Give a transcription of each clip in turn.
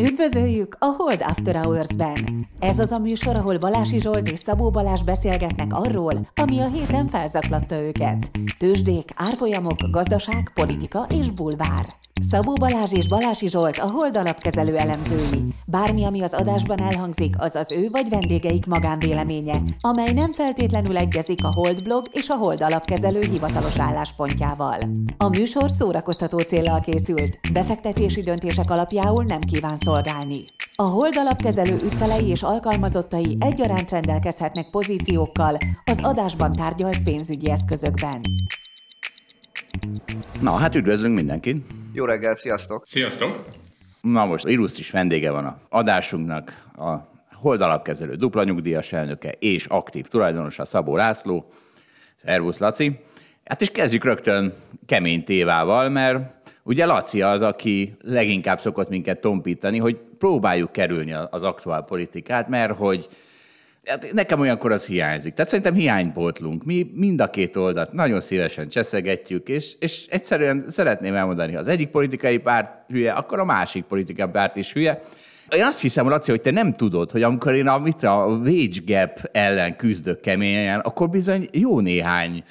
Üdvözöljük a Hold After Hours-ben! Ez az a műsor, ahol Balási Zsolt és Szabó Balázs beszélgetnek arról, ami a héten felzaklatta őket. Tőzsdék, árfolyamok, gazdaság, politika és bulvár. Szabó Balázs és Balási Zsolt a Hold alapkezelő elemzői. Bármi, ami az adásban elhangzik, az az ő vagy vendégeik magánvéleménye, amely nem feltétlenül egyezik a Hold blog és a Hold alapkezelő hivatalos álláspontjával. A műsor szórakoztató célral készült, befektetési döntések alapjául nem kíván szolgálni. A Hold alapkezelő ügyfelei és alkalmazottai egyaránt rendelkezhetnek pozíciókkal az adásban tárgyalt pénzügyi eszközökben. Na, hát üdvözlünk mindenkit! Jó reggelt, sziasztok! Sziasztok! Na most illusztris vendége van a adásunknak, a Hold alapkezelő dupla nyugdíjas elnöke és aktív tulajdonosa Szabó László. Szervusz, Laci! Hát és kezdjük rögtön kemény tévával, mert ugye Laci az, aki leginkább szokott minket tompítani, hogy próbáljuk kerülni az aktuál politikát, mert hogy Hát nekem olyankor az hiányzik. Tehát szerintem hiánypótlunk. Mi mind a két oldalt nagyon szívesen cseszegetjük, és, és egyszerűen szeretném elmondani, ha az egyik politikai párt hülye, akkor a másik politikai párt is hülye. Én azt hiszem, Laci, hogy te nem tudod, hogy amikor én a, mit, a wage gap ellen küzdök keményen, akkor bizony jó néhány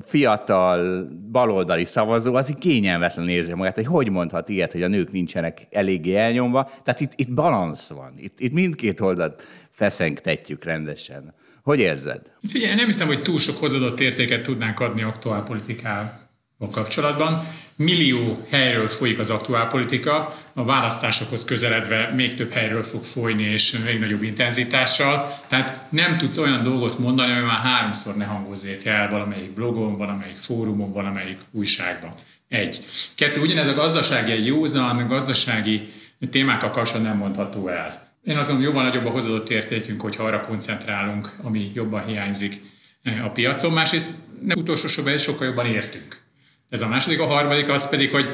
fiatal baloldali szavazó az így kényelmetlen érzi magát, hogy hogy mondhat ilyet, hogy a nők nincsenek eléggé elnyomva. Tehát itt, itt balansz van, itt, itt mindkét oldalt feszengtetjük rendesen. Hogy érzed? Figyelj, nem hiszem, hogy túl sok hozadott értéket tudnánk adni aktuál politikával kapcsolatban. Millió helyről folyik az aktuál politika, a választásokhoz közeledve még több helyről fog folyni, és még nagyobb intenzitással. Tehát nem tudsz olyan dolgot mondani, ami már háromszor ne hangozzék el valamelyik blogon, valamelyik fórumon, valamelyik újságban. Egy. Kettő, ugyanez a gazdasági, józan gazdasági témákkal kapcsolatban nem mondható el. Én azt gondolom, jobban nagyobb a hozzáadott értékünk, hogyha arra koncentrálunk, ami jobban hiányzik eh, a piacon. Másrészt nem utolsó sorban sokkal jobban értünk. Ez a második. A harmadik az pedig, hogy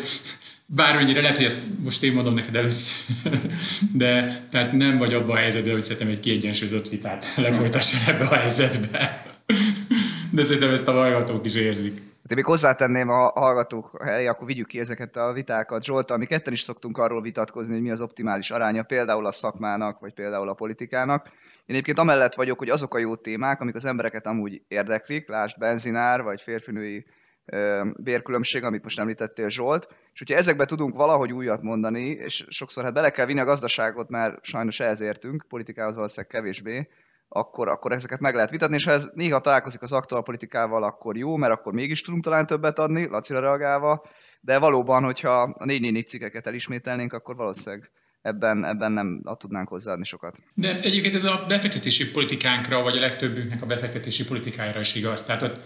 bármennyire lehet, hogy ezt most én mondom neked először, de tehát nem vagy abban a helyzetben, hogy szerintem egy kiegyensúlyozott vitát lefolytasson ebbe a helyzetbe. De szerintem ezt a hallgatók is érzik. Hát én még hozzátenném a hallgatók elé, akkor vigyük ki ezeket a vitákat. Zsolt, mi ketten is szoktunk arról vitatkozni, hogy mi az optimális aránya például a szakmának, vagy például a politikának. Én egyébként amellett vagyok, hogy azok a jó témák, amik az embereket amúgy érdeklik, lásd benzinár, vagy férfinői bérkülönbség, amit most említettél Zsolt, és hogyha ezekbe tudunk valahogy újat mondani, és sokszor hát bele kell vinni a gazdaságot, mert sajnos ehhez értünk, politikához valószínűleg kevésbé, akkor, akkor ezeket meg lehet vitatni, és ha ez néha találkozik az aktuál politikával, akkor jó, mert akkor mégis tudunk talán többet adni, Lacira reagálva, de valóban, hogyha a 4 4 cikkeket elismételnénk, akkor valószínűleg ebben, ebben nem tudnánk hozzáadni sokat. De egyébként ez a befektetési politikánkra, vagy a legtöbbünknek a befektetési politikájára is igaz. Tehát ott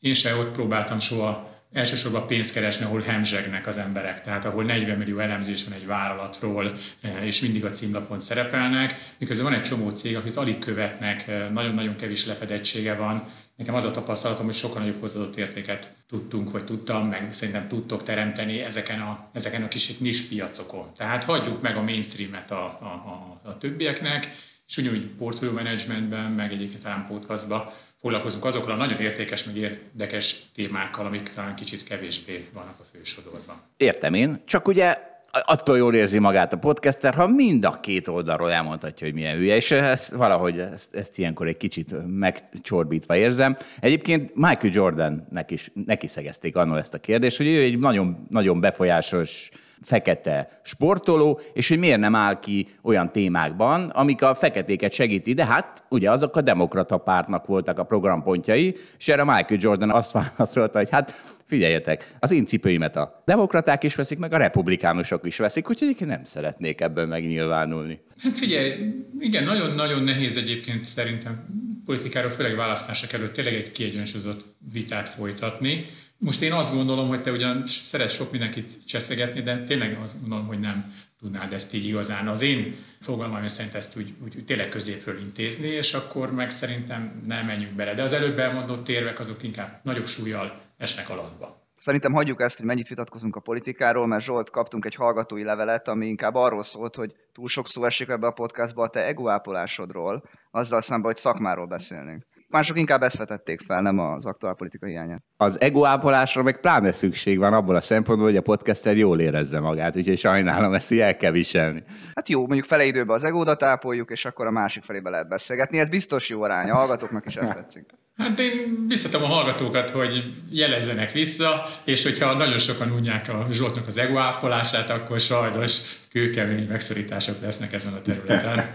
én se ott próbáltam soha elsősorban pénzt keresni, ahol hemzsegnek az emberek, tehát ahol 40 millió elemzés van egy vállalatról, eh, és mindig a címlapon szerepelnek, miközben van egy csomó cég, akit alig követnek, eh, nagyon-nagyon kevés lefedettsége van. Nekem az a tapasztalatom, hogy sokkal nagyobb hozzáadott értéket tudtunk, vagy tudtam, meg szerintem tudtok teremteni ezeken a, ezeken a kis nis piacokon. Tehát hagyjuk meg a mainstreamet a, a, a, a többieknek, és ugyanúgy portfolio managementben, meg egyébként talán podcastban foglalkozunk azokkal a nagyon értékes, meg érdekes témákkal, amik talán kicsit kevésbé vannak a fősodorban. Értem én, csak ugye attól jól érzi magát a podcaster, ha mind a két oldalról elmondhatja, hogy milyen hülye, és ezt, valahogy ezt, ezt ilyenkor egy kicsit megcsorbítva érzem. Egyébként Michael Jordannek is neki szegezték annól ezt a kérdést, hogy ő egy nagyon, nagyon befolyásos fekete sportoló, és hogy miért nem áll ki olyan témákban, amik a feketéket segíti. De hát ugye azok a demokrata pártnak voltak a programpontjai, és erre Michael Jordan azt válaszolta, hogy hát figyeljetek, az én cipőimet a demokraták is veszik, meg a republikánusok is veszik, úgyhogy én nem szeretnék ebben megnyilvánulni. Hát figyelj, igen, nagyon-nagyon nehéz egyébként szerintem politikáról, főleg választások előtt tényleg egy kiegyensúlyozott vitát folytatni. Most én azt gondolom, hogy te ugyan szeretsz sok mindenkit cseszegetni, de tényleg azt gondolom, hogy nem tudnád ezt így igazán. Az én fogalmam szerint ezt úgy, úgy, tényleg középről intézni, és akkor meg szerintem nem menjünk bele. De az előbb elmondott térvek azok inkább nagyobb súlyjal esnek alatba. Szerintem hagyjuk ezt, hogy mennyit vitatkozunk a politikáról, mert Zsolt kaptunk egy hallgatói levelet, ami inkább arról szólt, hogy túl sok szó esik ebbe a podcastba a te egoápolásodról, azzal szemben, hogy szakmáról beszélnénk. Mások inkább ezt vetették fel, nem az aktuál politika hiányát. Az ego ápolásra meg pláne szükség van abból a szempontból, hogy a podcaster jól érezze magát, úgyhogy sajnálom, ezt így el kell viselni. Hát jó, mondjuk fele időben az egódat ápoljuk, és akkor a másik felébe lehet beszélgetni. Ez biztos jó arány, a hallgatóknak is ezt tetszik. Hát én biztatom a hallgatókat, hogy jelezzenek vissza, és hogyha nagyon sokan unják a Zsoltnak az ego ápolását, akkor sajnos kőkemény megszorítások lesznek ezen a területen.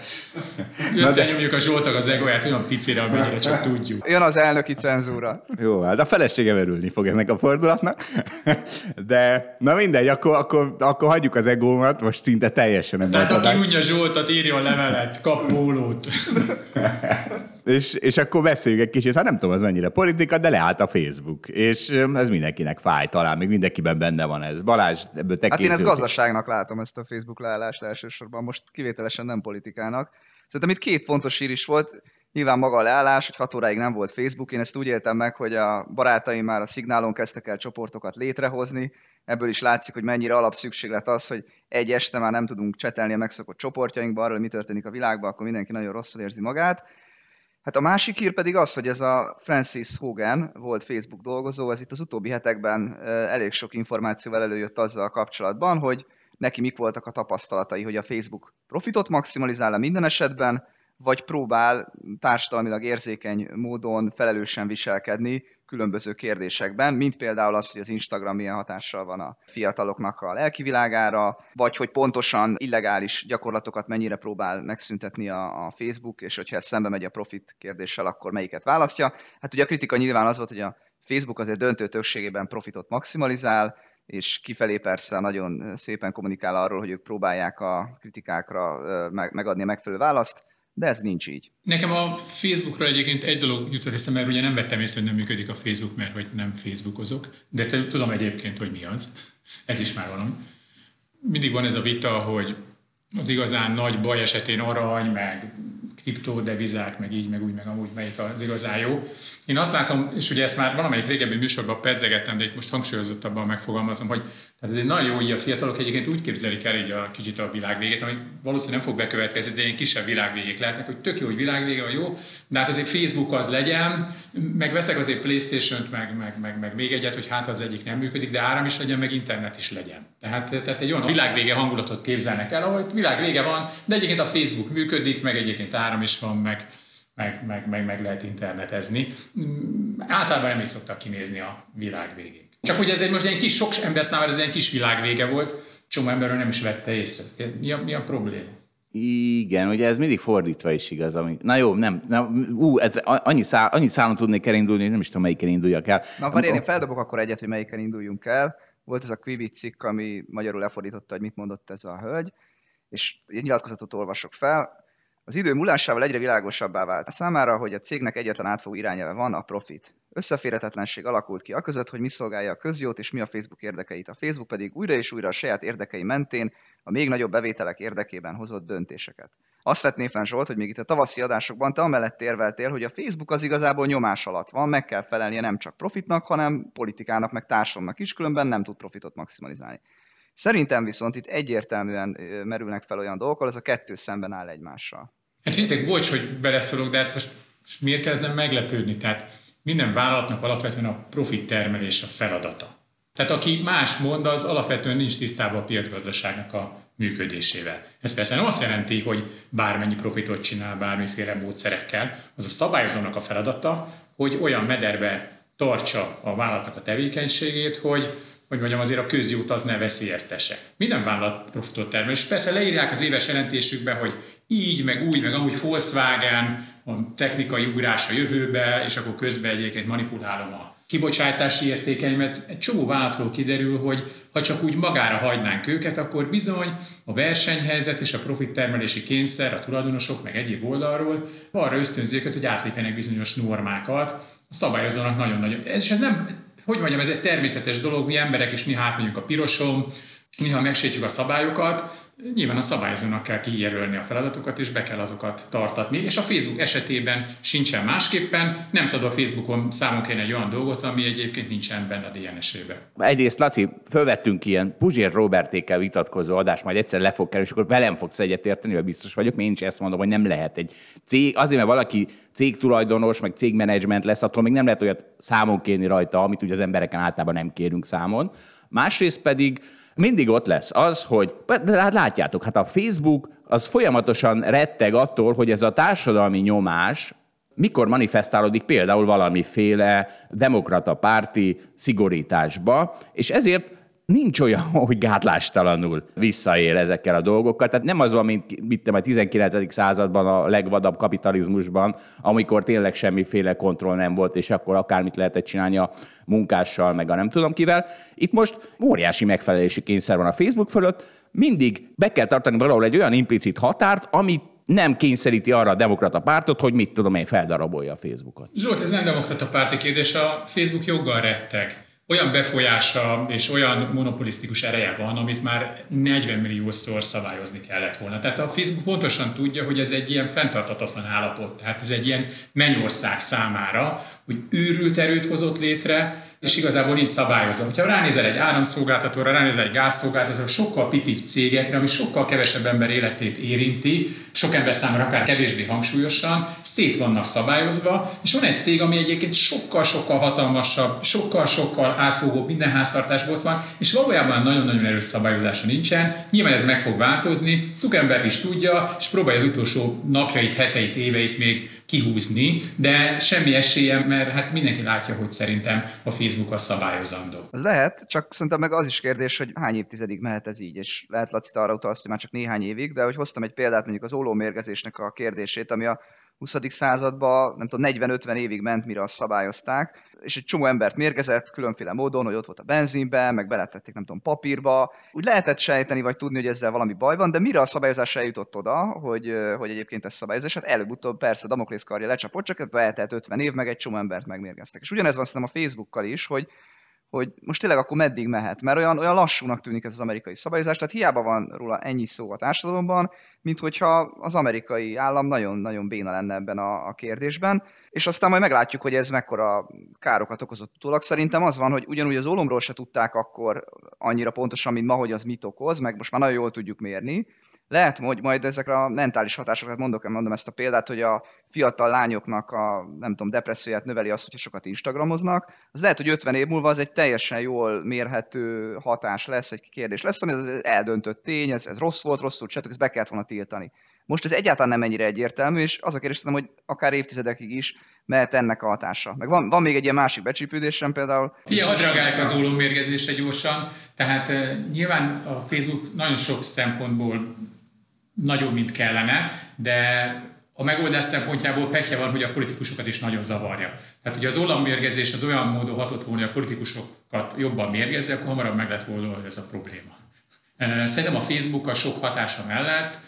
Összenyomjuk a Zsoltak az egoját olyan picire, amennyire csak tudjuk. Jön az elnöki cenzúra. Jó, hát a felesége örülni fog ennek a fordulatnak. De na mindegy, akkor, akkor, akkor hagyjuk az egómat, most szinte teljesen. Tehát aki unja Zsoltat, írjon levelet, kap pólót. és, és akkor beszéljük egy kicsit, hát nem tudom, az mennyire politika, de leállt a Facebook, és ez mindenkinek fáj, talán még mindenkiben benne van ez. Balázs, ebből te Hát én ezt gazdaságnak látom, ezt a Facebook leállást elsősorban, most kivételesen nem politikának. Szerintem itt két fontos hír is volt, nyilván maga a leállás, hogy hat óráig nem volt Facebook, én ezt úgy éltem meg, hogy a barátaim már a szignálon kezdtek el csoportokat létrehozni, ebből is látszik, hogy mennyire alapszükséglet az, hogy egy este már nem tudunk csetelni a megszokott csoportjainkba, arról, hogy mi történik a világban, akkor mindenki nagyon rosszul érzi magát. Hát a másik hír pedig az, hogy ez a Francis Hogan volt Facebook dolgozó, ez itt az utóbbi hetekben elég sok információval előjött azzal kapcsolatban, hogy neki mik voltak a tapasztalatai, hogy a Facebook profitot maximalizál minden esetben, vagy próbál társadalmilag érzékeny módon felelősen viselkedni különböző kérdésekben, mint például az, hogy az Instagram milyen hatással van a fiataloknak a lelkivilágára, vagy hogy pontosan illegális gyakorlatokat mennyire próbál megszüntetni a, a Facebook, és hogyha ez szembe megy a profit kérdéssel, akkor melyiket választja. Hát ugye a kritika nyilván az volt, hogy a Facebook azért döntő többségében profitot maximalizál, és kifelé persze nagyon szépen kommunikál arról, hogy ők próbálják a kritikákra megadni a megfelelő választ, de ez nincs így. Nekem a Facebookra egyébként egy dolog jutott eszembe, mert ugye nem vettem észre, hogy nem működik a Facebook, mert hogy nem Facebookozok, de tudom egyébként, hogy mi az. Ez is már valami. Mindig van ez a vita, hogy az igazán nagy baj esetén arany, meg kriptodevizák, meg így, meg úgy, meg amúgy melyik az igazán jó. Én azt látom, és ugye ezt már valamelyik régebbi műsorban pedzegettem, de itt most hangsúlyozottabban megfogalmazom, hogy tehát ez egy nagyon jó, hogy a fiatalok egyébként úgy képzelik el így a kicsit a világvégét, ami valószínűleg nem fog bekövetkezni, de ilyen kisebb világvégék lehetnek, hogy tök jó, hogy világvége van jó, de hát azért Facebook az legyen, meg veszek azért Playstation-t, meg, meg, meg, meg, még egyet, hogy hát az egyik nem működik, de áram is legyen, meg internet is legyen. Tehát, tehát egy olyan világvége hangulatot képzelnek el, ahol világvége van, de egyébként a Facebook működik, meg egyébként áram is van, meg, meg, meg, meg, meg lehet internetezni. Általában nem is szoktak kinézni a világ végén. Csak hogy ez egy most egy kis, sok ember számára ez egy kis világvége volt, csomó emberről nem is vette észre. Mi a, mi a probléma? Igen, ugye ez mindig fordítva is igaz. Ami... Na jó, nem, nem ú, ez annyi, szál, annyi szálon tudnék elindulni, nem is tudom, melyiken induljak el. Na, várj, én feldobok akkor egyet, hogy melyiken induljunk el. Volt ez a Quibi cikk, ami magyarul lefordította, hogy mit mondott ez a hölgy, és egy nyilatkozatot olvasok fel. Az idő múlásával egyre világosabbá vált a számára, hogy a cégnek egyetlen átfogó irányelve van, a profit. Összeférhetetlenség alakult ki a között, hogy mi szolgálja a közjót és mi a Facebook érdekeit. A Facebook pedig újra és újra a saját érdekei mentén a még nagyobb bevételek érdekében hozott döntéseket. Azt vetné fel Zsolt, hogy még itt a tavaszi adásokban te amellett érveltél, hogy a Facebook az igazából nyomás alatt van, meg kell felelnie nem csak profitnak, hanem politikának, meg társadalomnak is, különben nem tud profitot maximalizálni. Szerintem viszont itt egyértelműen merülnek fel olyan dolgok, az a kettő szemben áll egymással. Hát figyeljetek, bocs, hogy beleszólok, de hát most, most miért kell ezen meglepődni? Tehát minden vállalatnak alapvetően a profit termelés a feladata. Tehát aki más mond, az alapvetően nincs tisztában a piacgazdaságnak a működésével. Ez persze nem azt jelenti, hogy bármennyi profitot csinál bármiféle módszerekkel, az a szabályozónak a feladata, hogy olyan mederbe tartsa a vállalatnak a tevékenységét, hogy hogy mondjam, azért a közjót az ne veszélyeztesse. Minden vállalat profitot termel, és persze leírják az éves jelentésükbe, hogy így, meg úgy, meg amúgy Volkswagen, a technikai ugrás a jövőbe, és akkor közben egyébként manipulálom a kibocsátási értékeimet. Egy csomó vállalatról kiderül, hogy ha csak úgy magára hagynánk őket, akkor bizony a versenyhelyzet és a profit termelési kényszer a tulajdonosok meg egyéb oldalról arra ösztönzi őket, hogy átlépjenek bizonyos normákat, a szabályozónak nagyon-nagyon. Ez, és ez nem, hogy mondjam, ez egy természetes dolog, mi emberek is néha átmegyünk a piroson, néha megsértjük a szabályokat, nyilván a szabályozónak kell kijelölni a feladatokat, és be kell azokat tartatni, és a Facebook esetében sincsen másképpen, nem szabad a Facebookon számon kérni egy olyan dolgot, ami egyébként nincsen benne a DNS-ébe. Egyrészt, Laci, fölvettünk ilyen Puzsér Robertékkel vitatkozó adást, majd egyszer le fog kerülni, és akkor velem fogsz egyetérteni, vagy biztos vagyok, mert én is ezt mondom, hogy nem lehet egy cég, azért, mert valaki cégtulajdonos, meg cégmenedzsment lesz, attól még nem lehet olyat számon kérni rajta, amit ugye az embereken általában nem kérünk számon. Másrészt pedig mindig ott lesz az, hogy de hát látjátok, hát a Facebook az folyamatosan retteg attól, hogy ez a társadalmi nyomás mikor manifestálódik például valamiféle demokrata párti szigorításba, és ezért nincs olyan, hogy gátlástalanul visszaél ezekkel a dolgokkal. Tehát nem az van, mint mit a 19. században a legvadabb kapitalizmusban, amikor tényleg semmiféle kontroll nem volt, és akkor akármit lehetett csinálni a munkással, meg a nem tudom kivel. Itt most óriási megfelelési kényszer van a Facebook fölött, mindig be kell tartani valahol egy olyan implicit határt, amit nem kényszeríti arra a demokrata pártot, hogy mit tudom én, feldarabolja a Facebookot. Zsolt, ez nem demokrata párti kérdés, a Facebook joggal retteg olyan befolyása és olyan monopolisztikus ereje van, amit már 40 milliószor szabályozni kellett volna. Tehát a Facebook pontosan tudja, hogy ez egy ilyen fenntartatatlan állapot, tehát ez egy ilyen mennyország számára, hogy őrült erőt hozott létre, és igazából nincs szabályozva. Ha ránézel egy áramszolgáltatóra, ránézel egy gázszolgáltatóra, sokkal pitik cégekre, ami sokkal kevesebb ember életét érinti, sok ember számára akár kevésbé hangsúlyosan, szét vannak szabályozva, és van egy cég, ami egyébként sokkal-sokkal hatalmasabb, sokkal-sokkal átfogóbb, minden háztartásból van, és valójában nagyon-nagyon erős szabályozása nincsen. Nyilván ez meg fog változni, Zuckerberg is tudja, és próbálja az utolsó napjait, heteit, éveit még kihúzni, de semmi esélye, mert hát mindenki látja, hogy szerintem a Facebook a szabályozandó. Az lehet, csak szerintem meg az is kérdés, hogy hány évtizedig mehet ez így, és lehet Laci arra utalsz, hogy már csak néhány évig, de hogy hoztam egy példát mondjuk az ólómérgezésnek a kérdését, ami a 20. században, nem tudom, 40-50 évig ment, mire azt szabályozták, és egy csomó embert mérgezett különféle módon, hogy ott volt a benzinbe, meg beletették, nem tudom, papírba. Úgy lehetett sejteni, vagy tudni, hogy ezzel valami baj van, de mire a szabályozás eljutott oda, hogy, hogy egyébként ez szabályozás, hát előbb-utóbb persze Damoklész karja lecsapott, csak eltelt 50 év, meg egy csomó embert megmérgeztek. És ugyanez van szerintem a Facebookkal is, hogy hogy most tényleg akkor meddig mehet, mert olyan, olyan lassúnak tűnik ez az amerikai szabályozás, tehát hiába van róla ennyi szó a társadalomban, mint hogyha az amerikai állam nagyon-nagyon béna lenne ebben a, a kérdésben, és aztán majd meglátjuk, hogy ez mekkora károkat okozott utólag. Szerintem az van, hogy ugyanúgy az ólomról se tudták akkor annyira pontosan, mint ma, hogy az mit okoz, meg most már nagyon jól tudjuk mérni, lehet, hogy majd ezekre a mentális hatásokat mondok, mondom ezt a példát, hogy a fiatal lányoknak a, nem tudom, depresszióját növeli azt, hogyha sokat Instagramoznak, az lehet, hogy 50 év múlva az egy teljesen jól mérhető hatás lesz, egy kérdés lesz, ami az eldöntött tény, ez, ez rossz volt, rosszul csináltuk, ezt be kellett volna tiltani. Most ez egyáltalán nem ennyire egyértelmű, és az a kérdés, hogy akár évtizedekig is mehet ennek a hatása. Meg van, van még egy ilyen másik becsípődésem például. Fia, hadd reagálják az ólómérgezésre gyorsan. Tehát uh, nyilván a Facebook nagyon sok szempontból nagyobb, mint kellene, de a megoldás szempontjából pekje van, hogy a politikusokat is nagyon zavarja. Tehát ugye az ollammérgezés az olyan módon hatott volna, hogy a politikusokat jobban mérgezi, akkor hamarabb meg lett volna ez a probléma. Szerintem a Facebook a sok hatása mellett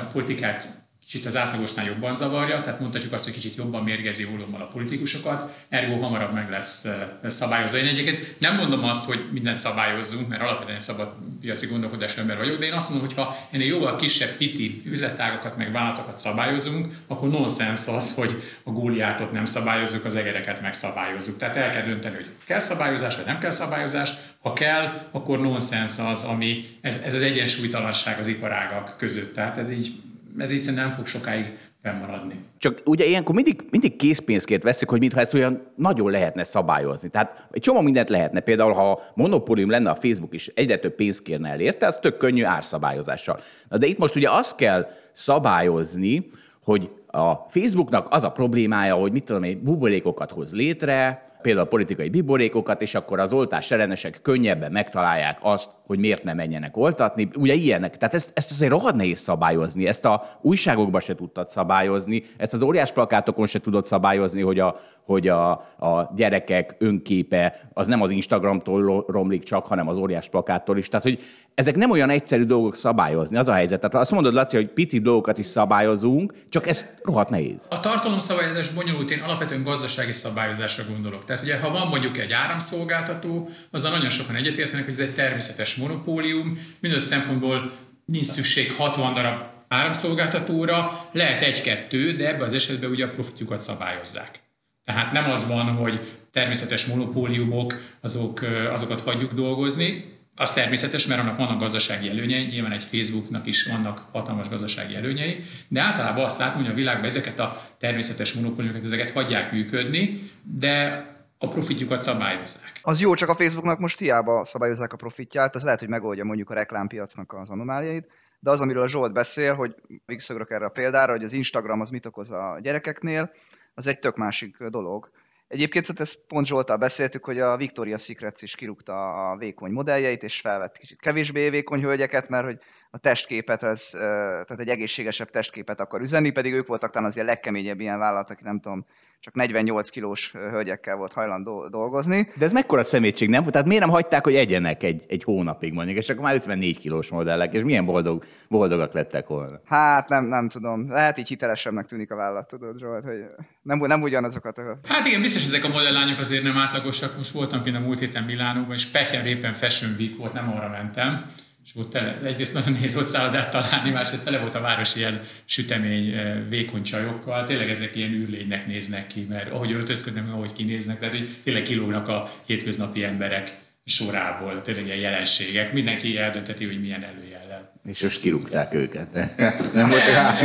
a politikát kicsit az átlagosnál jobban zavarja, tehát mondhatjuk azt, hogy kicsit jobban mérgezi ólommal a politikusokat, ergo hamarabb meg lesz szabályozva. Én egyébként nem mondom azt, hogy mindent szabályozzunk, mert alapvetően szabad piaci gondolkodás ember vagyok, de én azt mondom, hogy ha ennél jóval kisebb piti üzletágokat meg vállalatokat szabályozunk, akkor nonsens az, hogy a góliátot nem szabályozzuk, az egereket megszabályozzuk. Tehát el kell dönteni, hogy kell szabályozás, vagy nem kell szabályozás. Ha kell, akkor nonsens az, ami ez, ez az egyensúlytalanság az iparágak között. Tehát ez így ez így nem fog sokáig fennmaradni. Csak ugye ilyenkor mindig, mindig készpénzként veszik, hogy mintha ezt olyan nagyon lehetne szabályozni. Tehát egy csomó mindent lehetne. Például, ha monopólium lenne a Facebook is, egyre több pénzt kérne el érte, az tök könnyű árszabályozással. Na de itt most ugye azt kell szabályozni, hogy a Facebooknak az a problémája, hogy mit tudom én, buborékokat hoz létre, például politikai biborékokat, és akkor az oltás ellenesek könnyebben megtalálják azt, hogy miért nem menjenek oltatni. Ugye ilyenek. Tehát ezt, ezt azért rohadt nehéz szabályozni. Ezt a újságokban se tudtad szabályozni, ezt az óriás plakátokon se tudod szabályozni, hogy a, hogy a, a gyerekek önképe az nem az Instagramtól romlik csak, hanem az óriás plakáttól is. Tehát, hogy ezek nem olyan egyszerű dolgok szabályozni, az a helyzet. Tehát azt mondod, Laci, hogy piti dolgokat is szabályozunk, csak ez rohadt nehéz. A tartalomszabályozás bonyolult, én alapvetően gazdasági szabályozásra gondolok. Tehát ugye, ha van mondjuk egy áramszolgáltató, azzal nagyon sokan egyetértenek, hogy ez egy természetes monopólium, mindaz szempontból nincs szükség 60 darab áramszolgáltatóra, lehet egy-kettő, de ebben az esetben ugye a profitjukat szabályozzák. Tehát nem az van, hogy természetes monopóliumok, azok, azokat hagyjuk dolgozni, az természetes, mert annak vannak gazdasági előnyei, nyilván egy Facebooknak is vannak hatalmas gazdasági előnyei, de általában azt látom, hogy a világban ezeket a természetes monopóliumokat, ezeket hagyják működni, de a profitjukat szabályozzák. Az jó, csak a Facebooknak most hiába szabályozzák a profitját, az lehet, hogy megoldja mondjuk a reklámpiacnak az anomáliait, de az, amiről a Zsolt beszél, hogy visszagrok erre a példára, hogy az Instagram az mit okoz a gyerekeknél, az egy tök másik dolog. Egyébként szóval ezt pont Zsoltal beszéltük, hogy a Victoria Secrets is kirúgta a vékony modelljeit, és felvett kicsit kevésbé vékony hölgyeket, mert hogy a testképet, az, tehát egy egészségesebb testképet akar üzenni, pedig ők voltak talán az a legkeményebb ilyen vállalat, aki nem tudom, csak 48 kilós hölgyekkel volt hajlandó dolgozni. De ez mekkora szemétség, nem? Tehát miért nem hagyták, hogy egyenek egy, egy hónapig mondjuk, és akkor már 54 kilós modellek, és milyen boldog, boldogak lettek volna? Hát nem, nem tudom. Lehet így hitelesebbnek tűnik a vállalat, tudod, Zsolt, hogy nem, nem ugyanazokat. A... Hát igen, biztos ezek a modellányok azért nem átlagosak. Most voltam kint a múlt héten Milánóban, és Pekjen éppen Fashion Week volt, nem arra mentem és ott tele, egyrészt nagyon nehéz volt szállodát találni, másrészt tele volt a város ilyen sütemény, eh, vékony csajokkal, tényleg ezek ilyen űrlénynek néznek ki, mert ahogy öltözködnek, ahogy kinéznek, tehát hogy tényleg kilógnak a hétköznapi emberek sorából, tényleg ilyen jelenségek, mindenki eldönteti, hogy milyen előjel és most kirúgták őket. Nem volt rá.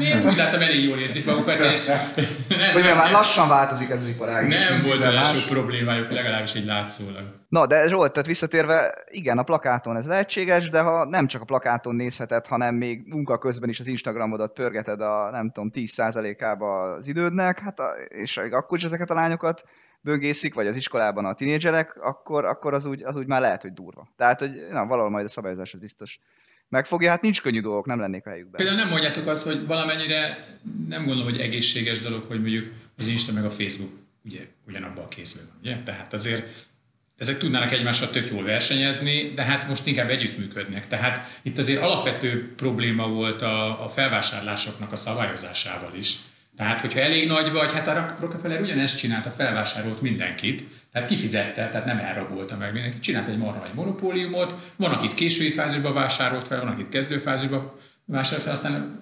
Én úgy láttam, elég jól érzik magukat, és... Nem, hogy már lassan változik ez az iparág. Nem volt olyan sok problémájuk, legalábbis egy látszólag. Na, de Zsolt, tehát visszatérve, igen, a plakáton ez lehetséges, de ha nem csak a plakáton nézheted, hanem még munka közben is az Instagramodat pörgeted a, nem tudom, 10%-ába az idődnek, hát a, és akkor is ezeket a lányokat böngészik, vagy az iskolában a tinédzserek, akkor, akkor az, úgy, az úgy már lehet, hogy durva. Tehát, hogy na, valahol majd a szabályozás az biztos megfogja, hát nincs könnyű dolgok, nem lennék a helyükben. Például nem mondjátok azt, hogy valamennyire nem gondolom, hogy egészséges dolog, hogy mondjuk az Insta meg a Facebook ugye ugyanabban a készülben, ugye? Tehát azért ezek tudnának egymással tök jól versenyezni, de hát most inkább együttműködnek. Tehát itt azért alapvető probléma volt a, a felvásárlásoknak a szabályozásával is. Tehát, hogyha elég nagy vagy, hát a Rockefeller ugyanezt csinálta, felvásárolt mindenkit, tehát kifizette, tehát nem elrabolta meg mindenki. Csinált egy marha egy monopóliumot, van, akit késői fázisban vásárolt fel, van, akit kezdőfázisban vásárolt fel, aztán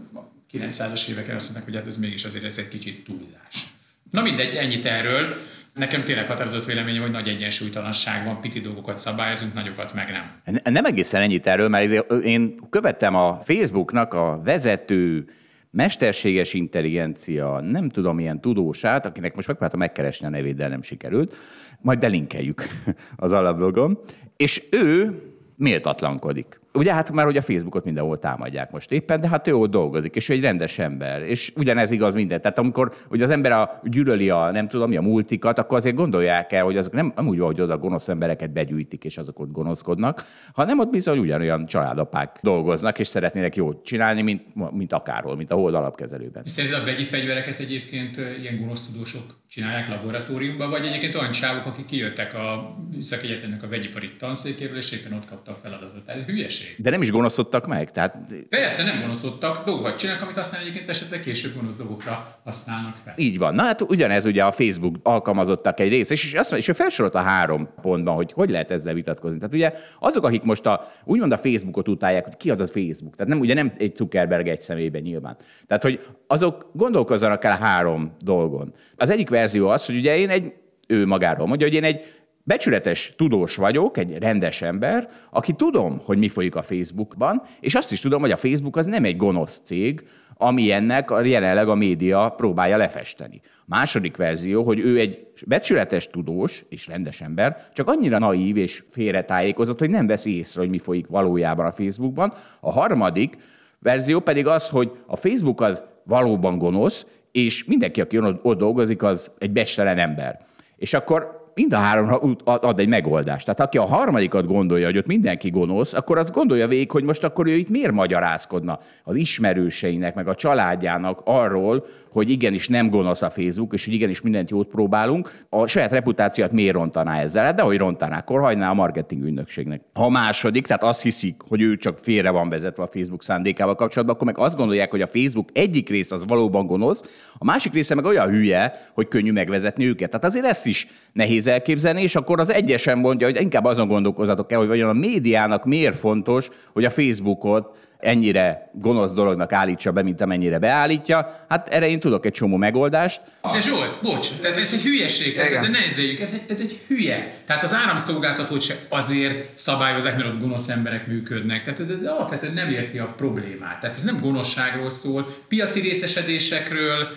900-as évekre azt mondták, hogy hát ez mégis azért ez egy kicsit túlzás. Na mindegy, ennyit erről. Nekem tényleg határozott véleményem, hogy nagy egyensúlytalanság van, piti dolgokat szabályozunk, nagyokat meg nem. Nem egészen ennyit erről, mert én követtem a Facebooknak a vezető mesterséges intelligencia, nem tudom, ilyen tudósát, akinek most megpróbáltam megkeresni a nevét, de nem sikerült, majd belinkeljük az alablogon, és ő méltatlankodik. Ugye hát már hogy a Facebookot mindenhol támadják most éppen, de hát ő ott dolgozik, és ő egy rendes ember, és ugyanez igaz minden. Tehát amikor ugye az ember a, gyűlöli a, nem tudom, mi a multikat, akkor azért gondolják el, hogy azok nem, nem úgy van, hogy oda gonosz embereket begyűjtik, és azok ott gonoszkodnak, hanem ott bizony ugyanolyan családapák dolgoznak, és szeretnének jót csinálni, mint, mint akárhol, mint a hold alapkezelőben. Szerinted a vegyi fegyvereket egyébként ilyen gonosz tudósok csinálják laboratóriumban, vagy egyébként olyan csávok, akik kijöttek a szakegyetemnek a vegyipari tanszékéről, és éppen ott kapta a feladatot. Ez hülyeség. De nem is gonoszodtak meg? Tehát... Persze, nem gonoszodtak, dolgokat csinálnak, amit aztán egyébként esetleg később gonosz dolgokra használnak fel. Így van. Na hát ugyanez ugye a Facebook alkalmazottak egy rész, és, azt mondja, és ő felsorolt a három pontban, hogy hogy lehet ezzel vitatkozni. Tehát ugye azok, akik most a, úgymond a Facebookot utálják, hogy ki az a Facebook. Tehát nem, ugye nem egy Zuckerberg egy személyben nyilván. Tehát, hogy azok gondolkozzanak el három dolgon. Az egyik verzió az, hogy ugye én egy, ő magáról mondja, hogy én egy becsületes tudós vagyok, egy rendes ember, aki tudom, hogy mi folyik a Facebookban, és azt is tudom, hogy a Facebook az nem egy gonosz cég, ami ennek jelenleg a média próbálja lefesteni. Második verzió, hogy ő egy becsületes tudós és rendes ember, csak annyira naív és félretájékozott, hogy nem veszi észre, hogy mi folyik valójában a Facebookban. A harmadik verzió pedig az, hogy a Facebook az valóban gonosz, és mindenki, aki ott dolgozik, az egy becstelen ember. És akkor mind a háromra ad egy megoldást. Tehát aki a harmadikat gondolja, hogy ott mindenki gonosz, akkor az gondolja végig, hogy most akkor ő itt miért magyarázkodna az ismerőseinek, meg a családjának arról, hogy igenis nem gonosz a Facebook, és hogy igenis mindent jót próbálunk, a saját reputációt miért rontaná ezzel? Hát de hogy rontaná, akkor hagyná a marketing ügynökségnek. Ha második, tehát azt hiszik, hogy ő csak félre van vezetve a Facebook szándékával kapcsolatban, akkor meg azt gondolják, hogy a Facebook egyik rész az valóban gonosz, a másik része meg olyan hülye, hogy könnyű megvezetni őket. Tehát azért ezt is nehéz elképzelni, és akkor az egyesen mondja, hogy inkább azon gondolkozatok el, hogy vajon a médiának miért fontos, hogy a Facebookot ennyire gonosz dolognak állítsa be, mint amennyire beállítja. Hát erre én tudok egy csomó megoldást. De Zsolt, bocs, ez, ez egy hülyeség, tehát ez, ne ez, egy, ez egy hülye. Tehát az áramszolgáltatót se azért szabályozzák, mert ott gonosz emberek működnek. Tehát ez, ez alapvetően nem érti a problémát. Tehát ez nem gonoszságról szól, piaci részesedésekről,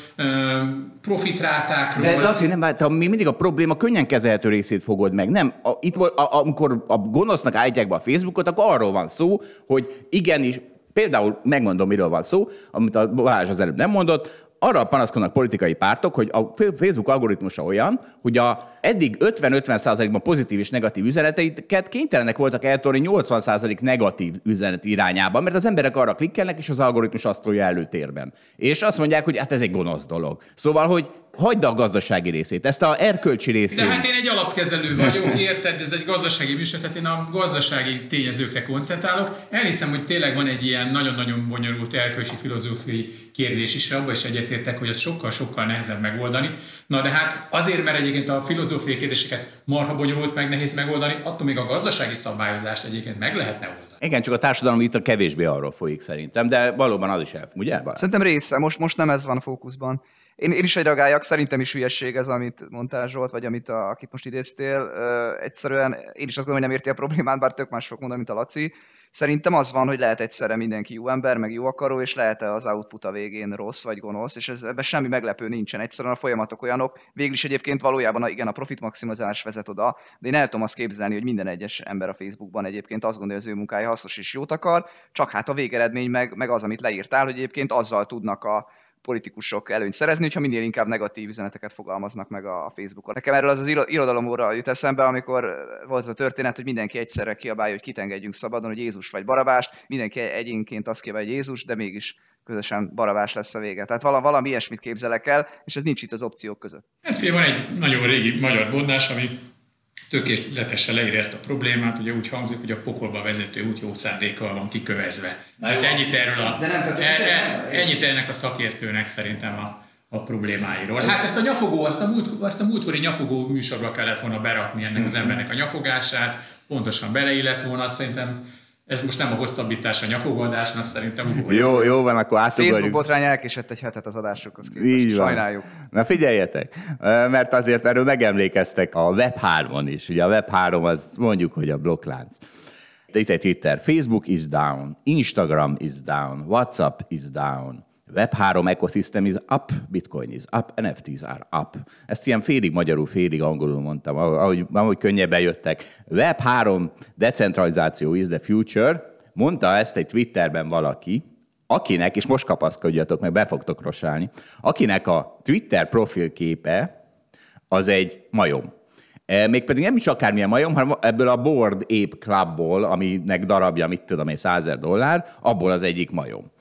profitrátákról. De ez azért nem, te mi mindig a probléma könnyen kezelhető részét fogod meg. Nem, a, itt, a, amikor a gonosznak állítják be a Facebookot, akkor arról van szó, hogy igenis, például megmondom, miről van szó, amit a Balázs az előbb nem mondott, arra panaszkodnak politikai pártok, hogy a Facebook algoritmusa olyan, hogy a eddig 50-50%-ban pozitív és negatív üzeneteiket kénytelenek voltak eltolni 80% negatív üzenet irányába, mert az emberek arra klikkelnek, és az algoritmus azt tolja előtérben. És azt mondják, hogy hát ez egy gonosz dolog. Szóval, hogy hagyd a gazdasági részét, ezt a erkölcsi részét. De hát én egy alapkezelő vagyok, érted? Ez egy gazdasági műsor, tehát én a gazdasági tényezőkre koncentrálok. Elhiszem, hogy tényleg van egy ilyen nagyon-nagyon bonyolult erkölcsi filozófiai kérdés is, abban is egyetértek, hogy ez sokkal-sokkal nehezebb megoldani. Na de hát azért, mert egyébként a filozófiai kérdéseket marha bonyolult, meg nehéz megoldani, attól még a gazdasági szabályozást egyébként meg lehetne oldani. Igen, csak a társadalom itt a kevésbé arról folyik szerintem, de valóban az is el, ugye? Szerintem része, most, most nem ez van a fókuszban. Én, én is egy reagáljak, szerintem is hülyesség ez, amit mondtál Zsolt, vagy amit a, akit most idéztél. Egyszerűen én is azt gondolom, hogy nem érti a problémát, bár tök más fog mondani, mint a Laci. Szerintem az van, hogy lehet egyszerre mindenki jó ember, meg jó akaró, és lehet az output a végén rossz vagy gonosz, és ez, ebben semmi meglepő nincsen. Egyszerűen a folyamatok olyanok, végül is egyébként valójában a, igen, a profit maximalizálás vezet oda, de én el tudom azt képzelni, hogy minden egyes ember a Facebookban egyébként azt gondolja, hogy az ő munkája hasznos és jót akar, csak hát a végeredmény meg, meg az, amit leírtál, hogy egyébként azzal tudnak a, politikusok előnyt szerezni, hogyha minél inkább negatív üzeneteket fogalmaznak meg a Facebookon. Nekem erről az az irodalom óra jut eszembe, amikor volt az a történet, hogy mindenki egyszerre kiabálja, hogy kitengedjünk szabadon, hogy Jézus vagy Barabást, mindenki egyénként azt kiabálja, hogy Jézus, de mégis közösen Barabás lesz a vége. Tehát valami, valami ilyesmit képzelek el, és ez nincs itt az opciók között. Hát van egy nagyon régi magyar mondás, ami tökéletesen leírja ezt a problémát, ugye úgy hangzik, hogy a pokolba vezető út jó szándékkal van kikövezve. Na hát ennyit erről a, De nem, tehát, e, e, ennyit ennek a szakértőnek szerintem a, a problémáiról. Hát ezt a nyafogó, azt a, múlt, azt a múltkori nyafogó műsorba kellett volna berakni ennek az mhm. embernek a nyafogását, pontosan beleillett volna, szerintem ez most nem a hosszabbítás a nyafogadásnak, szerintem Jó, jó van, akkor átugorjuk. Facebook botrány elkésett egy hetet az adásokhoz képest. Így van. Sajnáljuk. Na figyeljetek, mert azért erről megemlékeztek a Web3-on is. Ugye a Web3 az mondjuk, hogy a blokklánc. Itt egy Twitter. Facebook is down, Instagram is down, WhatsApp is down, Web3 ecosystem is up, Bitcoin is up, NFTs are up. Ezt ilyen félig magyarul, félig angolul mondtam, ahogy, ahogy könnyebben jöttek. Web3 decentralizáció is the future. Mondta ezt egy Twitterben valaki, akinek, és most kapaszkodjatok, meg be fogtok rosálni, akinek a Twitter profilképe az egy majom. E, mégpedig nem is akármilyen majom, hanem ebből a Board Ape Clubból, aminek darabja, mit tudom én, 100 dollár, abból az egyik majom.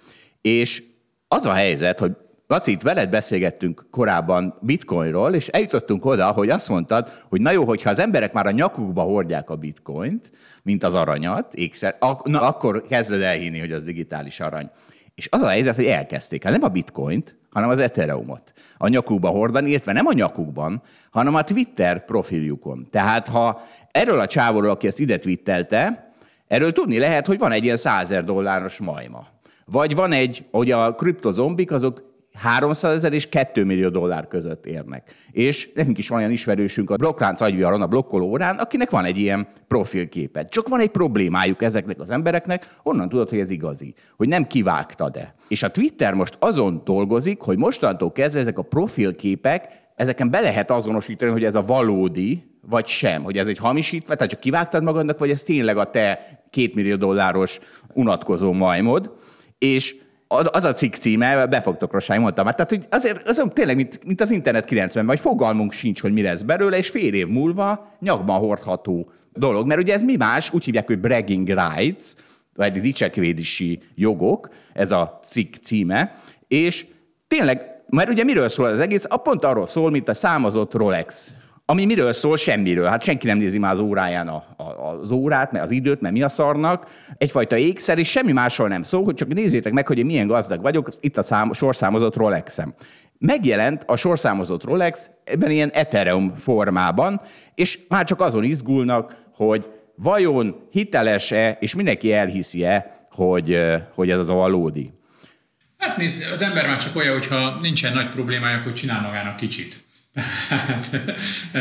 És az a helyzet, hogy Laci, itt veled beszélgettünk korábban bitcoinról, és eljutottunk oda, hogy azt mondtad, hogy na jó, hogyha az emberek már a nyakukba hordják a bitcoint, mint az aranyat, ékszer, ak- na, akkor kezded elhinni, hogy az digitális arany. És az a helyzet, hogy elkezdték. Hát nem a bitcoint, hanem az Ethereumot a nyakukba hordani, illetve nem a nyakukban, hanem a Twitter profiljukon. Tehát ha erről a csávóról, aki ezt ide twittelte, erről tudni lehet, hogy van egy ilyen 100 dolláros majma. Vagy van egy, hogy a kriptozombik azok 300 ezer és 2 millió dollár között érnek. És nekünk is van olyan ismerősünk a blokklánc agyviaron, a blokkoló órán, akinek van egy ilyen profilképet. Csak van egy problémájuk ezeknek az embereknek, onnan tudod, hogy ez igazi, hogy nem kivágtad-e. És a Twitter most azon dolgozik, hogy mostantól kezdve ezek a profilképek, ezeken be lehet azonosítani, hogy ez a valódi, vagy sem, hogy ez egy hamisítva, tehát csak kivágtad magadnak, vagy ez tényleg a te két millió dolláros unatkozó majmod és az a cikk címe, be fogtok rossány, mondtam már. Tehát, hogy azért az tényleg, mint, mint az internet 90 vagy fogalmunk sincs, hogy mi lesz belőle, és fél év múlva nyakban hordható dolog. Mert ugye ez mi más, úgy hívják, hogy bragging rights, vagy dicsekvédési jogok, ez a cikk címe, és tényleg, mert ugye miről szól az egész? A pont arról szól, mint a számozott Rolex ami miről szól? Semmiről. Hát senki nem nézi már az óráján a, a, az órát, mert az időt, mert mi a szarnak. Egyfajta ékszer, és semmi másról nem szól, hogy csak nézzétek meg, hogy én milyen gazdag vagyok, itt a szám, sorszámozott Rolexem. Megjelent a sorszámozott Rolex ebben ilyen Ethereum formában, és már csak azon izgulnak, hogy vajon hiteles-e, és mindenki elhiszi-e, hogy, hogy ez az a valódi. Hát nézd, az ember már csak olyan, hogyha nincsen nagy problémája, akkor csinál magának kicsit.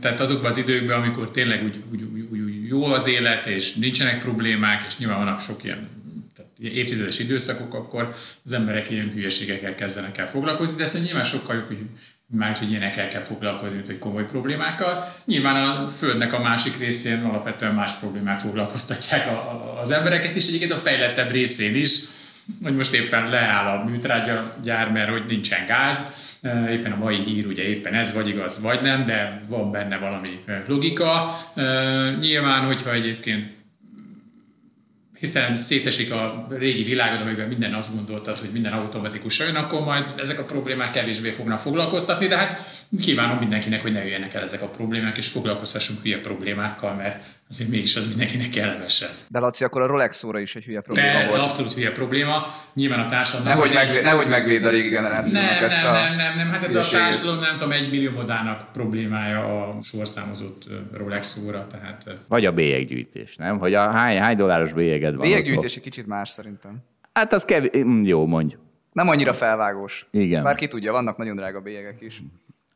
Tehát, azokban az időkben, amikor tényleg úgy, úgy, úgy, úgy jó az élet, és nincsenek problémák, és nyilván vannak sok ilyen tehát évtizedes időszakok, akkor az emberek ilyen hülyeségekkel kezdenek el foglalkozni, de ezt nyilván sokkal jobb, hogy már hogy ilyenekkel kell foglalkozni, mint hogy komoly problémákkal. Nyilván a Földnek a másik részén alapvetően más problémák foglalkoztatják a, a, az embereket, és egyébként a fejlettebb részén is, hogy most éppen leáll a műtrágya gyár, mert hogy nincsen gáz. Éppen a mai hír ugye éppen ez vagy igaz, vagy nem, de van benne valami logika. Nyilván, hogyha egyébként hirtelen szétesik a régi világod, amiben minden azt gondoltad, hogy minden automatikus jön, akkor majd ezek a problémák kevésbé fognak foglalkoztatni, de hát kívánom mindenkinek, hogy ne jöjjenek el ezek a problémák, és foglalkoztassunk hülye problémákkal, mert azért mégis az mindenkinek kellemesebb. De Laci, akkor a Rolex óra is egy hülye probléma Persze, volt. abszolút hülye probléma. Nyilván a társadalom... Nehogy, meg, nehogy megvéd a régi generációnak nem, ezt nem, a nem, nem, nem, hát ez a hülyeséget. társadalom nem tudom, egy millió modának problémája a sorszámozott Rolex óra, tehát Vagy a bélyeggyűjtés, nem? Hogy a hány, hány dolláros bélyeged van? Bélyeggyűjtés egy kicsit más szerintem. Hát az kevés, jó, mondj. Nem annyira felvágós. Igen. Bár ki tudja, vannak nagyon drága bélyegek is.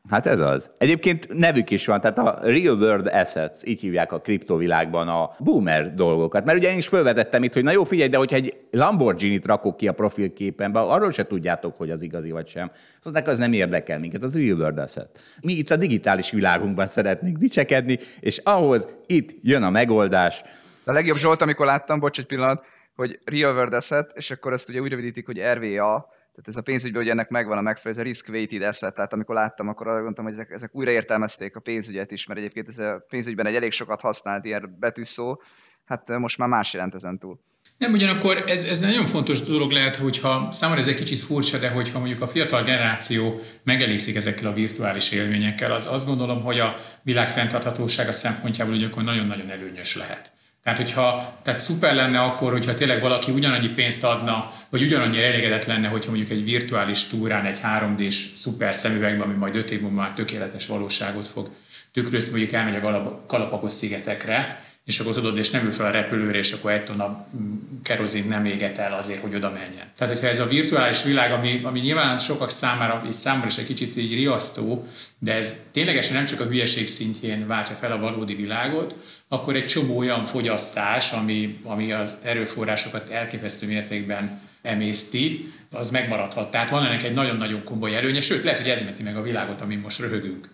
Hát ez az. Egyébként nevük is van, tehát a real world assets, így hívják a kriptovilágban a boomer dolgokat. Mert ugye én is felvetettem itt, hogy na jó, figyelj, de hogyha egy Lamborghini-t rakok ki a profilképenbe, arról se tudjátok, hogy az igazi vagy sem. Szóval az nem érdekel minket, az real world asset. Mi itt a digitális világunkban szeretnénk dicsekedni, és ahhoz itt jön a megoldás. A legjobb Zsolt, amikor láttam, bocs egy pillanat, hogy Real World Asset, és akkor ezt ugye úgy rövidítik, hogy RVA, tehát ez a pénzügyben, hogy ennek megvan a megfelelő, ez a Risk Weighted Asset, tehát amikor láttam, akkor arra gondoltam, hogy ezek, ezek újra értelmezték a pénzügyet is, mert egyébként ez a pénzügyben egy elég sokat használt ilyen betűszó, hát most már más jelent ezen túl. Nem, ugyanakkor ez, ez nagyon fontos dolog lehet, hogyha számomra ez egy kicsit furcsa, de hogyha mondjuk a fiatal generáció megelégszik ezekkel a virtuális élményekkel, az azt gondolom, hogy a világ fenntarthatósága szempontjából ugye akkor nagyon-nagyon előnyös lehet. Tehát, hogyha, tehát szuper lenne akkor, hogyha tényleg valaki ugyanannyi pénzt adna, vagy ugyanannyi elégedett lenne, hogyha mondjuk egy virtuális túrán, egy 3D-s szuper szemüvegben, ami majd 5 év múlva már tökéletes valóságot fog tükrözni, mondjuk elmegy a Galap- Galapagos szigetekre, és akkor tudod, és nem ül fel a repülőre, és akkor egy tonna mm, kerozint nem éget el azért, hogy oda menjen. Tehát, hogyha ez a virtuális világ, ami, ami nyilván sokak számára, így számomra is egy kicsit így riasztó, de ez ténylegesen nem csak a hülyeség szintjén váltja fel a valódi világot, akkor egy csomó olyan fogyasztás, ami, ami az erőforrásokat elképesztő mértékben emészti, az megmaradhat. Tehát van ennek egy nagyon-nagyon komoly előnye, sőt, lehet, hogy ez menti meg a világot, amin most röhögünk.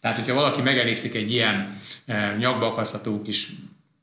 Tehát, hogyha valaki megelégszik egy ilyen eh, nyakba akasztható kis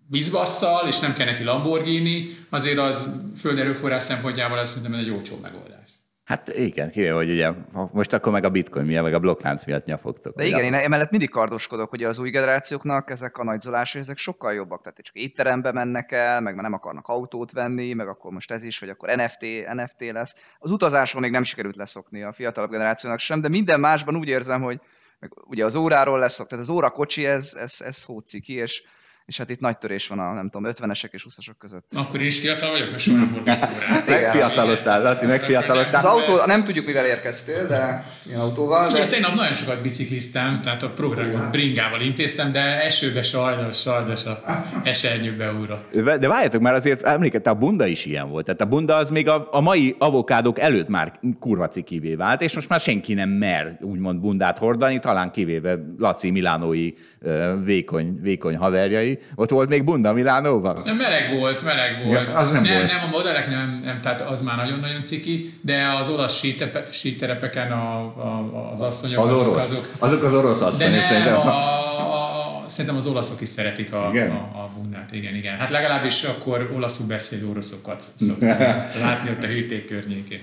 vízbasszal, és nem kell neki Lamborghini, azért az földerőforrás szempontjából az szerintem egy olcsó megoldás. Hát igen, kivéve, hogy ugye most akkor meg a bitcoin miatt, meg a blokklánc miatt nyafogtok. De igen, én emellett mindig kardoskodok, hogy az új generációknak ezek a nagyzolások, ezek sokkal jobbak. Tehát csak étterembe mennek el, meg már nem akarnak autót venni, meg akkor most ez is, vagy akkor NFT, NFT lesz. Az utazáson még nem sikerült leszokni a fiatalabb generációnak sem, de minden másban úgy érzem, hogy meg ugye az óráról leszok, tehát az óra kocsi, ez, ez, ez hóci ki, és, és hát itt nagy törés van a, nem tudom, 50-esek és 20-asok között. Akkor én is fiatal vagyok, mert soha nem voltam órát. Megfiatalodtál, Laci, megfiatalodtál. Az autó, nem tudjuk, mivel érkeztél, de milyen autóval. Figyelj, De... tegnap nagyon sokat bicikliztem, tehát a programot bringával intéztem, de esőbe sajnos, sajnos a esernyő beugrott. De várjátok, már azért emlékezte, a bunda is ilyen volt. Tehát a bunda az még a, a mai avokádok előtt már kurva cikivé vált, és most már senki nem mer úgymond bundát hordani, talán kivéve Laci Milánói vékony, vékony haverjai. Ott volt még bunda Milánóban? De meleg volt, meleg volt. Ja, az nem nem, volt. nem, a modellek nem, nem, tehát az már nagyon-nagyon ciki, de az olasz sítepe, síterepeken a, a, az asszonyok, Az azok, orosz. azok, Azok az orosz de asszonyok nem, szerintem. a, a, a, szerintem az olaszok is szeretik a, Igen? a, a bundát, igen, igen. Hát legalábbis akkor olaszul beszélő oroszokat szoktam látni ott a hűték környékén.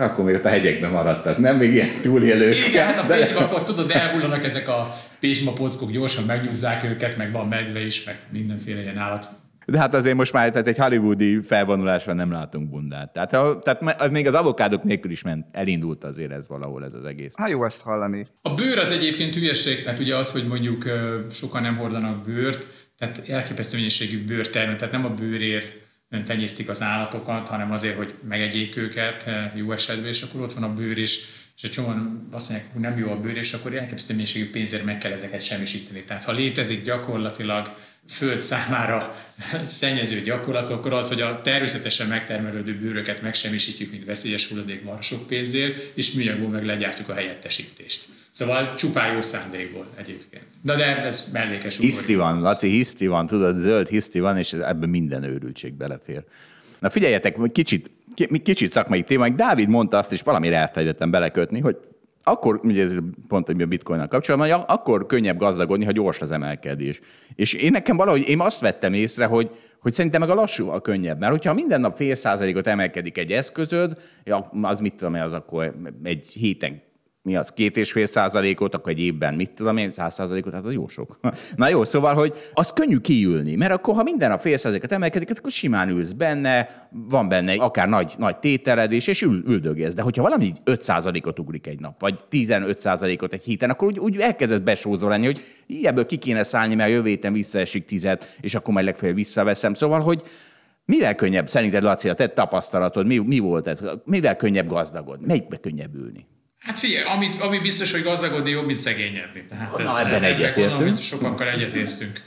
Akkor még ott a hegyekben maradtak, nem még ilyen túlélők. Igen, hát a De- pézsma, akkor tudod, elhullanak ezek a pézsma pockok, gyorsan megnyúzzák őket, meg van medve is, meg mindenféle ilyen állat. De hát azért most már tehát egy hollywoodi felvonulásra nem látunk bundát. Tehát, ha- tehát még az avokádok nélkül is ment, elindult azért ez valahol ez az egész. Hát jó ezt hallani. A bőr az egyébként hülyeség, tehát ugye az, hogy mondjuk sokan nem hordanak bőrt, tehát elképesztő mennyiségű bőr termel, tehát nem a bőrért tenyésztik az állatokat, hanem azért, hogy megegyék őket eh, jó esetben, és akkor ott van a bőr is, és egy csomóan azt mondják, hogy nem jó a bőr, és akkor elképesztő mennyiségű pénzért meg kell ezeket semmisíteni. Tehát ha létezik gyakorlatilag föld számára szennyező gyakorlat, akkor az, hogy a természetesen megtermelődő bőröket megsemmisítjük, mint veszélyes hulladék marosok pénzért, és műanyagból meg legyártjuk a helyettesítést. Szóval csupán jó szándékból egyébként. De, de ez mellékes. Hiszti van, Laci, hiszti van, tudod, zöld hiszti van, és ebben minden őrültség belefér. Na figyeljetek, kicsit, kicsit szakmai téma, Dávid mondta azt, és valamire elfelejtettem belekötni, hogy akkor, ugye ez pont a bitcoin kapcsolatban, hogy akkor könnyebb gazdagodni, ha gyors az emelkedés. És én nekem valahogy, én azt vettem észre, hogy, hogy szerintem meg a lassú a könnyebb. Mert hogyha minden nap fél százalékot emelkedik egy eszközöd, az mit tudom én, az akkor egy héten mi az, két és fél százalékot, akkor egy évben, mit tudom én, száz százalékot, hát az jó sok. Na jó, szóval, hogy az könnyű kiülni, mert akkor, ha minden a fél százalékot emelkedik, akkor simán ülsz benne, van benne akár nagy, nagy tételedés, és ül, üldögész. De hogyha valami 5 százalékot ugrik egy nap, vagy 15 százalékot egy héten, akkor úgy, úgy elkezdett besózva lenni, hogy ebből ki kéne szállni, mert jövő héten visszaesik tizet, és akkor majd legfeljebb visszaveszem. Szóval, hogy mivel könnyebb, szerinted Laci, a te tapasztalatod, mi, mi volt ez? Mivel könnyebb gazdagodni? Melyikbe könnyebb ülni? Hát figyelj, ami, ami biztos, hogy gazdagodni jobb, mint szegényedni. Tehát Na, ez, ebben egyetértünk. Sokakkal egyetértünk.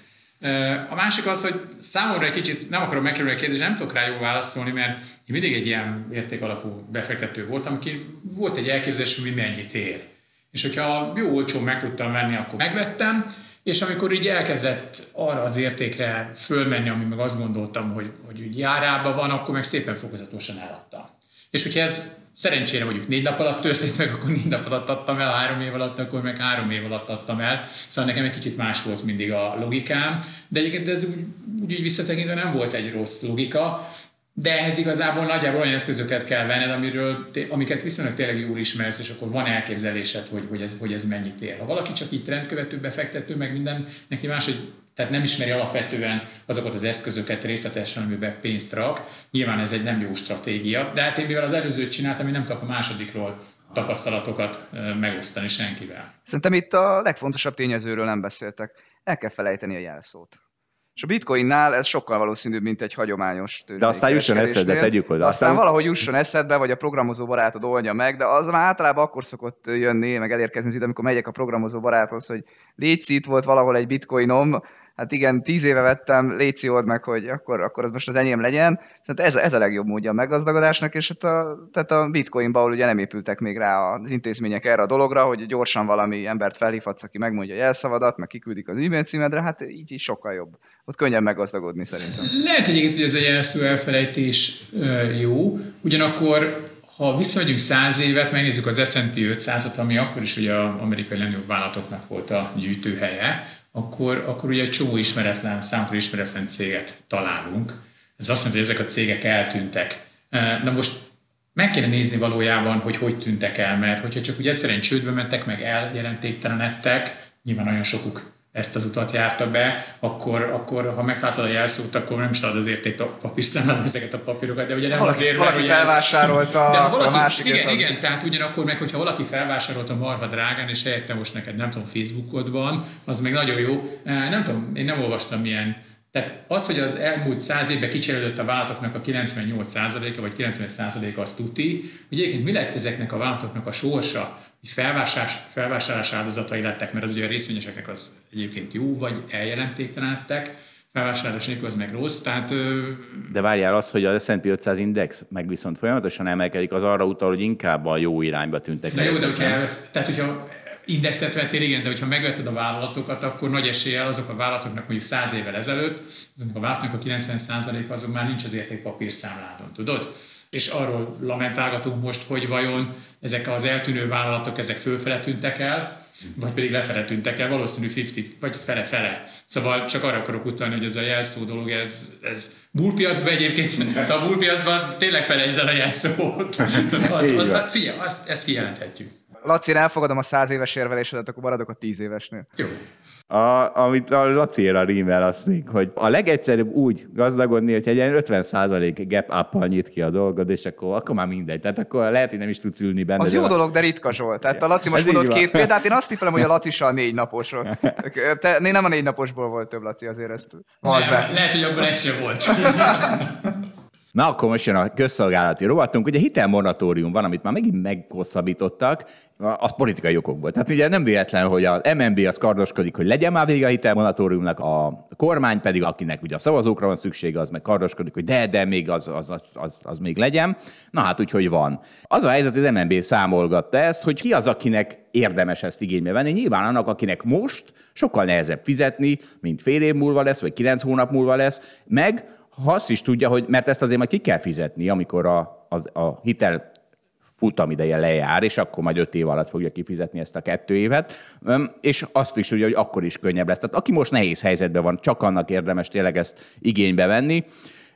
A másik az, hogy számomra egy kicsit nem akarom megkerülni a kérdést, nem tudok rá jól válaszolni, mert én mindig egy ilyen értékalapú befektető voltam, aki volt egy elképzelés, hogy mi mennyit ér. És hogyha jó olcsó meg tudtam venni, akkor megvettem, és amikor így elkezdett arra az értékre fölmenni, ami meg azt gondoltam, hogy, hogy úgy járába van, akkor meg szépen fokozatosan eladtam. És hogyha ez szerencsére mondjuk négy nap alatt történt meg, akkor négy nap alatt adtam el, három év alatt, akkor meg három év alatt adtam el. Szóval nekem egy kicsit más volt mindig a logikám, de egyébként ez úgy, úgy, visszatekintve nem volt egy rossz logika, de ehhez igazából nagyjából olyan eszközöket kell venned, amiről, amiket viszonylag tényleg jól ismersz, és akkor van elképzelésed, hogy, hogy, ez, hogy ez mennyit ér. Ha valaki csak így trendkövető befektető, meg minden, neki más, hogy tehát nem ismeri alapvetően azokat az eszközöket részletesen, amiben pénzt rak. Nyilván ez egy nem jó stratégia, de hát én mivel az előzőt csináltam, én nem tudok a másodikról tapasztalatokat megosztani senkivel. Szerintem itt a legfontosabb tényezőről nem beszéltek. El kell felejteni a jelszót. És a bitcoinnál ez sokkal valószínűbb, mint egy hagyományos De aztán jusson eszedbe, tegyük hozzá. Aztán, aztán valahogy jusson eszedbe, vagy a programozó barátod oldja meg, de az már általában akkor szokott jönni, meg elérkezni az idő, amikor megyek a programozó baráthoz, hogy légy itt volt valahol egy bitcoinom, hát igen, tíz éve vettem, léci old meg, hogy akkor, akkor az most az enyém legyen. Tehát ez, ez a legjobb módja a meggazdagodásnak, és hát a, tehát a bitcoinba, ugye nem épültek még rá az intézmények erre a dologra, hogy gyorsan valami embert felhívhatsz, aki megmondja a jelszavadat, meg kiküldik az e-mail címedre, hát így is sokkal jobb. Ott könnyen meggazdagodni szerintem. Lehet egyébként, hogy ez a jelszó elfelejtés jó, ugyanakkor ha visszamegyünk száz évet, megnézzük az S&P 500-at, ami akkor is ugye az amerikai legnagyobb vállalatoknak volt a gyűjtőhelye, akkor, akkor ugye egy csomó ismeretlen, számunkra ismeretlen céget találunk. Ez azt mondja, hogy ezek a cégek eltűntek. Na most meg kéne nézni valójában, hogy hogy tűntek el, mert hogyha csak úgy egyszerűen csődbe mentek, meg eljelentéktelenedtek, nyilván nagyon sokuk ezt az utat járta be, akkor, akkor ha megtaláltad a jelszót, akkor nem is találod az érték a papírszámlán ezeket a papírokat, de ugye nem valaki, azért, valaki felvásárolta de valaki, a másik. Igen, igen, tehát ugyanakkor meg, hogyha valaki felvásárolta marha drágán, és helyette most neked nem tudom, Facebookod van, az meg nagyon jó. Nem tudom, én nem olvastam milyen tehát az, hogy az elmúlt száz évben kicserélődött a vállalatoknak a 98%-a vagy 90%-a, az tuti, hogy egyébként mi lett ezeknek a vállalatoknak a sorsa, hogy felvásárlás, felvásárlás áldozatai lettek, mert az ugye a részvényeseknek az egyébként jó, vagy eljelentéktelenedtek, felvásárlás nélkül az meg rossz, tehát... De várjál az, hogy a S&P 500 index meg viszont folyamatosan emelkedik, az arra utal, hogy inkább a jó irányba tűntek. De jó, de hogyha, elvesz, tehát hogyha indexet vettél, igen, de hogyha megveted a vállalatokat, akkor nagy eséllyel azok a vállalatoknak mondjuk 100 évvel ezelőtt, azoknak a vállalatoknak a 90% azok már nincs az értékpapír számládon, tudod? És arról lamentálgatunk most, hogy vajon ezek az eltűnő vállalatok, ezek fölfele tűntek el, vagy pedig lefele tűntek el, valószínű 50, vagy fele-fele. Szóval csak arra akarok utalni, hogy ez a jelszó dolog, ez, ez bullpiacban egyébként, szóval a bullpiacban tényleg felejtsd el a jelszót. Az, az, az, figyelj, azt, ezt kijelenthetjük. Laci, én elfogadom a száz éves érvelésedet, akkor maradok a tíz évesnél. Jó. A, amit a Laciéra rímel azt még, hogy a legegyszerűbb úgy gazdagodni, hogy egy ilyen 50% gap up nyit ki a dolgod, és akkor, akkor már mindegy. Tehát akkor lehet, hogy nem is tudsz ülni benne. Az jó a... dolog, de ritka Zsolt. Tehát a Laci most mondott két példát, én azt tippelem, hogy a Laci a négy naposról. Te, nem a négy naposból volt több, Laci, azért ezt nem, be. Lehet, hogy abban egy sem volt. Na, akkor most jön a közszolgálati rovatunk. Ugye hitelmoratórium van, amit már megint meghosszabbítottak, az politikai okokból. Tehát ugye nem véletlen, hogy az MNB az kardoskodik, hogy legyen már vége a hitelmoratóriumnak, a kormány pedig, akinek ugye a szavazókra van szüksége, az meg kardoskodik, hogy de, de még az, az, az, az még legyen. Na hát úgyhogy van. Az a helyzet, hogy az MNB számolgatta ezt, hogy ki az, akinek érdemes ezt igénybe venni. Nyilván annak, akinek most sokkal nehezebb fizetni, mint fél év múlva lesz, vagy kilenc hónap múlva lesz, meg ha azt is tudja, hogy mert ezt azért majd ki kell fizetni, amikor a, a, a hitel futamideje lejár, és akkor majd öt év alatt fogja kifizetni ezt a kettő évet, és azt is tudja, hogy akkor is könnyebb lesz. Tehát aki most nehéz helyzetben van, csak annak érdemes tényleg ezt igénybe venni.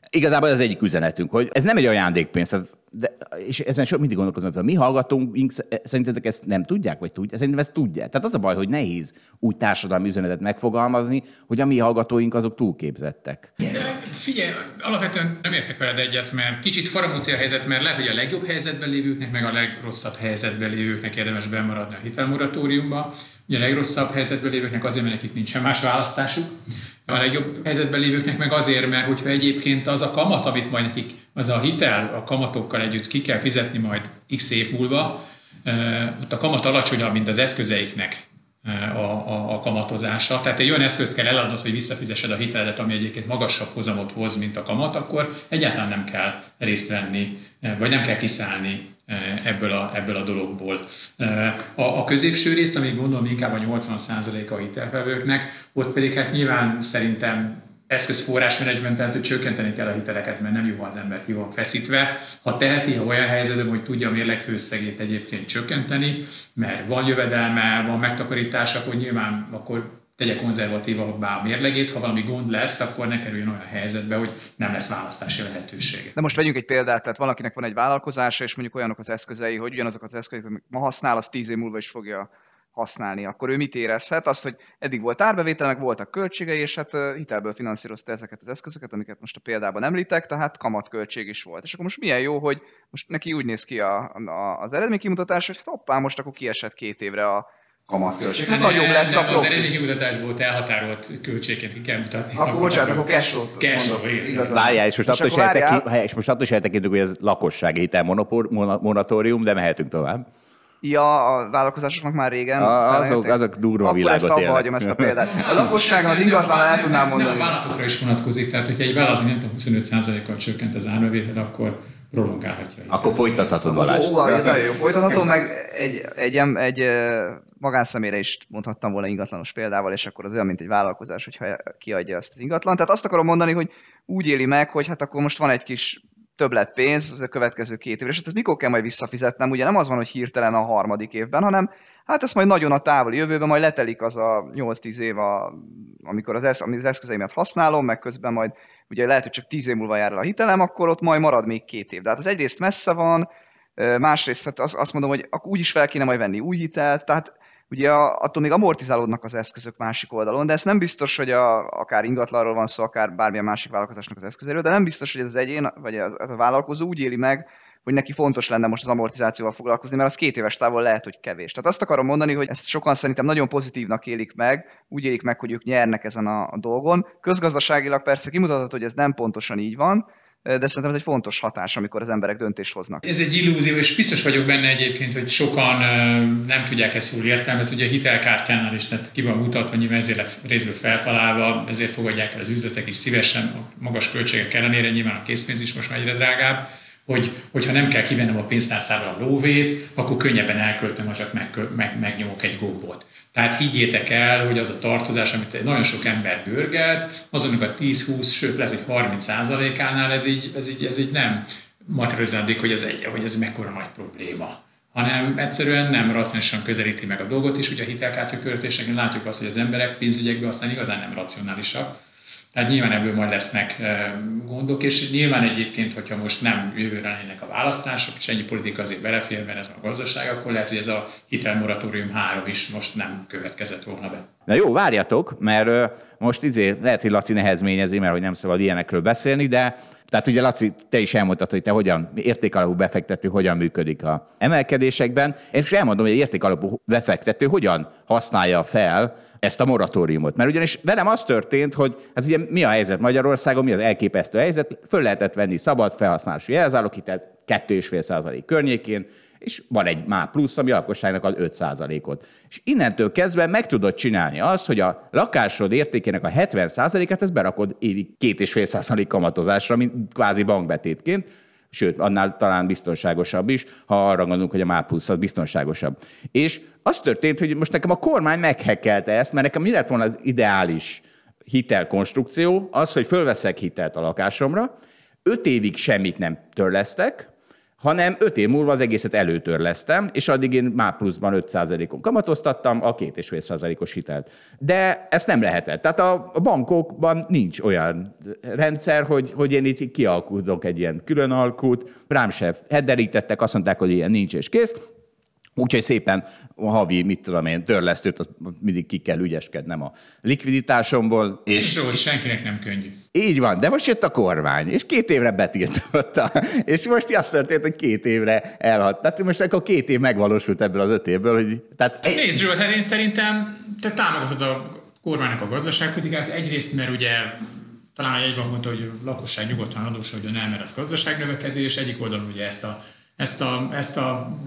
Igazából az egyik üzenetünk, hogy ez nem egy ajándékpénz, de, és ezen sok mindig gondolkozom, hogy mi hallgatóink szerintetek ezt nem tudják, vagy tudják? Szerintem ezt tudják. Tehát az a baj, hogy nehéz úgy társadalmi üzenetet megfogalmazni, hogy a mi hallgatóink azok túlképzettek. Figyelj, alapvetően nem értek veled egyet, mert kicsit faramúci a helyzet, mert lehet, hogy a legjobb helyzetben lévőknek, meg a legrosszabb helyzetben lévőknek érdemes bemaradni a hitelmoratóriumba. Ugye a legrosszabb helyzetben lévőknek azért, mert nekik nincsen más választásuk a legjobb helyzetben lévőknek meg azért, mert hogyha egyébként az a kamat, amit majd nekik, az a hitel a kamatokkal együtt ki kell fizetni majd x év múlva, ott a kamat alacsonyabb, mint az eszközeiknek a, a, a kamatozása. Tehát egy olyan eszközt kell eladnod, hogy visszafizesed a hiteledet, ami egyébként magasabb hozamot hoz, mint a kamat, akkor egyáltalán nem kell részt venni, vagy nem kell kiszállni ebből a, ebből a dologból. A, a középső rész, ami gondolom inkább a 80%-a a hitelfelvőknek, ott pedig hát nyilván szerintem eszközforrásmenedzsmentet, hogy csökkenteni kell a hiteleket, mert nem jó, ha az ember ki van feszítve. Ha teheti, ha olyan helyzetben, hogy tudja a mérleg főszegét egyébként csökkenteni, mert van jövedelme, van megtakarítás, akkor nyilván akkor tegye konzervatívabbá a mérlegét, ha valami gond lesz, akkor ne kerüljön olyan helyzetbe, hogy nem lesz választási lehetősége. De most vegyünk egy példát, tehát valakinek van egy vállalkozása, és mondjuk olyanok az eszközei, hogy ugyanazok az eszközök, amit ma használ, az tíz év múlva is fogja használni, akkor ő mit érezhet? Azt, hogy eddig volt árbevétel, meg voltak költségei, és hát hitelből finanszírozta ezeket az eszközöket, amiket most a példában említek, tehát kamatköltség is volt. És akkor most milyen jó, hogy most neki úgy néz ki a, a, az eredménykimutatás, hogy hát hoppá, most akkor kiesett két évre a, kamatköltség. Hát nagyobb lett a profit. Az eredménykimutatásból elhatárolt költségként ki kell mutatni. Akkor bocsánat, akkor cash flow Cash flow, Várjál, és most, attól is és most attól is eltekintünk, hogy ez lakossági hitel moratórium, de mehetünk tovább. Ja, a vállalkozásoknak már régen. A, azok, azok durva Akkor világot ezt abba hagyom ezt a példát. A lakosságon az ingatlan el tudnám mondani. Nem, a vállalatokra is vonatkozik, tehát hogyha egy vállalat nem tudom, 25%-kal csökkent az árbevétel, akkor prolongálhatja. Akkor folytathatod Balázs. Ó, nagyon jó, folytathatom, meg egy, egy, egy, egy magánszemélyre is mondhattam volna ingatlanos példával, és akkor az olyan, mint egy vállalkozás, hogyha kiadja ezt az ingatlan. Tehát azt akarom mondani, hogy úgy éli meg, hogy hát akkor most van egy kis többlet pénz az a következő két évre, és hát ezt mikor kell majd visszafizetnem? Ugye nem az van, hogy hirtelen a harmadik évben, hanem hát ezt majd nagyon a távoli jövőben majd letelik az a 8-10 év, a, amikor az, esz, az eszközeimet használom, meg közben majd ugye lehet, hogy csak 10 év múlva jár el a hitelem, akkor ott majd marad még két év. De hát az egyrészt messze van, másrészt hát azt mondom, hogy úgy is fel kéne majd venni új hitelt, tehát ugye attól még amortizálódnak az eszközök másik oldalon, de ez nem biztos, hogy a, akár ingatlanról van szó, akár bármilyen másik vállalkozásnak az eszközéről, de nem biztos, hogy ez az egyén, vagy az, az a vállalkozó úgy éli meg, hogy neki fontos lenne most az amortizációval foglalkozni, mert az két éves távol lehet, hogy kevés. Tehát azt akarom mondani, hogy ezt sokan szerintem nagyon pozitívnak élik meg, úgy élik meg, hogy ők nyernek ezen a, a dolgon. Közgazdaságilag persze kimutatható, hogy ez nem pontosan így van, de szerintem ez egy fontos hatás, amikor az emberek döntést hoznak. Ez egy illúzió, és biztos vagyok benne egyébként, hogy sokan nem tudják ezt jól értelmezni. Ugye a hitelkártyánál is tehát ki van mutatva, nyilván ezért lesz részből feltalálva, ezért fogadják el az üzletek is szívesen, a magas költségek ellenére, nyilván a készpénz is most már egyre drágább hogy, hogyha nem kell kivennem a pénztárcára a lóvét, akkor könnyebben elköltöm, ha csak meg, meg, megnyomok egy gombot. Tehát higgyétek el, hogy az a tartozás, amit nagyon sok ember bőrgelt, azonnak a 10-20, sőt lehet, hogy 30 százalékánál ez így, ez így, ez így nem materializálódik, hogy ez, egy, hogy ez mekkora nagy probléma. Hanem egyszerűen nem racionálisan közelíti meg a dolgot, és ugye a hitelkártya költéseken látjuk azt, hogy az emberek pénzügyekben aztán igazán nem racionálisak, tehát nyilván ebből majd lesznek gondok, és nyilván egyébként, hogyha most nem jövőre lennének a választások, és ennyi politika azért belefér, mert ez a gazdaság, akkor lehet, hogy ez a hitelmoratórium három is most nem következett volna be. Na jó, várjatok, mert most izé, lehet, hogy Laci nehezményezi, mert hogy nem szabad ilyenekről beszélni, de tehát ugye Laci, te is elmondtad, hogy te hogyan, értékalapú befektető hogyan működik a emelkedésekben. Én is elmondom, hogy értékalapú befektető hogyan használja fel ezt a moratóriumot. Mert ugyanis velem az történt, hogy hát ugye mi a helyzet Magyarországon, mi az elképesztő helyzet, föl lehetett venni szabad felhasználási jelzáloghitelt 2,5% környékén, és van egy már plusz, ami a lakosságnak ad 5%-ot. És innentől kezdve meg tudod csinálni azt, hogy a lakásod értékének a 70%-át ezt berakod évi 2,5% kamatozásra, mint kvázi bankbetétként, sőt, annál talán biztonságosabb is, ha arra gondolunk, hogy a MÁ plusz az biztonságosabb. És az történt, hogy most nekem a kormány meghekkelte ezt, mert nekem mi lett volna az ideális hitelkonstrukció, az, hogy fölveszek hitelt a lakásomra, öt évig semmit nem törlesztek, hanem öt év múlva az egészet előtörlesztem, és addig én már pluszban 5%-on kamatoztattam a 2,5%-os hitelt. De ezt nem lehetett. Tehát a bankokban nincs olyan rendszer, hogy, hogy én itt kialkudok egy ilyen külön alkut, rám se hederítettek, azt mondták, hogy ilyen nincs és kész, Úgyhogy szépen a havi, mit tudom én, törlesztőt, az mindig ki kell ügyeskednem a likviditásomból. És, és hogy senkinek nem könnyű. Így van, de most jött a kormány, és két évre betiltotta. És most azt történt, hogy két évre elhat. Tehát most akkor két év megvalósult ebből az öt évből. Hogy, tehát... Nézd, Zsolt, hát én szerintem te támogatod a kormánynak a gazdaságpolitikát. Egyrészt, mert ugye talán egyben mondta, hogy a lakosság nyugodtan adósodjon el, mert az gazdaságnövekedés. Egyik oldalon ugye ezt a, ezt a, ezt a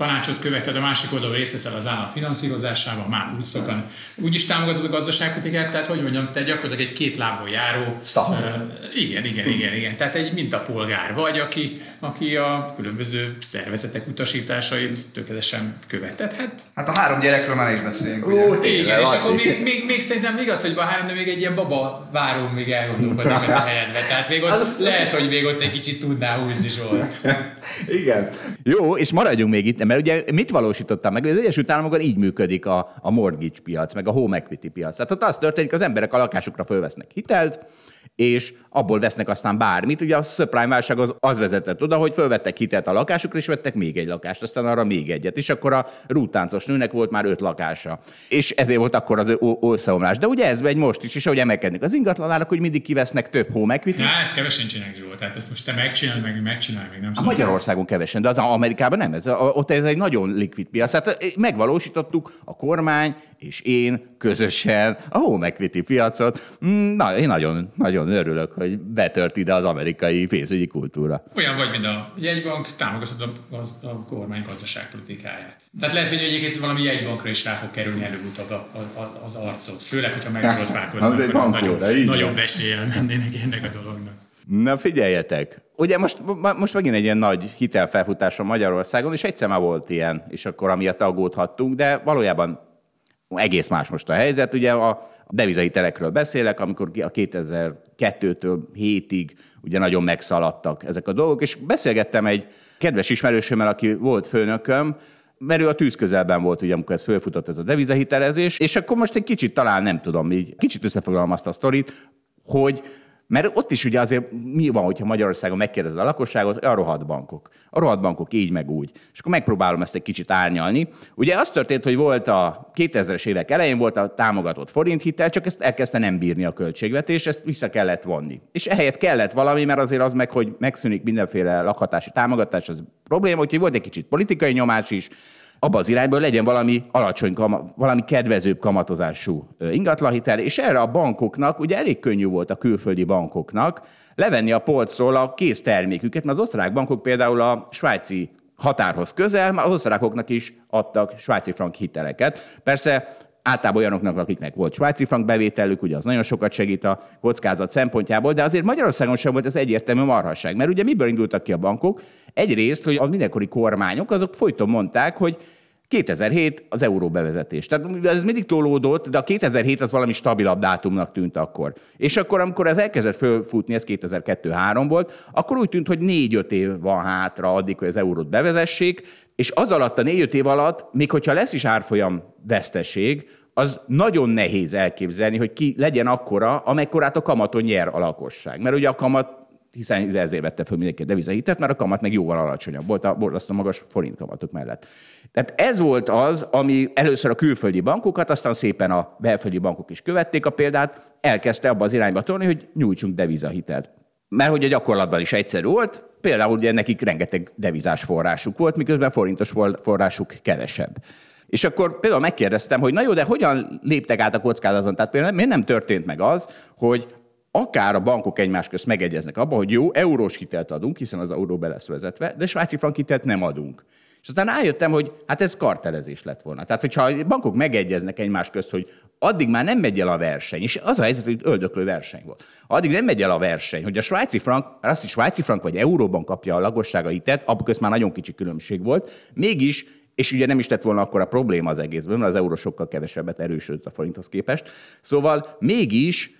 tanácsot követed, a másik oldalon részt veszel az állam finanszírozásában, már pluszokon. Úgy is támogatod a gazdaságpolitikát, tehát hogy mondjam, te gyakorlatilag egy két lábon járó. Uh, igen, igen, igen, igen. Tehát egy mintapolgár vagy, aki, aki a különböző szervezetek utasításait tökéletesen követett. Hát, hát a három gyerekről már is beszélünk. Ó, ugye? igen, és akkor még, még, még, szerintem igaz, hogy van három, de még egy ilyen baba váró még elgondolkodik a helyedbe. Tehát még ott, lehet, hogy még ott egy kicsit tudná húzni Zsolt. igen. Jó, és maradjunk még itt, mert ugye mit valósítottam meg? Az Egyesült Államokban így működik a, a mortgage piac, meg a home equity piac. Tehát ott az történik, az emberek a lakásukra fölvesznek hitelt, és abból vesznek aztán bármit. Ugye a subprime válság az, az vezetett oda, hogy fölvettek hitelt a lakásukra, és vettek még egy lakást, aztán arra még egyet. És akkor a rútáncos nőnek volt már öt lakása. És ezért volt akkor az összeomlás. De ugye ez megy most is, és ahogy emelkednek az ingatlanárak, hogy mindig kivesznek több home equity. Ja, ezt kevesen csinálják, Zsolt. Tehát ezt most te megcsinálod, meg megcsinálj, meg nem A Magyarországon kevesen, de az Amerikában nem. Ez, ott ez egy nagyon likvid piac. Hát megvalósítottuk a kormány és én közösen a home equity piacot. Mm, na, én nagyon, nagyon örülök, hogy betört ide az amerikai pénzügyi kultúra. Olyan vagy, mint a jegybank, támogatod a, az, a kormány gazdaságpolitikáját. Tehát lehet, hogy egyébként valami jegybankra is rá fog kerülni előbb-utóbb az arcot. Főleg, hogyha megborotválkoznak, hogy nagyon, nagyon besélyen mennének ennek a dolognak. Na figyeljetek, ugye most, most megint egy ilyen nagy hitelfelfutás a Magyarországon, és egyszer már volt ilyen, és akkor amiatt aggódhattunk, de valójában egész más most a helyzet. Ugye a devizahitelekről beszélek, amikor a 2002-től 7-ig ugye nagyon megszaladtak ezek a dolgok, és beszélgettem egy kedves ismerősömmel, aki volt főnököm, mert ő a tűz közelben volt, ugye, amikor ez fölfutott ez a devizahitelezés, és akkor most egy kicsit talán nem tudom, így kicsit összefoglalom azt a sztorit, hogy mert ott is ugye azért mi van, hogyha Magyarországon megkérdezed a lakosságot, a rohadt bankok. A rohadt bankok így meg úgy. És akkor megpróbálom ezt egy kicsit árnyalni. Ugye az történt, hogy volt a 2000-es évek elején volt a támogatott forinthitel, csak ezt elkezdte nem bírni a költségvetés, ezt vissza kellett vonni. És ehelyett kellett valami, mert azért az meg, hogy megszűnik mindenféle lakhatási támogatás, az probléma, úgyhogy volt egy kicsit politikai nyomás is, abba az irányba legyen valami alacsony, valami kedvezőbb kamatozású ingatlanhitel, és erre a bankoknak, ugye elég könnyű volt a külföldi bankoknak levenni a polcról a kész terméküket, mert az osztrák bankok például a svájci határhoz közel, már az osztrákoknak is adtak svájci frank hiteleket. Persze általában olyanoknak, akiknek volt svájci frank bevételük, ugye az nagyon sokat segít a kockázat szempontjából, de azért Magyarországon sem volt ez egyértelmű marhasság, mert ugye miből indultak ki a bankok? Egyrészt, hogy a mindenkori kormányok azok folyton mondták, hogy 2007 az euró bevezetés. Tehát ez mindig tolódott, de a 2007 az valami stabilabb dátumnak tűnt akkor. És akkor, amikor ez elkezdett fölfutni, ez 2002-3 volt, akkor úgy tűnt, hogy 4-5 év van hátra addig, hogy az eurót bevezessék, és az alatt a 4-5 év alatt, még hogyha lesz is árfolyam veszteség, az nagyon nehéz elképzelni, hogy ki legyen akkora, amekkorát a kamaton nyer a lakosság. Mert ugye a kamat hiszen ezért vette föl mindenki a devizahitet, mert a kamat meg jóval alacsonyabb volt a borzasztó magas forint kamatok mellett. Tehát ez volt az, ami először a külföldi bankokat, aztán szépen a belföldi bankok is követték a példát, elkezdte abba az irányba tolni, hogy nyújtsunk devizahitelt. Mert hogy a gyakorlatban is egyszerű volt, például ugye nekik rengeteg devizás forrásuk volt, miközben forintos forrásuk kevesebb. És akkor például megkérdeztem, hogy na jó, de hogyan léptek át a kockázaton? Tehát például miért nem történt meg az, hogy akár a bankok egymás közt megegyeznek abban, hogy jó, eurós hitelt adunk, hiszen az euró be lesz vezetve, de svájci frank hitelt nem adunk. És aztán rájöttem, hogy hát ez kartelezés lett volna. Tehát, hogyha a bankok megegyeznek egymás közt, hogy addig már nem megy el a verseny, és az a helyzet, hogy öldöklő verseny volt. Addig nem megy el a verseny, hogy a svájci frank, azt is svájci frank vagy euróban kapja a lakossága hitelt, abban közt már nagyon kicsi különbség volt, mégis és ugye nem is lett volna akkor a probléma az egészben, mert az euró sokkal kevesebbet erősödött a forinthoz képest. Szóval mégis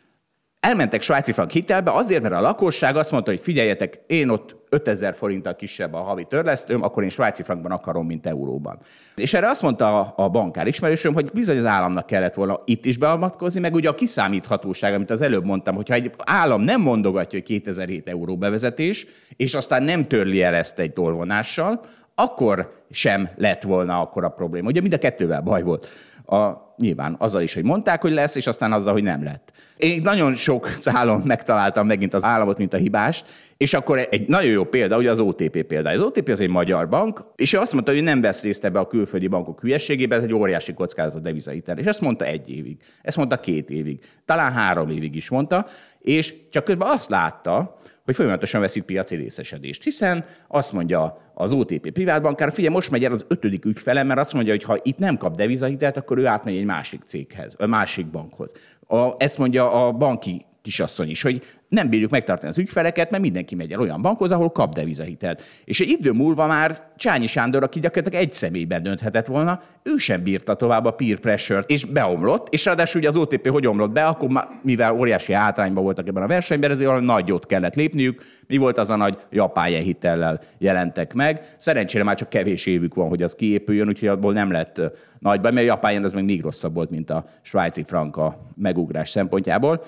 elmentek svájci frank hitelbe azért, mert a lakosság azt mondta, hogy figyeljetek, én ott 5000 forinttal kisebb a havi törlesztőm, akkor én svájci frankban akarom, mint euróban. És erre azt mondta a, a bankár ismerősöm, hogy bizony az államnak kellett volna itt is beavatkozni, meg ugye a kiszámíthatóság, amit az előbb mondtam, hogyha egy állam nem mondogatja, hogy 2007 euró bevezetés, és aztán nem törli el ezt egy tolvonással, akkor sem lett volna akkor a probléma. Ugye mind a kettővel baj volt. A, nyilván azzal is, hogy mondták, hogy lesz, és aztán azzal, hogy nem lett. Én nagyon sok szálon megtaláltam megint az államot, mint a hibást, és akkor egy nagyon jó példa, ugye az OTP példája. Az OTP az egy magyar bank, és ő azt mondta, hogy nem vesz részt ebbe a külföldi bankok hülyeségébe, ez egy óriási kockázat devizahitel. És ezt mondta egy évig, ezt mondta két évig, talán három évig is mondta, és csak közben azt látta, hogy folyamatosan veszít piaci részesedést. Hiszen azt mondja az OTP privátbankár, figyelj, most megy el az ötödik ügyfelem, mert azt mondja, hogy ha itt nem kap devizahitelt, akkor ő átmegy egy másik céghez, a másik bankhoz. A, ezt mondja a banki kisasszony is, hogy nem bírjuk megtartani az ügyfeleket, mert mindenki megy el olyan bankhoz, ahol kap devizahitelt. És egy idő múlva már Csányi Sándor, aki gyakorlatilag egy személyben dönthetett volna, ő sem bírta tovább a peer pressure-t, és beomlott, és ráadásul ugye az OTP hogy omlott be, akkor már, mivel óriási hátrányban voltak ebben a versenyben, ezért valami nagyot kellett lépniük. Mi volt az a nagy japán hitellel jelentek meg. Szerencsére már csak kevés évük van, hogy az kiépüljön, úgyhogy abból nem lett nagy baj, mert japán ez meg még rosszabb volt, mint a svájci franka megugrás szempontjából.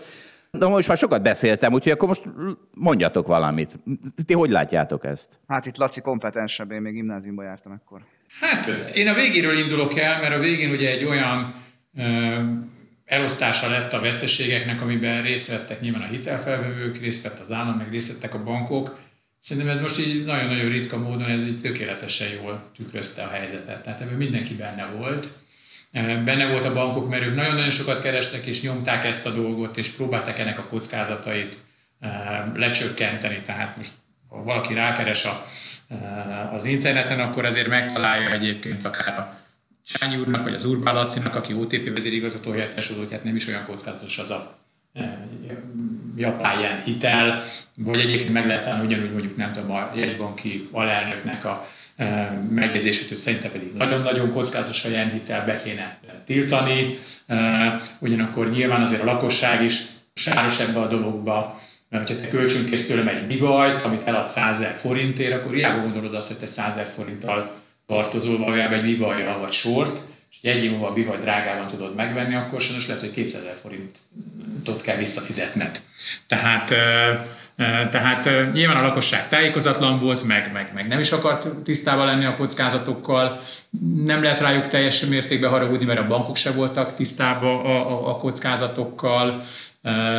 De most már sokat beszéltem, úgyhogy akkor most mondjatok valamit. Ti hogy látjátok ezt? Hát itt Laci kompetensebb, én még gimnáziumban jártam akkor. Hát én a végéről indulok el, mert a végén ugye egy olyan ö, elosztása lett a veszteségeknek, amiben részt vettek nyilván a hitelfelvevők, részt vett az állam, meg részt vettek a bankok. Szerintem ez most így nagyon-nagyon ritka módon ez így tökéletesen jól tükrözte a helyzetet. Tehát ebben mindenki benne volt benne volt a bankok, mert ők nagyon-nagyon sokat kerestek, és nyomták ezt a dolgot, és próbálták ennek a kockázatait lecsökkenteni. Tehát most, ha valaki rákeres a, az interneten, akkor azért megtalálja egyébként akár a Sányi úrnak, vagy az Urbán Lacinak, aki OTP vezérigazgató helyettes hogy hát nem is olyan kockázatos az a japán hitel, vagy egyébként meg lehet találni ugyanúgy mondjuk nem tudom, a jegybanki alelnöknek a megjegyzését, hogy szerintem pedig nagyon-nagyon kockázatos a hitel be kéne tiltani. Ugyanakkor nyilván azért a lakosság is sáros ebbe a dologba, mert hogyha te kölcsönkész tőlem egy bivajt, amit elad 100 ezer forintért, akkor hiába gondolod azt, hogy te 100 ezer forinttal tartozol valójában egy bivajjal vagy sort, és egy év múlva a bivaj drágában tudod megvenni, akkor sajnos lehet, hogy 200 ezer forintot kell visszafizetned. Tehát tehát nyilván a lakosság tájékozatlan volt, meg, meg, meg nem is akart tisztában lenni a kockázatokkal. Nem lehet rájuk teljes mértékben haragudni, mert a bankok se voltak tisztában a, a, a kockázatokkal.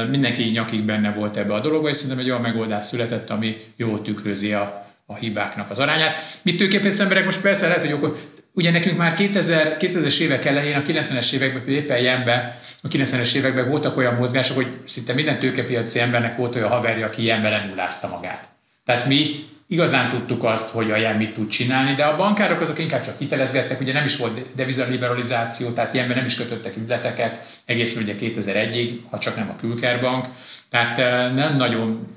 Mindenki nyakig benne volt ebbe a dologba, és szerintem egy olyan megoldás született, ami jól tükrözi a, a hibáknak az arányát. Mit tőképész emberek most persze lehet, hogy okos, Ugye nekünk már 2000, 2000-es évek elején, a 90-es években, éppen ilyenben, a 90-es években voltak olyan mozgások, hogy szinte minden tőkepiaci embernek volt olyan haverja, aki ilyenben lenullázta magát. Tehát mi igazán tudtuk azt, hogy a jen mit tud csinálni, de a bankárok azok inkább csak hitelezgettek, ugye nem is volt devizaliberalizáció, tehát ilyenben nem is kötöttek ügyleteket, egészen ugye 2001-ig, ha csak nem a Külkerbank, tehát eh, nem nagyon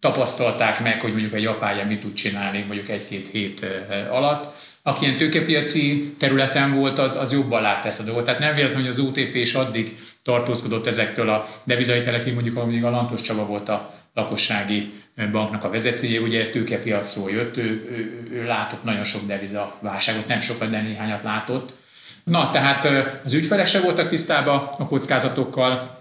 tapasztalták meg, hogy mondjuk egy japája mit tud csinálni mondjuk egy-két hét eh, alatt aki ilyen tőkepiaci területen volt, az, az jobban látta ezt a dolgot. Tehát nem véletlen, hogy az OTP is addig tartózkodott ezektől a devizahitelekig, mondjuk amíg a Lantos Csaba volt a lakossági banknak a vezetője, ugye tőkepiacról jött, ő, ő, ő látott nagyon sok deviza válságot, nem sokat, de néhányat látott. Na, tehát az ügyfelek se voltak tisztában a kockázatokkal,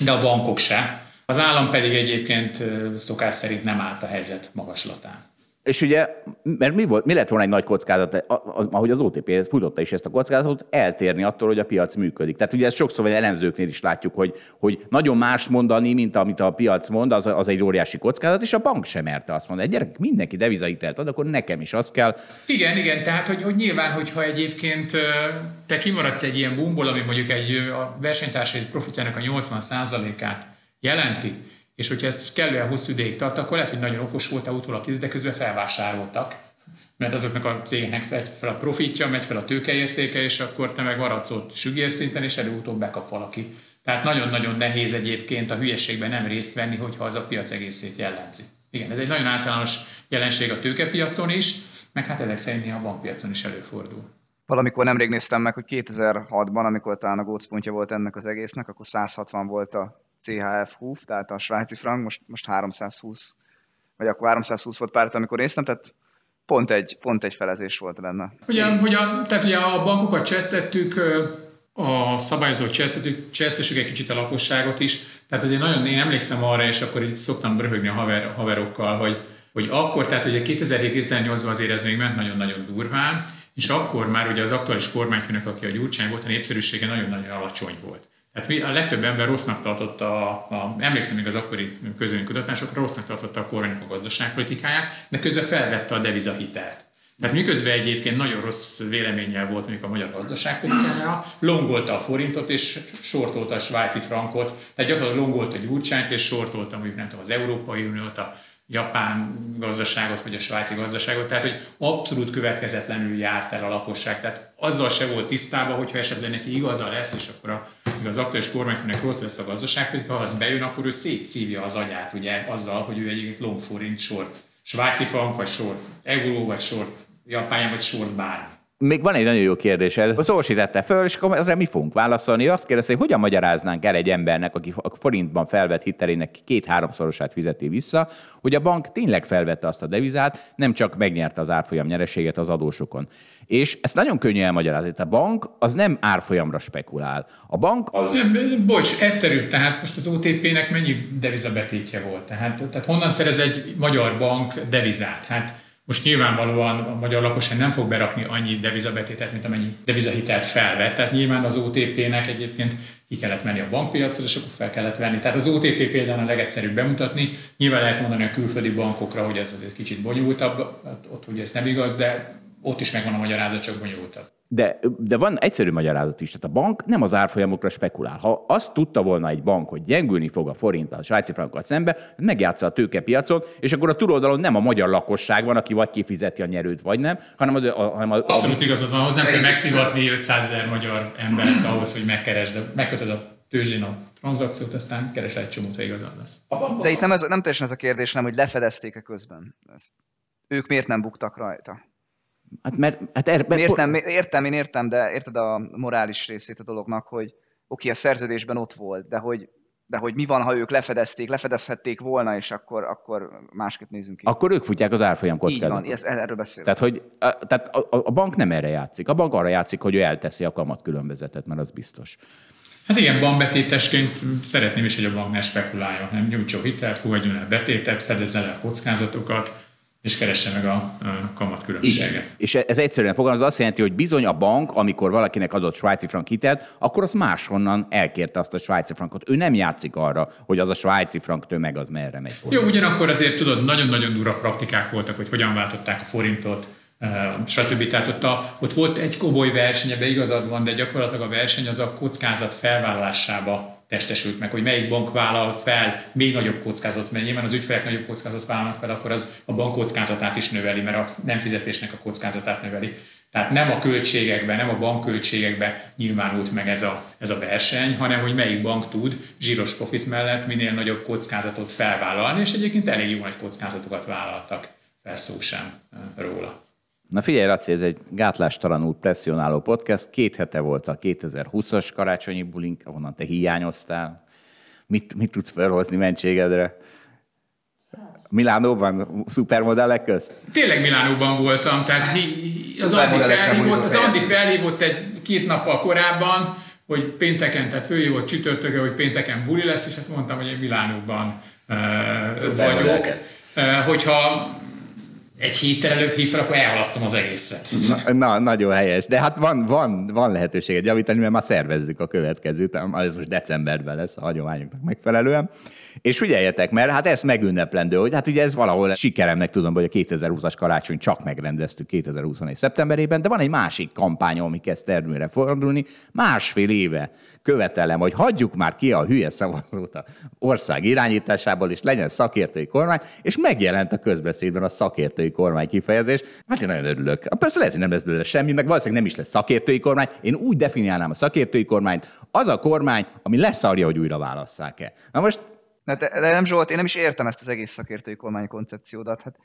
de a bankok se. Az állam pedig egyébként szokás szerint nem állt a helyzet magaslatán. És ugye, mert mi, volt, mi lett volna egy nagy kockázat, ahogy az OTP futotta is ezt a kockázatot, eltérni attól, hogy a piac működik. Tehát ugye ezt sokszor vagy elemzőknél is látjuk, hogy, hogy nagyon más mondani, mint amit a piac mond, az, az egy óriási kockázat, és a bank sem merte azt mondani. Gyerek, mindenki devizahitelt ad, akkor nekem is az kell. Igen, igen, tehát hogy, hogy nyilván, hogyha egyébként te kimaradsz egy ilyen bumbol, ami mondjuk egy a versenytársai profitjának a 80%-át jelenti, és hogyha ez kellően hosszú ideig tart, akkor lehet, hogy nagyon okos volt utólag, de közben felvásároltak, mert azoknak a cégeknek megy fel a profitja, megy fel a tőkeértéke, és akkor te meg maradsz ott sügérszinten, és előutóbb bekap valaki. Tehát nagyon-nagyon nehéz egyébként a hülyességben nem részt venni, hogyha az a piac egészét jellemzi. Igen, ez egy nagyon általános jelenség a tőkepiacon is, meg hát ezek szerint a bankpiacon is előfordul. Valamikor nemrég néztem meg, hogy 2006-ban, amikor talán a gócpontja volt ennek az egésznek, akkor 160 volt a CHF HUF, tehát a svájci frank, most, most 320, vagy akkor 320 volt pár, amikor néztem, tehát pont egy, pont egy felezés volt benne. Ugye, a, tehát ugye a bankokat csesztettük, a szabályozók csesztettük, csesztessük egy kicsit a lakosságot is, tehát azért nagyon, én emlékszem arra, és akkor így szoktam röhögni a haver, haverokkal, hogy, hogy akkor, tehát ugye 2007-2008-ban azért ez még ment nagyon-nagyon durván, és akkor már ugye az aktuális kormányfőnök, aki a Gyurcsány volt, a népszerűsége nagyon-nagyon alacsony volt. Tehát mi, a legtöbb ember rossznak tartotta, a, a, emlékszem még az akkori közönkutatásokra, rossznak tartotta a kormányok a gazdaságpolitikáját, de közben felvette a devizahitelt. Tehát miközben egyébként nagyon rossz véleménnyel volt mondjuk a magyar gazdaságpolitikára, longolta a forintot és sortolta a svájci frankot, tehát gyakorlatilag longolta gyurcsányt és sortolta mondjuk nem tudom, az Európai Uniót, a japán gazdaságot, vagy a svájci gazdaságot, tehát hogy abszolút következetlenül járt el a lakosság. Tehát azzal se volt tisztában, hogyha esetleg neki igaza lesz, és akkor a, az aktuális kormányfőnek rossz lesz a gazdaság, hogy ha az bejön, akkor ő szétszívja az agyát, ugye, azzal, hogy ő egyébként long forint sort, svájci frank, vagy sort, euró, vagy sort, japán, vagy sort bármi. Még van egy nagyon jó kérdés. Ez Orsi tette föl, és akkor ezre mi fogunk válaszolni. Azt kérdezte, hogy hogyan magyaráznánk el egy embernek, aki a forintban felvett hitelének két-háromszorosát fizeti vissza, hogy a bank tényleg felvette azt a devizát, nem csak megnyerte az árfolyam nyereséget az adósokon. És ezt nagyon könnyű elmagyarázni. A bank az nem árfolyamra spekulál. A bank az... Bocs, egyszerű. Tehát most az OTP-nek mennyi devizabetétje volt? Tehát, tehát honnan szerez egy magyar bank devizát? Hát most nyilvánvalóan a magyar lakosság nem fog berakni annyi devizabetétet, mint amennyi devizahitelt felvett. Tehát nyilván az OTP-nek egyébként ki kellett menni a bankpiacra, és akkor fel kellett venni. Tehát az OTP például a legegyszerűbb bemutatni. Nyilván lehet mondani a külföldi bankokra, hogy ez egy kicsit bonyolultabb, ott ugye ez nem igaz, de ott is megvan a magyarázat, csak bonyolultabb. De, de van egyszerű magyarázat is. Tehát a bank nem az árfolyamokra spekulál. Ha azt tudta volna egy bank, hogy gyengülni fog a forint a svájci frankkal szembe, megjátsza a tőkepiacon, és akkor a túloldalon nem a magyar lakosság van, aki vagy kifizeti a nyerőt, vagy nem, hanem az... A, hanem az Abszolút igazad van, ahhoz nem kell megszivatni 500 ezer magyar embert ahhoz, hogy megkeresd, megkötöd a tőzsdén a tranzakciót, aztán keres egy csomót, ha igazad lesz. De itt nem, ez, nem teljesen ez a kérdés, nem, hogy lefedezték-e közben. Ezt. Ők miért nem buktak rajta? Hát mert, hát er, mert miért nem, értem, én értem, de érted a morális részét a dolognak, hogy oké, a szerződésben ott volt, de hogy, de hogy mi van, ha ők lefedezték, lefedezhették volna, és akkor, akkor másképp nézünk ki. Akkor ők futják az árfolyam kockázatot. Így van, ez, erről beszélünk. Tehát, hogy, a, tehát a, a, bank nem erre játszik. A bank arra játszik, hogy ő elteszi a kamat különbözetet, mert az biztos. Hát igen, bankbetétesként szeretném is, hogy a bank ne spekuláljon, nem nyújtson hitelt, fogadjon el betétet, fedezze le a kockázatokat, és keresse meg a kamatkülönbséget. Igen. És ez egyszerűen fogalmaz, azt jelenti, hogy bizony a bank, amikor valakinek adott svájci frank hitelt, akkor az máshonnan elkérte azt a svájci frankot. Ő nem játszik arra, hogy az a svájci frank tömeg az merre megy. Jó, ugyanakkor azért tudod, nagyon-nagyon durva praktikák voltak, hogy hogyan váltották a forintot, stb. Tehát ott, a, ott volt egy komoly verseny, ebben igazad van, de gyakorlatilag a verseny az a kockázat felvállalásába testesült meg, hogy melyik bank vállal fel még nagyobb kockázatot, mert nyilván az ügyfelek nagyobb kockázatot vállalnak fel, akkor az a bank kockázatát is növeli, mert a nem fizetésnek a kockázatát növeli. Tehát nem a költségekben, nem a bankköltségekben nyilvánult meg ez a, ez a verseny, hanem hogy melyik bank tud zsíros profit mellett minél nagyobb kockázatot felvállalni, és egyébként elég jó nagy kockázatokat vállaltak, fel szó sem róla. Na figyelj, Laci, ez egy gátlástalanul presszionáló podcast. Két hete volt a 2020-as karácsonyi bulink, ahonnan te hiányoztál. Mit, mit tudsz felhozni mentségedre? Milánóban, szupermodellek közt? Tényleg Milánóban voltam, tehát az Andi, felhívott, az Andi felhívott egy két nappal korábban, hogy pénteken, tehát főhívott csütörtökön, hogy pénteken buli lesz, és hát mondtam, hogy én Milánóban uh, vagyok. Uh, hogyha egy héttel előbb hív fel, akkor elhalasztom az egészet. Na, na, nagyon helyes. De hát van, van, van lehetőséget javítani, mert már szervezzük a következőt, ez most decemberben lesz a hagyományoknak megfelelően. És figyeljetek, mert hát ez megünneplendő, hogy hát ugye ez valahol sikeremnek tudom, hogy a 2020-as karácsony csak megrendeztük 2021. szeptemberében, de van egy másik kampány, ami kezd termőre fordulni. Másfél éve követelem, hogy hagyjuk már ki a hülye szavazót a ország irányításából, és legyen szakértői kormány, és megjelent a közbeszédben a szakértői kormány kifejezés. Hát én nagyon örülök. Persze lehet, hogy nem lesz belőle semmi, meg valószínűleg nem is lesz szakértői kormány. Én úgy definiálnám a szakértői kormányt, az a kormány, ami leszarja, hogy újra válasszák-e. Na most de, de nem Zsolt, én nem is értem ezt az egész szakértői kormány koncepciódat. Hát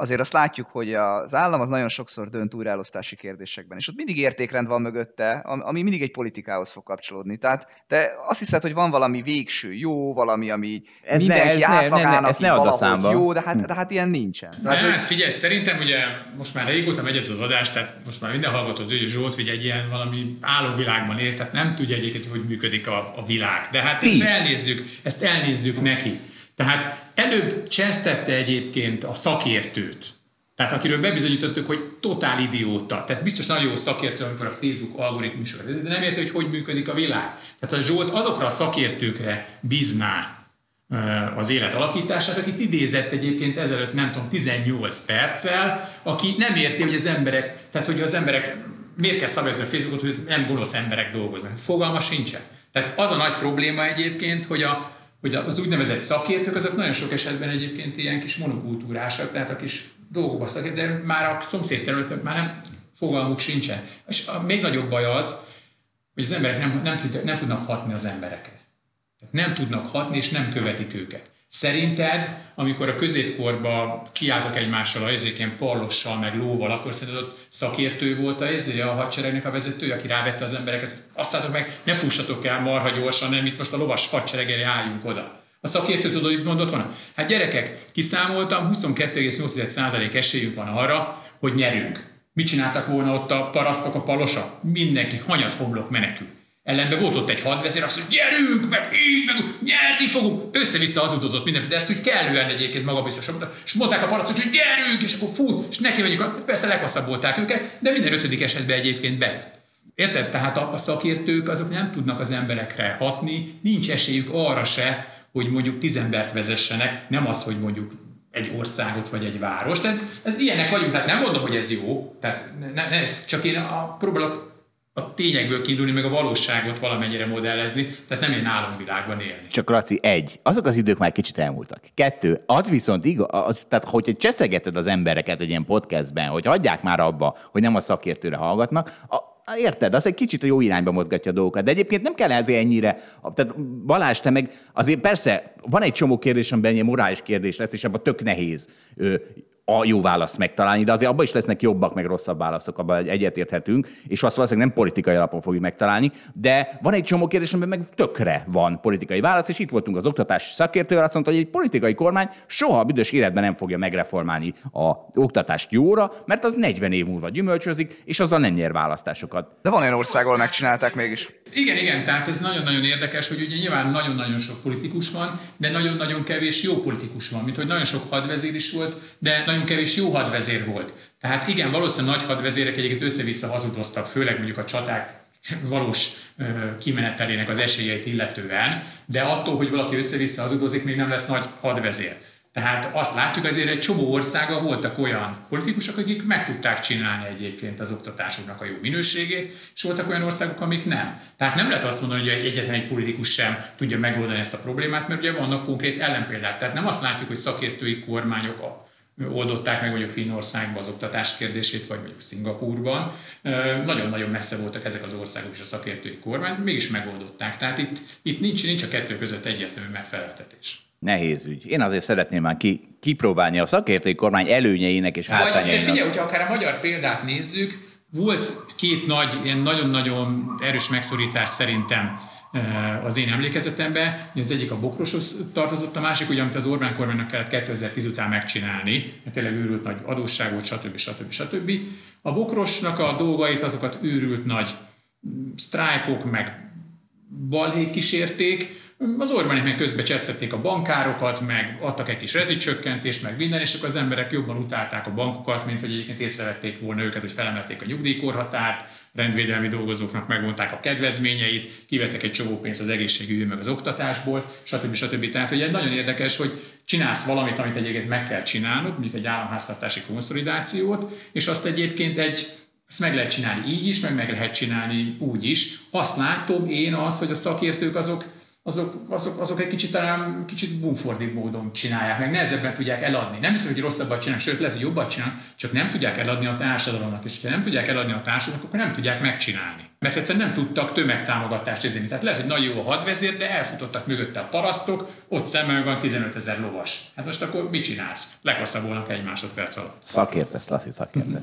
azért azt látjuk, hogy az állam az nagyon sokszor dönt újraelosztási kérdésekben, és ott mindig értékrend van mögötte, ami mindig egy politikához fog kapcsolódni. Tehát te azt hiszed, hogy van valami végső jó, valami, ami ez mindenki ne, ez átlagának ne, ne, ezt ne a számba. jó, de hát, de hát ilyen nincsen. Tehát, hát figyelj, szerintem ugye most már régóta megy ez az adás, tehát most már minden hallgató, hogy Zsolt hogy egy ilyen valami világban él, tehát nem tudja egyébként, hogy működik a, a világ. De hát ezt elnézzük, ezt elnézzük neki. Tehát előbb csesztette egyébként a szakértőt, tehát akiről bebizonyítottuk, hogy totál idióta. Tehát biztos nagyon jó szakértő, amikor a Facebook algoritmusokat de nem érti, hogy hogy működik a világ. Tehát a Zsolt azokra a szakértőkre bízná az élet alakítását, akit idézett egyébként ezelőtt, nem tudom, 18 perccel, aki nem érti, hogy az emberek, tehát hogy az emberek miért kell szabályozni a Facebookot, hogy nem gonosz emberek dolgoznak. Fogalma sincsen. Tehát az a nagy probléma egyébként, hogy a, hogy az úgynevezett szakértők, azok nagyon sok esetben egyébként ilyen kis monokultúrásak, tehát a kis dolgokba szakít, de már a szomszéd területen már nem fogalmuk sincsen. És a még nagyobb baj az, hogy az emberek nem, nem, tud, nem tudnak hatni az emberekre. Tehát nem tudnak hatni, és nem követik őket. Szerinted, amikor a középkorban kiálltak egymással a ezéken pallossal, meg lóval, akkor szerinted ott szakértő volt a, ezé, a hadseregnek a vezetője, aki rávette az embereket. Azt meg, ne fussatok el marha gyorsan, nem itt most a lovas hadseregére álljunk oda. A szakértő tudod, hogy mondott volna? Hát gyerekek, kiszámoltam, 22,8% esélyünk van arra, hogy nyerünk. Mit csináltak volna ott a parasztok, a palosa? Mindenki hanyat homlok menekül. Ellenben volt ott egy hadvezér, azt mondja, gyerünk, meg így, meg nyerni fogunk. Össze-vissza az utazott mindenki, de ezt úgy kellően egyébként magabiztosan. És mondták a parasztok, hogy gyerünk, és akkor fut, és neki megyünk. Persze lekaszabolták őket, de minden ötödik esetben egyébként bejött. Érted? Tehát a, a szakértők azok nem tudnak az emberekre hatni, nincs esélyük arra se, hogy mondjuk tíz embert vezessenek, nem az, hogy mondjuk egy országot vagy egy várost. Ez, ez ilyenek vagyunk, tehát nem mondom, hogy ez jó, tehát ne, ne, csak én a, próbálok a tényekből kiindulni, meg a valóságot valamennyire modellezni, tehát nem én álomvilágban élni. Csak Laci, egy, azok az idők már kicsit elmúltak. Kettő, az viszont igaz, az, tehát hogyha cseszegeted az embereket egy ilyen podcastben, hogy hagyják már abba, hogy nem a szakértőre hallgatnak, a, Érted, az egy kicsit a jó irányba mozgatja a dolgokat. De egyébként nem kell ezért ennyire. Tehát Balázs, te meg azért persze van egy csomó kérdés, amiben egy morális kérdés lesz, és abban tök nehéz a jó választ megtalálni, de azért abban is lesznek jobbak, meg rosszabb válaszok, abban egyetérthetünk, és azt valószínűleg nem politikai alapon fogjuk megtalálni, de van egy csomó kérdés, amiben meg tökre van politikai válasz, és itt voltunk az oktatási szakértővel, azt mondta, hogy egy politikai kormány soha büdös életben nem fogja megreformálni a oktatást jóra, mert az 40 év múlva gyümölcsözik, és azzal nem nyer választásokat. De van olyan ország, ahol megcsinálták mégis. Igen, igen, tehát ez nagyon-nagyon érdekes, hogy ugye nyilván nagyon-nagyon sok politikus van, de nagyon-nagyon kevés jó politikus van, mint hogy nagyon sok hadvezér is volt, de nagyon kevés jó hadvezér volt. Tehát igen, valószínűleg nagy hadvezérek egyébként össze-vissza hazudoztak, főleg mondjuk a csaták valós kimenetelének az esélyeit illetően, de attól, hogy valaki össze-vissza hazudozik, még nem lesz nagy hadvezér. Tehát azt látjuk, azért egy csomó országa voltak olyan politikusok, akik meg tudták csinálni egyébként az oktatásoknak a jó minőségét, és voltak olyan országok, amik nem. Tehát nem lehet azt mondani, hogy egyetlen egy politikus sem tudja megoldani ezt a problémát, mert ugye vannak konkrét ellenpéldák. Tehát nem azt látjuk, hogy szakértői kormányok a oldották meg mondjuk Finnországban az oktatás kérdését, vagy mondjuk Szingapúrban. Nagyon-nagyon messze voltak ezek az országok és a szakértői kormány, mégis megoldották. Tehát itt, itt nincs, nincs a kettő között egyetlen megfeleltetés. Nehéz ügy. Én azért szeretném már ki, kipróbálni a szakértői kormány előnyeinek és hátrányainak. De figyelj, hogyha akár a magyar példát nézzük, volt két nagy, ilyen nagyon-nagyon erős megszorítás szerintem az én emlékezetemben. Az egyik a bokroshoz tartozott, a másik, ugye, amit az Orbán kormánynak kellett 2010 után megcsinálni, mert tényleg őrült nagy adósság volt, stb. stb. stb. A bokrosnak a dolgait, azokat őrült nagy sztrájkok, meg balhé kísérték, az Orbánik meg közbe csesztették a bankárokat, meg adtak egy kis rezsicsökkentést, meg minden, és akkor az emberek jobban utálták a bankokat, mint hogy egyébként észrevették volna őket, hogy felemelték a nyugdíjkorhatárt, rendvédelmi dolgozóknak megmondták a kedvezményeit, kivettek egy csomó pénzt az egészségügyi meg az oktatásból, stb. stb. Tehát ugye nagyon érdekes, hogy csinálsz valamit, amit egyébként meg kell csinálnod, mondjuk egy államháztartási konszolidációt, és azt egyébként egy ezt meg lehet csinálni így is, meg meg lehet csinálni úgy is. Azt látom én azt, hogy a szakértők azok azok, azok, azok egy kicsit talán kicsit bumfordi módon csinálják, meg nehezebben tudják eladni. Nem hiszem, hogy rosszabbat csinálnak, sőt, lehet, hogy jobbat csinálnak, csak nem tudják eladni a társadalomnak, és ha nem tudják eladni a társadalomnak, akkor nem tudják megcsinálni. Mert egyszerűen nem tudtak tömegtámogatást ezért. Tehát lehet, hogy nagy jó a hadvezér, de elfutottak mögötte a parasztok, ott szemben van 15 ezer lovas. Hát most akkor mit csinálsz? Lekaszabolnak egy másodperc alatt. Szakértesz, Lassi, szakértesz.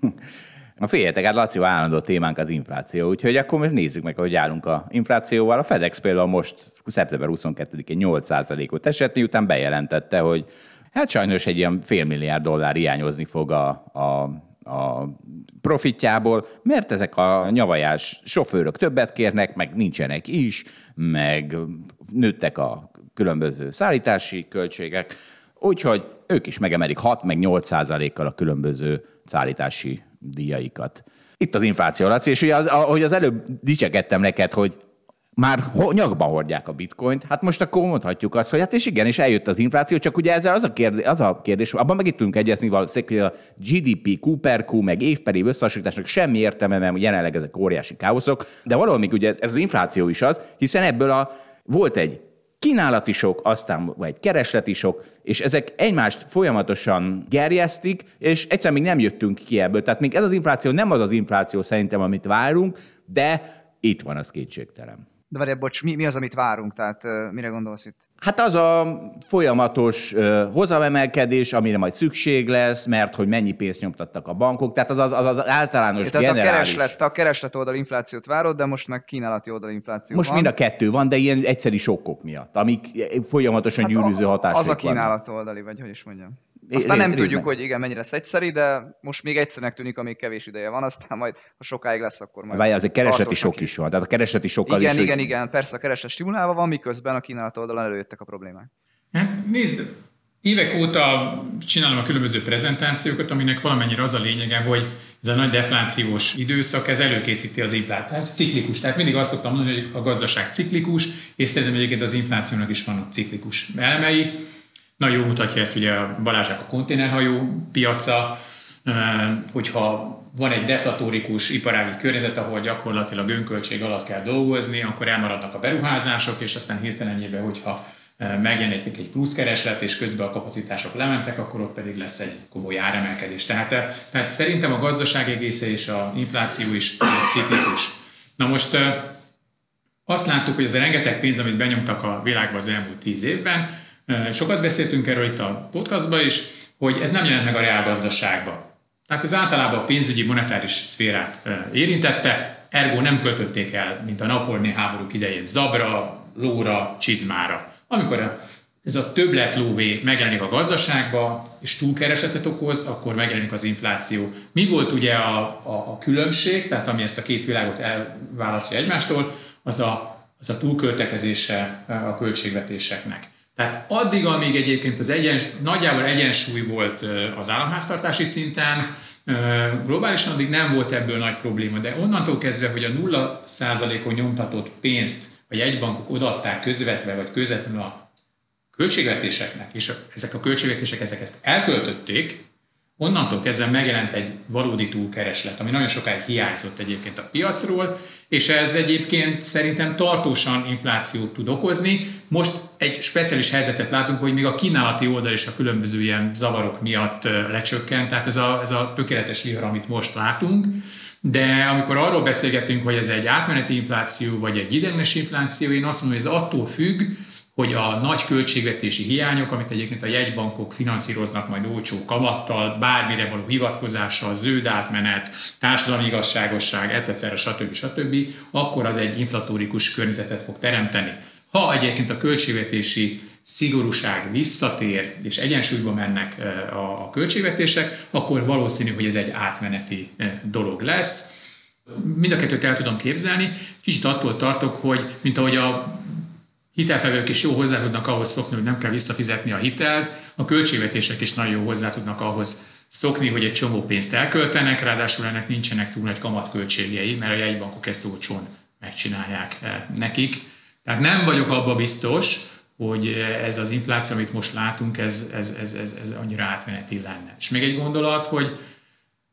Na féljetek, hát Laci állandó témánk az infláció, úgyhogy akkor most nézzük meg, hogy állunk a inflációval. A FedEx például most szeptember 22-én 8%-ot esett, miután bejelentette, hogy hát sajnos egy ilyen fél milliárd dollár hiányozni fog a, a, a profitjából, mert ezek a nyavajás sofőrök többet kérnek, meg nincsenek is, meg nőttek a különböző szállítási költségek, úgyhogy ők is megemelik 6 meg 8 százalékkal a különböző szállítási díjaikat. Itt az infláció, Laci, és ugye az, ahogy az előbb dicsekedtem neked, hogy már nyakban hordják a bitcoint, hát most akkor mondhatjuk azt, hogy hát és igen, és eljött az infláció, csak ugye ezzel az a kérdés, az a kérdés abban meg itt tudunk egyezni valószínűleg, hogy a GDP, Q per Q, meg évperi összehasonlításnak semmi értelme, mert jelenleg ezek óriási káoszok, de valahol ugye ez, ez az infláció is az, hiszen ebből a volt egy kínálati sok, aztán vagy keresleti sok, és ezek egymást folyamatosan gerjesztik, és egyszer még nem jöttünk ki ebből. Tehát még ez az infláció nem az az infláció szerintem, amit várunk, de itt van az kétségtelen. De várj, bocs, mi, mi az, amit várunk? Tehát mire gondolsz itt? Hát az a folyamatos hozamemelkedés, amire majd szükség lesz, mert hogy mennyi pénzt nyomtattak a bankok, tehát az az, az, az általános ja, tehát generális... a kereslet, a kereslet oldal inflációt várod, de most meg kínálati oldal infláció Most van. mind a kettő van, de ilyen egyszeri sokkok miatt, amik folyamatosan hát gyűrűző hatások Az a kínálat oldali, vagy hogy is mondjam. Aztán rész, nem részben. tudjuk, hogy igen, mennyire lesz egyszeri, de most még egyszerűnek tűnik, amíg kevés ideje van, aztán majd, ha sokáig lesz, akkor majd... Várj, egy keresleti sok is van, tehát a keresleti sokkal igen, is... Igen, igen, igen, persze a kereslet stimulálva van, miközben a kínálat oldalon előjöttek a problémák. Hát nézd, évek óta csinálom a különböző prezentációkat, aminek valamennyire az a lényege, hogy ez a nagy deflációs időszak, ez előkészíti az inflációt. Ciklikus. Tehát mindig azt szoktam mondani, hogy a gazdaság ciklikus, és szerintem egyébként az inflációnak is vannak ciklikus elemei nagyon jó mutatja ezt ugye a Balázsák a konténerhajó piaca, hogyha van egy deflatórikus iparági környezet, ahol gyakorlatilag önköltség alatt kell dolgozni, akkor elmaradnak a beruházások, és aztán hirtelenjében, hogyha megjelenik egy pluszkereslet, és közben a kapacitások lementek, akkor ott pedig lesz egy komoly áremelkedés. Tehát, tehát szerintem a gazdaság egésze és a infláció is ciklikus. Na most azt láttuk, hogy az a rengeteg pénz, amit benyomtak a világba az elmúlt tíz évben, Sokat beszéltünk erről itt a podcastban is, hogy ez nem jelent meg a reálgazdaságban. Tehát ez általában a pénzügyi monetáris szférát érintette, ergo nem költötték el, mint a Napoleoni háborúk idején, zabra, lóra, csizmára. Amikor ez a többlet lóvé megjelenik a gazdaságba, és túlkeresetet okoz, akkor megjelenik az infláció. Mi volt ugye a, a, a különbség, tehát ami ezt a két világot elválasztja egymástól, az a, az a túlköltekezése a költségvetéseknek. Tehát addig, amíg egyébként az egyens, nagyjából egyensúly volt az államháztartási szinten, globálisan addig nem volt ebből nagy probléma, de onnantól kezdve, hogy a 0%-on nyomtatott pénzt a jegybankok odaadták közvetve vagy közvetlenül a költségvetéseknek, és ezek a költségvetések ezek ezt elköltötték, onnantól kezdve megjelent egy valódi túlkereslet, ami nagyon sokáig hiányzott egyébként a piacról, és ez egyébként szerintem tartósan inflációt tud okozni. Most egy speciális helyzetet látunk, hogy még a kínálati oldal is a különböző ilyen zavarok miatt lecsökkent, tehát ez a, ez a tökéletes vihar, amit most látunk. De amikor arról beszélgetünk, hogy ez egy átmeneti infláció, vagy egy ideiglenes infláció, én azt mondom, hogy ez attól függ, hogy a nagy költségvetési hiányok, amit egyébként a jegybankok finanszíroznak majd olcsó kamattal, bármire való hivatkozással, zöld átmenet, társadalmi igazságosság, etc. stb. stb., akkor az egy inflatórikus környezetet fog teremteni. Ha egyébként a költségvetési szigorúság visszatér, és egyensúlyba mennek a költségvetések, akkor valószínű, hogy ez egy átmeneti dolog lesz Mind a kettőt el tudom képzelni. Kicsit attól tartok, hogy mint ahogy a hitelfelvők is jó hozzá tudnak ahhoz szokni, hogy nem kell visszafizetni a hitelt, a költségvetések is nagyon jó hozzá tudnak ahhoz szokni, hogy egy csomó pénzt elköltenek, ráadásul ennek nincsenek túl nagy kamatköltségei, mert a jegybankok ezt olcsón megcsinálják eh, nekik. Tehát nem vagyok abba biztos, hogy ez az infláció, amit most látunk, ez, ez, ez, ez, ez annyira átmeneti lenne. És még egy gondolat, hogy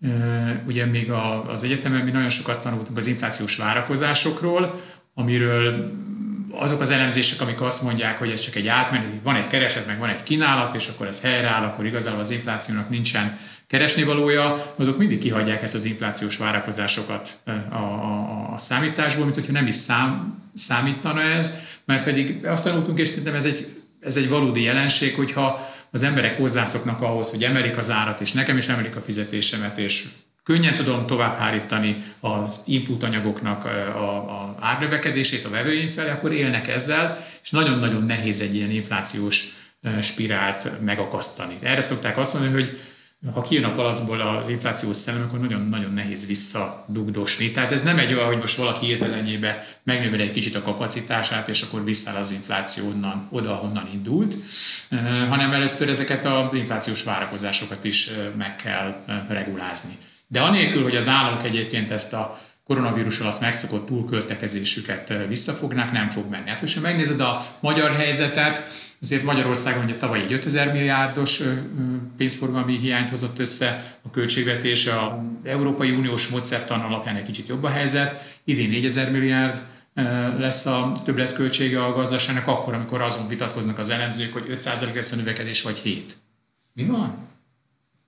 eh, ugye még az egyetemen mi nagyon sokat tanultunk az inflációs várakozásokról, amiről azok az elemzések, amik azt mondják, hogy ez csak egy átmenet, van egy kereset, meg van egy kínálat, és akkor ez helyreáll, akkor igazából az inflációnak nincsen keresnivalója, azok mindig kihagyják ezt az inflációs várakozásokat a, a, a számításból, mint hogyha nem is szám, számítana ez, mert pedig azt tanultunk, és szerintem ez egy, ez egy valódi jelenség, hogyha az emberek hozzászoknak ahhoz, hogy emelik az árat, és nekem is emelik a fizetésemet, és Könnyen tudom továbbhárítani az input anyagoknak a, a árnövekedését a vevőim felé, akkor élnek ezzel, és nagyon-nagyon nehéz egy ilyen inflációs spirált megakasztani. Erre szokták azt mondani, hogy ha kijön a palacból az inflációs szellem, akkor nagyon-nagyon nehéz visszadugdosni. Tehát ez nem egy olyan, hogy most valaki érteleményébe megnöveli egy kicsit a kapacitását, és akkor visszáll az infláció onnan, oda, honnan indult, hanem először ezeket az inflációs várakozásokat is meg kell regulázni. De anélkül, hogy az államok egyébként ezt a koronavírus alatt megszokott túlköltekezésüket visszafognák, nem fog menni. Hát, ha megnézed a magyar helyzetet, azért Magyarországon ugye tavaly egy 5000 milliárdos pénzforgalmi hiányt hozott össze a költségvetés, a Európai Uniós módszertan alapján egy kicsit jobb a helyzet, idén 4000 milliárd lesz a többletköltsége a gazdaságnak akkor, amikor azon vitatkoznak az elemzők, hogy 5% lesz a növekedés, vagy 7. Mi van?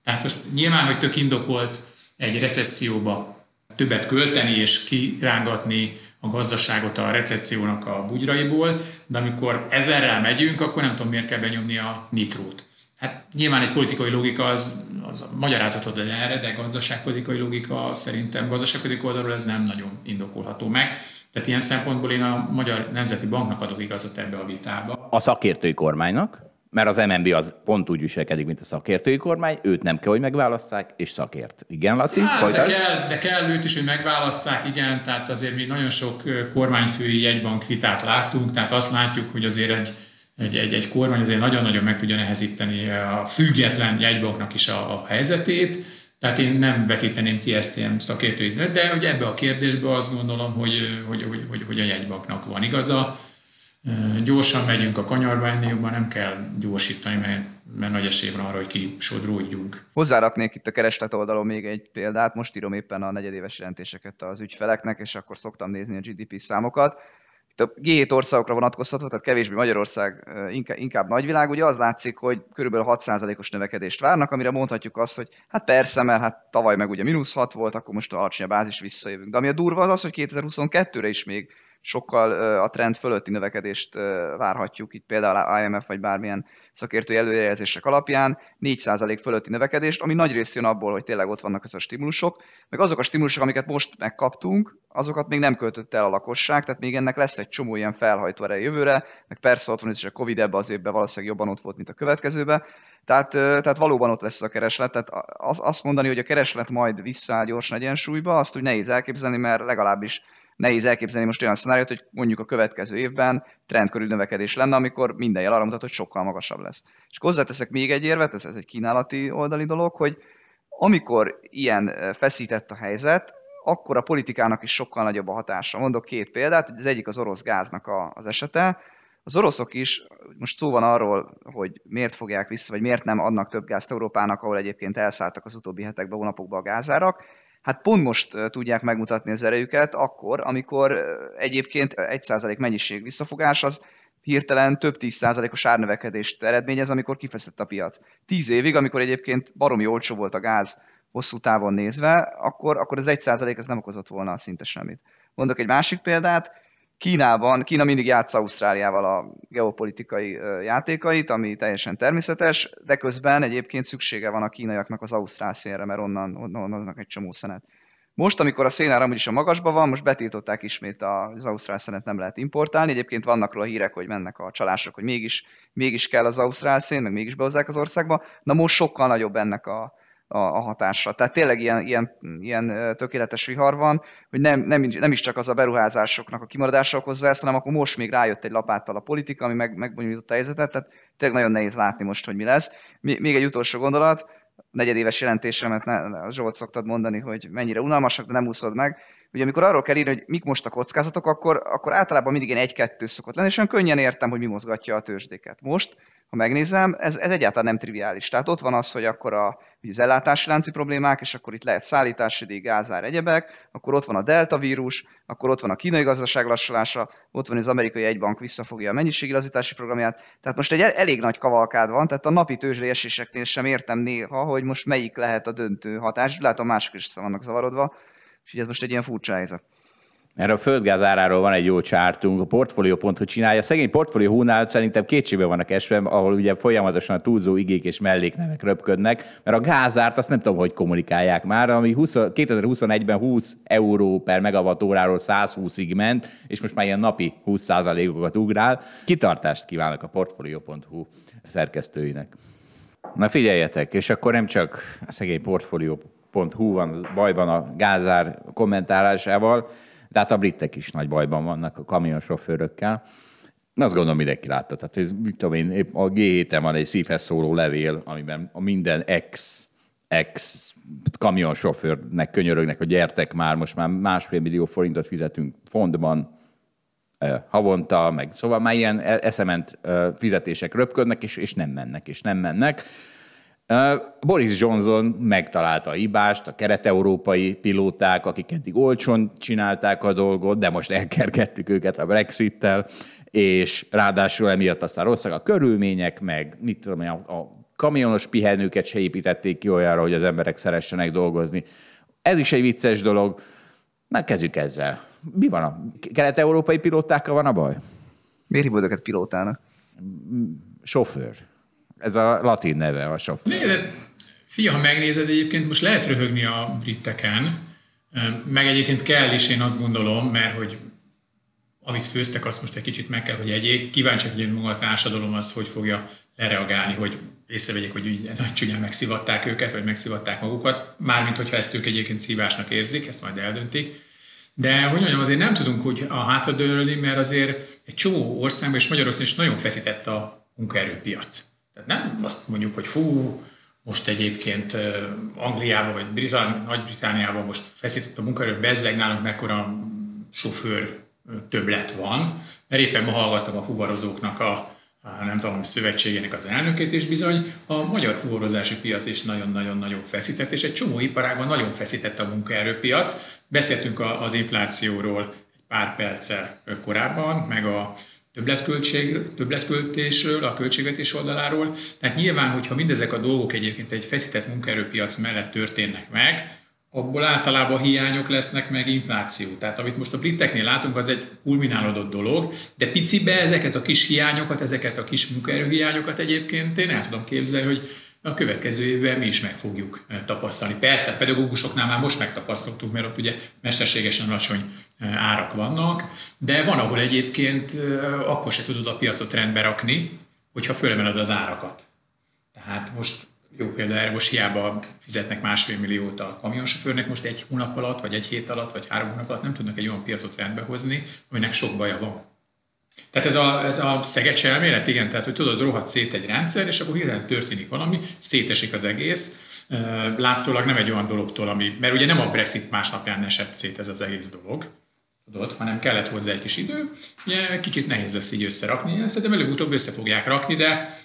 Tehát most nyilván, hogy tök indokolt egy recesszióba többet költeni és kirángatni a gazdaságot a recessziónak a bugyraiból, de amikor ezerrel megyünk, akkor nem tudom, miért kell benyomni a nitrót. Hát nyilván egy politikai logika az, az magyarázatod erre, de gazdaságpolitikai logika szerintem gazdaságpolitikai oldalról ez nem nagyon indokolható meg. Tehát ilyen szempontból én a Magyar Nemzeti Banknak adok igazat ebbe a vitába. A szakértői kormánynak? Mert az MNB az pont úgy viselkedik, mint a szakértői kormány, őt nem kell, hogy megválasszák, és szakért. Igen, Laci? Hát, de, kell, de kell őt is, hogy megválasszák, igen, tehát azért mi nagyon sok kormányfői jegybank vitát láttunk, tehát azt látjuk, hogy azért egy, egy, egy, egy kormány azért nagyon-nagyon meg tudja nehezíteni a független jegybanknak is a, a helyzetét, tehát én nem vetíteném ki ezt ilyen szakértői, de hogy ebbe a kérdésbe azt gondolom, hogy, hogy, hogy, hogy, hogy a jegybanknak van igaza, Gyorsan megyünk a kanyarba, ennél jobban nem kell gyorsítani, mert, mert nagy esély van arra, hogy kisodródjunk. Hozzáraknék itt a kereslet oldalon még egy példát. Most írom éppen a negyedéves jelentéseket az ügyfeleknek, és akkor szoktam nézni a GDP számokat. Itt a G7 országokra vonatkoztatva, tehát kevésbé Magyarország, inkább, inkább nagyvilág, ugye az látszik, hogy körülbelül 6%-os növekedést várnak, amire mondhatjuk azt, hogy hát persze, mert hát tavaly meg ugye mínusz 6 volt, akkor most a alacsonyabb bázis visszajövünk. De ami a durva az az, hogy 2022-re is még sokkal a trend fölötti növekedést várhatjuk, itt például IMF vagy bármilyen szakértői előrejelzések alapján 4% fölötti növekedést, ami nagy rész jön abból, hogy tényleg ott vannak ezek a stimulusok, meg azok a stimulusok, amiket most megkaptunk, azokat még nem költött el a lakosság, tehát még ennek lesz egy csomó ilyen felhajtó ereje jövőre, meg persze ott van is a Covid ebbe az évben valószínűleg jobban ott volt, mint a következőbe, tehát, tehát valóban ott lesz a kereslet, tehát azt mondani, hogy a kereslet majd visszaáll gyorsan egyensúlyba, azt úgy nehéz elképzelni, mert legalábbis nehéz elképzelni most olyan szenáriót, hogy mondjuk a következő évben trendkörű növekedés lenne, amikor minden jel arra mutat, hogy sokkal magasabb lesz. És hozzáteszek még egy érvet, ez, ez egy kínálati oldali dolog, hogy amikor ilyen feszített a helyzet, akkor a politikának is sokkal nagyobb a hatása. Mondok két példát, az egyik az orosz gáznak a, az esete. Az oroszok is, most szó van arról, hogy miért fogják vissza, vagy miért nem adnak több gázt Európának, ahol egyébként elszálltak az utóbbi hetekben, hónapokban a gázárak hát pont most tudják megmutatni az erejüket, akkor, amikor egyébként egy százalék mennyiség visszafogás az hirtelen több tíz százalékos árnövekedést eredményez, amikor kifeszett a piac. Tíz évig, amikor egyébként baromi olcsó volt a gáz hosszú távon nézve, akkor, akkor egy százalék ez nem okozott volna szinte semmit. Mondok egy másik példát, Kínában, Kína mindig játsz Ausztráliával a geopolitikai játékait, ami teljesen természetes, de közben egyébként szüksége van a kínaiaknak az ausztrál szénre, mert onnan, onnan aznak egy csomó szenet. Most, amikor a szénár amúgy is a magasban van, most betiltották ismét az ausztrál szenet nem lehet importálni. Egyébként vannak róla hírek, hogy mennek a csalások, hogy mégis, mégis kell az ausztrál szén, meg mégis behozzák az országba. Na most sokkal nagyobb ennek a, a, a hatásra. Tehát tényleg ilyen, ilyen, ilyen tökéletes vihar van, hogy nem, nem, nem is csak az a beruházásoknak a kimaradása okozza ezt, hanem akkor most még rájött egy lapáttal a politika, ami meg, megbonyolította a helyzetet, tehát tényleg nagyon nehéz látni most, hogy mi lesz. Még egy utolsó gondolat, negyedéves jelentésemet Zsolt szoktad mondani, hogy mennyire unalmasak, de nem úszod meg. Ugye amikor arról kell írni, hogy mik most a kockázatok, akkor, akkor általában mindig ilyen egy-kettő szokott lenni, és olyan könnyen értem, hogy mi mozgatja a tőzsdéket. Most ha megnézem, ez, ez egyáltalán nem triviális. Tehát ott van az, hogy akkor a, az ellátási lánci problémák, és akkor itt lehet szállítási díj, gázár, egyebek, akkor ott van a delta vírus, akkor ott van a kínai gazdaság lassulása, ott van az amerikai egybank visszafogja a mennyiségi lazítási programját. Tehát most egy elég nagy kavalkád van, tehát a napi tőzsdei eséseknél sem értem néha, hogy most melyik lehet a döntő hatás. Látom, mások is vannak zavarodva, és ez most egy ilyen furcsa helyzet. Erre a földgáz áráról van egy jó csártunk, a Portfolio.hu csinálja. Szegény Portfolio Hunál szerintem kétségbe vannak esve, ahol ugye folyamatosan a túlzó igék és melléknevek röpködnek, mert a gázárt azt nem tudom, hogy kommunikálják már, ami 20, 2021-ben 20 euró per megawattóráról 120-ig ment, és most már ilyen napi 20%-okat ugrál. Kitartást kívánok a Portfolio.hu szerkesztőinek. Na figyeljetek, és akkor nem csak a szegény Portfolio.hu van bajban a gázár kommentálásával, de hát a britek is nagy bajban vannak a kamionsofőrökkel. Azt gondolom, mindenki látta. Tehát ez, mit tudom én, épp a g 7 van egy szívhez szóló levél, amiben a minden ex, ex kamionsofőrnek könyörögnek, hogy gyertek már, most már másfél millió forintot fizetünk fondban, havonta, meg szóval már ilyen e- eszement fizetések röpködnek, és, és nem mennek, és nem mennek. Boris Johnson megtalálta a hibást, a kelet-európai pilóták, akik eddig olcsón csinálták a dolgot, de most elkergettük őket a Brexit-tel, és ráadásul emiatt aztán rosszak a körülmények, meg mit tudom, a, a kamionos pihenőket se építették ki olyanra, hogy az emberek szeressenek dolgozni. Ez is egy vicces dolog. Na, kezdjük ezzel. Mi van a kelet-európai pilótákkal van a baj? Miért hívod őket pilótának? Sofőr. Ez a latin neve a sofőr. De, fia, ha megnézed, egyébként most lehet röhögni a briteken, meg egyébként kell is, én azt gondolom, mert hogy amit főztek, azt most egy kicsit meg kell, hogy egyék. Kíváncsi, hogy maga a társadalom az, hogy fogja lereagálni, hogy észrevegyék, hogy úgy nagy csúnyán megszivatták őket, vagy megszivatták magukat, mármint hogyha ezt ők egyébként szívásnak érzik, ezt majd eldöntik. De hogy mondjam, azért nem tudunk úgy a hátradőlni, mert azért egy csomó országban, és Magyarországon is nagyon feszített a munkaerőpiac. Tehát nem azt mondjuk, hogy fú, most egyébként Angliában vagy Britán, Nagy-Britániában most feszített a munkaerő, bezzeg nálunk mekkora sofőr többlet van, mert éppen ma hallgattam a fuvarozóknak a, a nem tudom, szövetségének az elnökét, és bizony a magyar fuvarozási piac is nagyon-nagyon-nagyon feszített, és egy csomó iparágban nagyon feszített a munkaerőpiac. Beszéltünk az inflációról egy pár perccel korábban, meg a többletköltség, többletköltésről, a költségvetés oldaláról. Tehát nyilván, hogyha mindezek a dolgok egyébként egy feszített munkaerőpiac mellett történnek meg, abból általában hiányok lesznek, meg infláció. Tehát amit most a briteknél látunk, az egy kulminálódott dolog, de picibe ezeket a kis hiányokat, ezeket a kis munkaerőhiányokat egyébként én el tudom képzelni, hogy a következő évben mi is meg fogjuk eh, tapasztalni. Persze, pedagógusoknál már most megtapasztaltuk, mert ott ugye mesterségesen alacsony árak vannak, de van, ahol egyébként akkor se tudod a piacot rendbe rakni, hogyha fölemeled az árakat. Tehát most jó példa erre, most hiába fizetnek másfél milliót a kamionsofőrnek, most egy hónap alatt, vagy egy hét alatt, vagy három hónap alatt nem tudnak egy olyan piacot rendbe hozni, aminek sok baja van. Tehát ez a, ez a szegecs elmélet, igen, tehát hogy tudod, rohadt szét egy rendszer, és akkor hirtelen történik valami, szétesik az egész, látszólag nem egy olyan dologtól, ami, mert ugye nem a Brexit másnapján esett szét ez az egész dolog, tudod, hanem kellett hozzá egy kis idő, ugye kicsit nehéz lesz így összerakni, szerintem előbb-utóbb össze fogják rakni, de,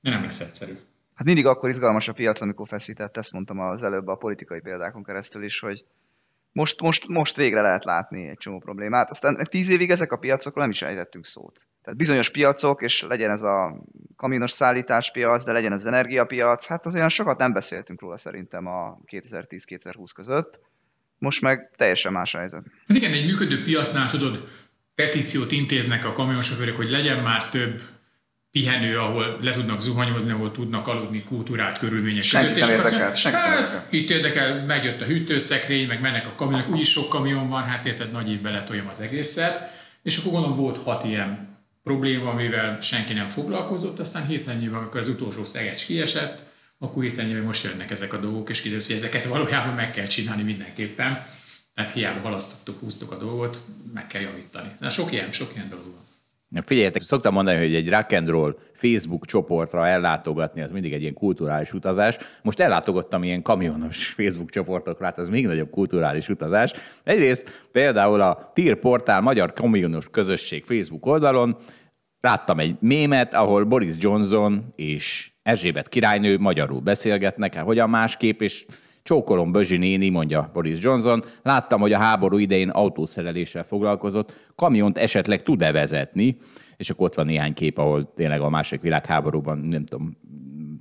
nem lesz egyszerű. Hát mindig akkor izgalmas a piac, amikor feszített, ezt mondtam az előbb a politikai példákon keresztül is, hogy most, most, most végre lehet látni egy csomó problémát. Aztán tíz évig ezek a piacokról nem is ejtettünk szót. Tehát bizonyos piacok, és legyen ez a kamionos szállításpiac, de legyen az energiapiac, hát az olyan sokat nem beszéltünk róla szerintem a 2010-2020 között. Most meg teljesen más a helyzet. Hát igen, egy működő piacnál tudod, petíciót intéznek a kamionsofőrök, hogy legyen már több pihenő, ahol le tudnak zuhanyozni, ahol tudnak aludni kultúrált körülmények senki között. Nem érdekel, és senki hát, érdekel. Itt érdekel, megjött a hűtőszekrény, meg mennek a kamionok, úgyis sok kamion van, hát érted, nagy évbe letoljam az egészet. És akkor gondolom volt hat ilyen probléma, amivel senki nem foglalkozott, aztán hirtelen nyilván, amikor az utolsó szegecs kiesett, akkor hirtelen most jönnek ezek a dolgok, és kiderült, hogy ezeket valójában meg kell csinálni mindenképpen. Tehát hiába halasztottuk, húztuk a dolgot, meg kell javítani. Na, sok ilyen, sok ilyen dolog van. Figyeljetek, szoktam mondani, hogy egy rock and roll Facebook csoportra ellátogatni, az mindig egy ilyen kulturális utazás. Most ellátogattam ilyen kamionos Facebook csoportokra, hát ez még nagyobb kulturális utazás. Egyrészt például a TIR portál Magyar Kamionos Közösség Facebook oldalon láttam egy mémet, ahol Boris Johnson és Erzsébet királynő magyarul beszélgetnek, hát hogyan másképp, és Csókolom Bözsi néni, mondja Boris Johnson, láttam, hogy a háború idején autószereléssel foglalkozott, kamiont esetleg tud-e vezetni, és akkor ott van néhány kép, ahol tényleg a második világháborúban, nem tudom,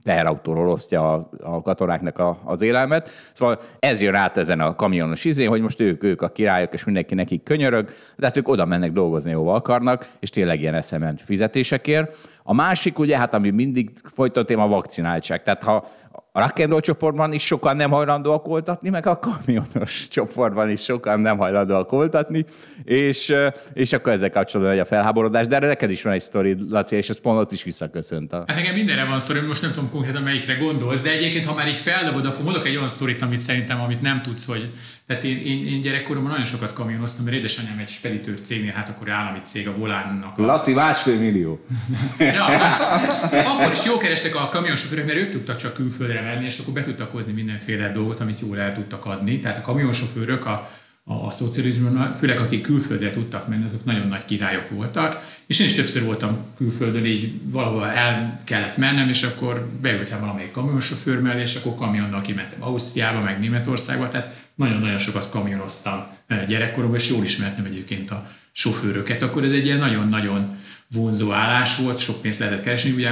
teherautóról osztja a, a katonáknak a, az élelmet. Szóval ez jön át ezen a kamionos izén, hogy most ők, ők a királyok, és mindenki nekik könyörög, de hát ők oda mennek dolgozni, hova akarnak, és tényleg ilyen eszement fizetésekért. A másik, ugye, hát ami mindig folyton téma a vakcináltság. Tehát ha a rock and roll csoportban is sokan nem hajlandóak oltatni, meg a kamionos csoportban is sokan nem hajlandóak oltatni, és, és akkor ezzel kapcsolatban egy a felháborodás. De erre neked is van egy sztori, Laci, és ez pont is visszaköszönt. A... Hát nekem mindenre van sztori, most nem tudom konkrétan melyikre gondolsz, de egyébként, ha már így feldobod, akkor mondok egy olyan sztorit, amit szerintem, amit nem tudsz, hogy tehát én, én, én gyerekkoromban nagyon sokat kamionoztam, mert édesanyám egy speditőr cégnél, hát akkor állami cég a Volánnak. A... Laci, másfél millió. ja, hát, akkor is jó kerestek a kamionsofőrök, mert ők tudtak csak külföldre menni, és akkor be tudtak hozni mindenféle dolgot, amit jól el tudtak adni. Tehát a kamionsofőrök a, a, a szocializmusban, főleg akik külföldre tudtak menni, azok nagyon nagy királyok voltak. És én is többször voltam külföldön, így valahol el kellett mennem, és akkor beültem valamelyik kamionsofőr mellé, és akkor kamionnal kimentem Ausztriába, meg Németországba, tehát nagyon-nagyon sokat kamionoztam eh, gyerekkoromban, és jól ismertem egyébként a sofőröket. Akkor ez egy ilyen nagyon-nagyon vonzó állás volt, sok pénzt lehetett keresni, ugye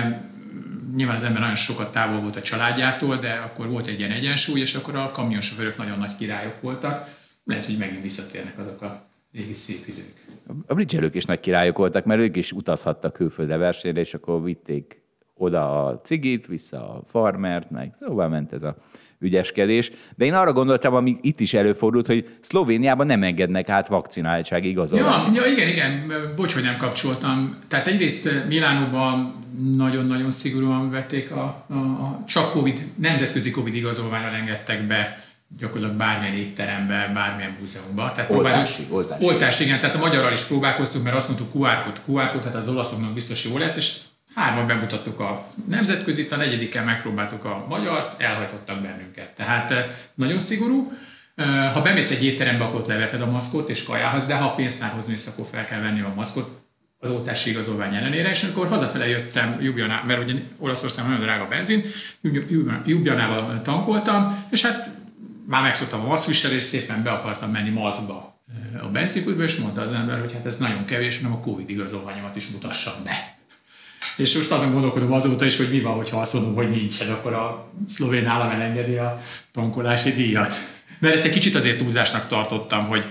nyilván az ember nagyon sokat távol volt a családjától, de akkor volt egy ilyen egyensúly, és akkor a kamionsofőrök nagyon nagy királyok voltak. Lehet, hogy megint visszatérnek azok a régi szép idők. A bridgelők is nagy királyok voltak, mert ők is utazhattak külföldre versenyre, és akkor vitték oda a cigit, vissza a farmert, meg szóval ment ez a ügyeskedés. De én arra gondoltam, ami itt is előfordult, hogy Szlovéniában nem engednek át vakcináltság igazolványt. Ja, ja, igen, igen, bocs, hogy nem kapcsoltam. Tehát egyrészt Milánóban nagyon-nagyon szigorúan vették a, a, a csak COVID, nemzetközi COVID igazolványal engedtek be gyakorlatilag bármilyen étterembe, bármilyen múzeumban. Tehát oltási, oltási. Oltási, igen. Tehát a magyarral is próbálkoztunk, mert azt mondtuk QR kód, QR kód, tehát az olaszoknak biztos jó lesz, és hárman bemutattuk a nemzetközit, a negyedikkel megpróbáltuk a magyart, elhajtottak bennünket. Tehát eh, nagyon szigorú. Ha bemész egy étterembe, akkor leveted a maszkot és kajához, de ha a pénztárhoz mész, akkor fel kell venni a maszkot az oltási igazolvány ellenére, és amikor hazafele jöttem Ljubljaná, mert ugye Olaszországban nagyon drága benzin, Ljubljanával tankoltam, és hát már megszoktam a maszkviselést, szépen be akartam menni maszkba a benzinkútba, és mondta az ember, hogy hát ez nagyon kevés, hanem a Covid igazolványomat is mutassam be. És most azon gondolkodom azóta is, hogy mi van, hogyha azt mondom, hogy nincsen, akkor a szlovén állam elengedi a tankolási díjat. Mert ezt egy kicsit azért túlzásnak tartottam, hogy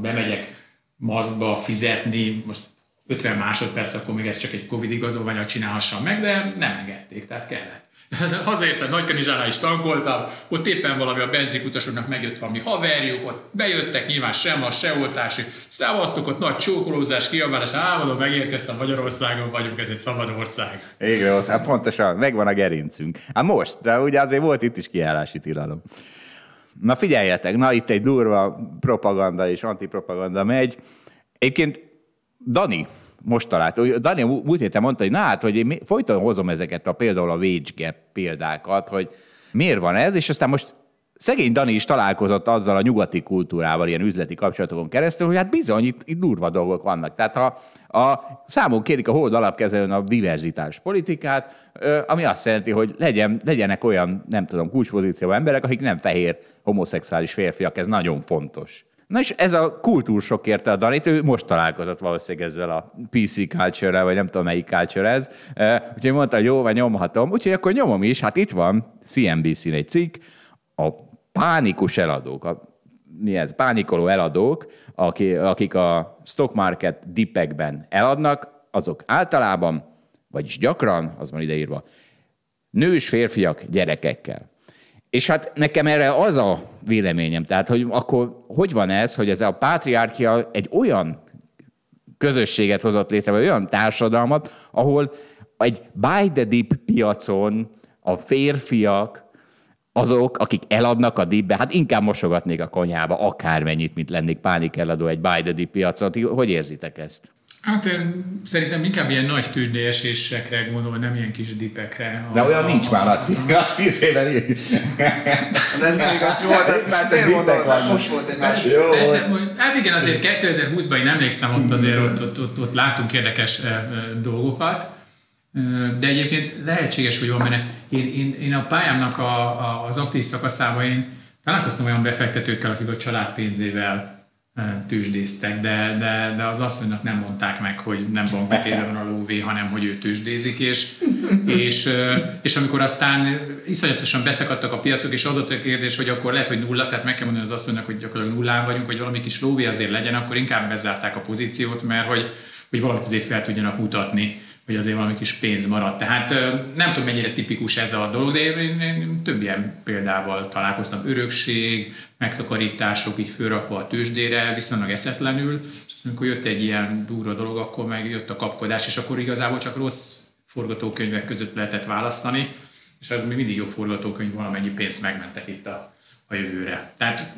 bemegyek maszkba fizetni, most 50 másodperc, akkor még ezt csak egy Covid igazolványat csinálhassam meg, de nem engedték, tehát kellett. Hazaértem, Nagykanizsánál is tankoltam, ott éppen valami a benzinkutasoknak megjött valami haverjuk, ott bejöttek, nyilván sem a se oltási, szavaztok, ott nagy csókolózás, kiabálás, álmodom, megérkeztem Magyarországon vagyunk, ez egy szabad ország. Igen, ott, hát pontosan, megvan a gerincünk. Hát most, de ugye azért volt itt is kiállási tilalom. Na figyeljetek, na itt egy durva propaganda és antipropaganda megy. Egyébként Dani, most talált. Dani múlt héten mondta, hogy na hát, hogy én folyton hozom ezeket a például a wage gap példákat, hogy miért van ez, és aztán most szegény Dani is találkozott azzal a nyugati kultúrával, ilyen üzleti kapcsolatokon keresztül, hogy hát bizony, itt, itt durva dolgok vannak. Tehát ha a, számon kérik a hold alapkezelőn a diverzitás politikát, ami azt jelenti, hogy legyen, legyenek olyan, nem tudom, kulcspozícióban emberek, akik nem fehér homoszexuális férfiak, ez nagyon fontos. Na és ez a kultúrsok érte a Danit, ő most találkozott valószínűleg ezzel a PC culture vagy nem tudom melyik culture ez. Úgyhogy mondta, jó, vagy nyomhatom. Úgyhogy akkor nyomom is, hát itt van CNBC-n egy cikk, a pánikus eladók, a, mi ez, pánikoló eladók, akik a stock market dipekben eladnak, azok általában, vagyis gyakran, az van ideírva, nős férfiak gyerekekkel. És hát nekem erre az a véleményem, tehát hogy akkor hogy van ez, hogy ez a pátriárkia egy olyan közösséget hozott létre, vagy olyan társadalmat, ahol egy buy the dip piacon a férfiak azok, akik eladnak a dipbe, hát inkább mosogatnék a konyhába akármennyit, mint lennék pánikelladó egy buy the dip piacon. Hogy érzitek ezt? Hát én szerintem inkább ilyen nagy tűzdélyesésekre gondolom, nem ilyen kis dipekre. De olyan a, nincs már, Laci. Azt tíz éve De ez nem igaz, volt, már csak mondod, most volt egy másik. Jó, Persze, hát igen, azért 2020-ban én emlékszem, ott azért ott, ott, ott, ott látunk érdekes dolgokat, de egyébként lehetséges, hogy van benne. Én, én, én a pályámnak a, a, az aktív szakaszában én találkoztam olyan befektetőkkel, akik a család pénzével tőzsdéztek, de, de, de az asszonynak nem mondták meg, hogy nem bankbetétben van a lóvé, hanem hogy ő tőzsdézik, és, és, és amikor aztán iszonyatosan beszakadtak a piacok, és az volt a kérdés, hogy akkor lehet, hogy nulla, tehát meg kell mondani az asszonynak, hogy gyakorlatilag nullán vagyunk, hogy valami kis lóvé azért legyen, akkor inkább bezárták a pozíciót, mert hogy, hogy valamit azért fel tudjanak mutatni hogy azért valami kis pénz maradt. Tehát nem tudom, mennyire tipikus ez a dolog, de én, én több ilyen példával találkoztam. Örökség, megtakarítások így fölrakva a tőzsdére, viszonylag eszetlenül, és aztán amikor jött egy ilyen durva dolog, akkor meg jött a kapkodás, és akkor igazából csak rossz forgatókönyvek között lehetett választani, és az még mindig jó forgatókönyv, valamennyi pénzt megmentek itt a a jövőre. Tehát,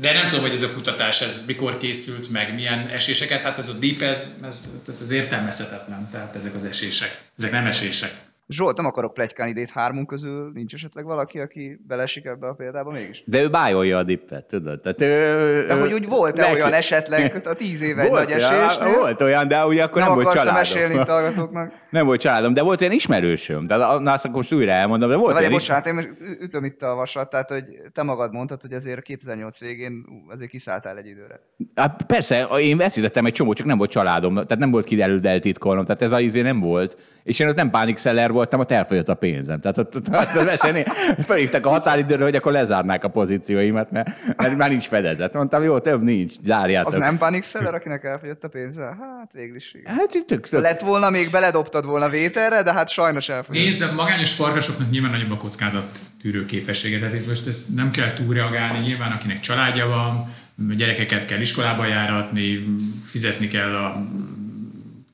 de nem tudom, hogy ez a kutatás ez mikor készült, meg milyen eséseket, hát ez a deep, ez, ez, ez értelmezhetetlen, tehát ezek az esések, ezek nem esések. Zsolt, nem akarok plegykálni, de itt hármunk közül nincs esetleg valaki, aki belesik ebbe a példába mégis? De ő bájolja a dippet, tudod? Tehát ő, de hogy úgy volt-e olyan esetleg a tíz éve egy nagy esés? Volt olyan, de ugye akkor nem, nem volt családom. mesélni itt hallgatóknak? nem volt családom, de volt olyan ismerősöm. Tehát na, azt akkor most újra elmondom, de volt de olyan bocsánat, én most ütöm itt a vasat, tehát hogy te magad mondtad, hogy azért 2008 végén azért kiszálltál egy időre. Hát persze, én veszítettem egy csomó, csak nem volt családom, tehát nem volt kiderült eltitkolnom, tehát ez az izé nem volt. És én ott nem pánikszeller voltam, ott elfogyott a pénzem. Tehát ott, ott, ott felhívtak a határidőre, hogy akkor lezárnák a pozícióimat, mert, mert már nincs fedezet. Mondtam, jó, több nincs, zárjátok. Az nem pánikszeller, akinek elfogyott a pénze? Hát végül is. Hát itt tök, tök. Lett volna, még beledobtad volna vételre, de hát sajnos elfogyott. Nézd, de magányos farkasoknak nyilván nagyobb a kockázat tűrő képessége. Tehát itt most ezt nem kell túlreagálni. Nyilván, akinek családja van, gyerekeket kell iskolába járatni, fizetni kell a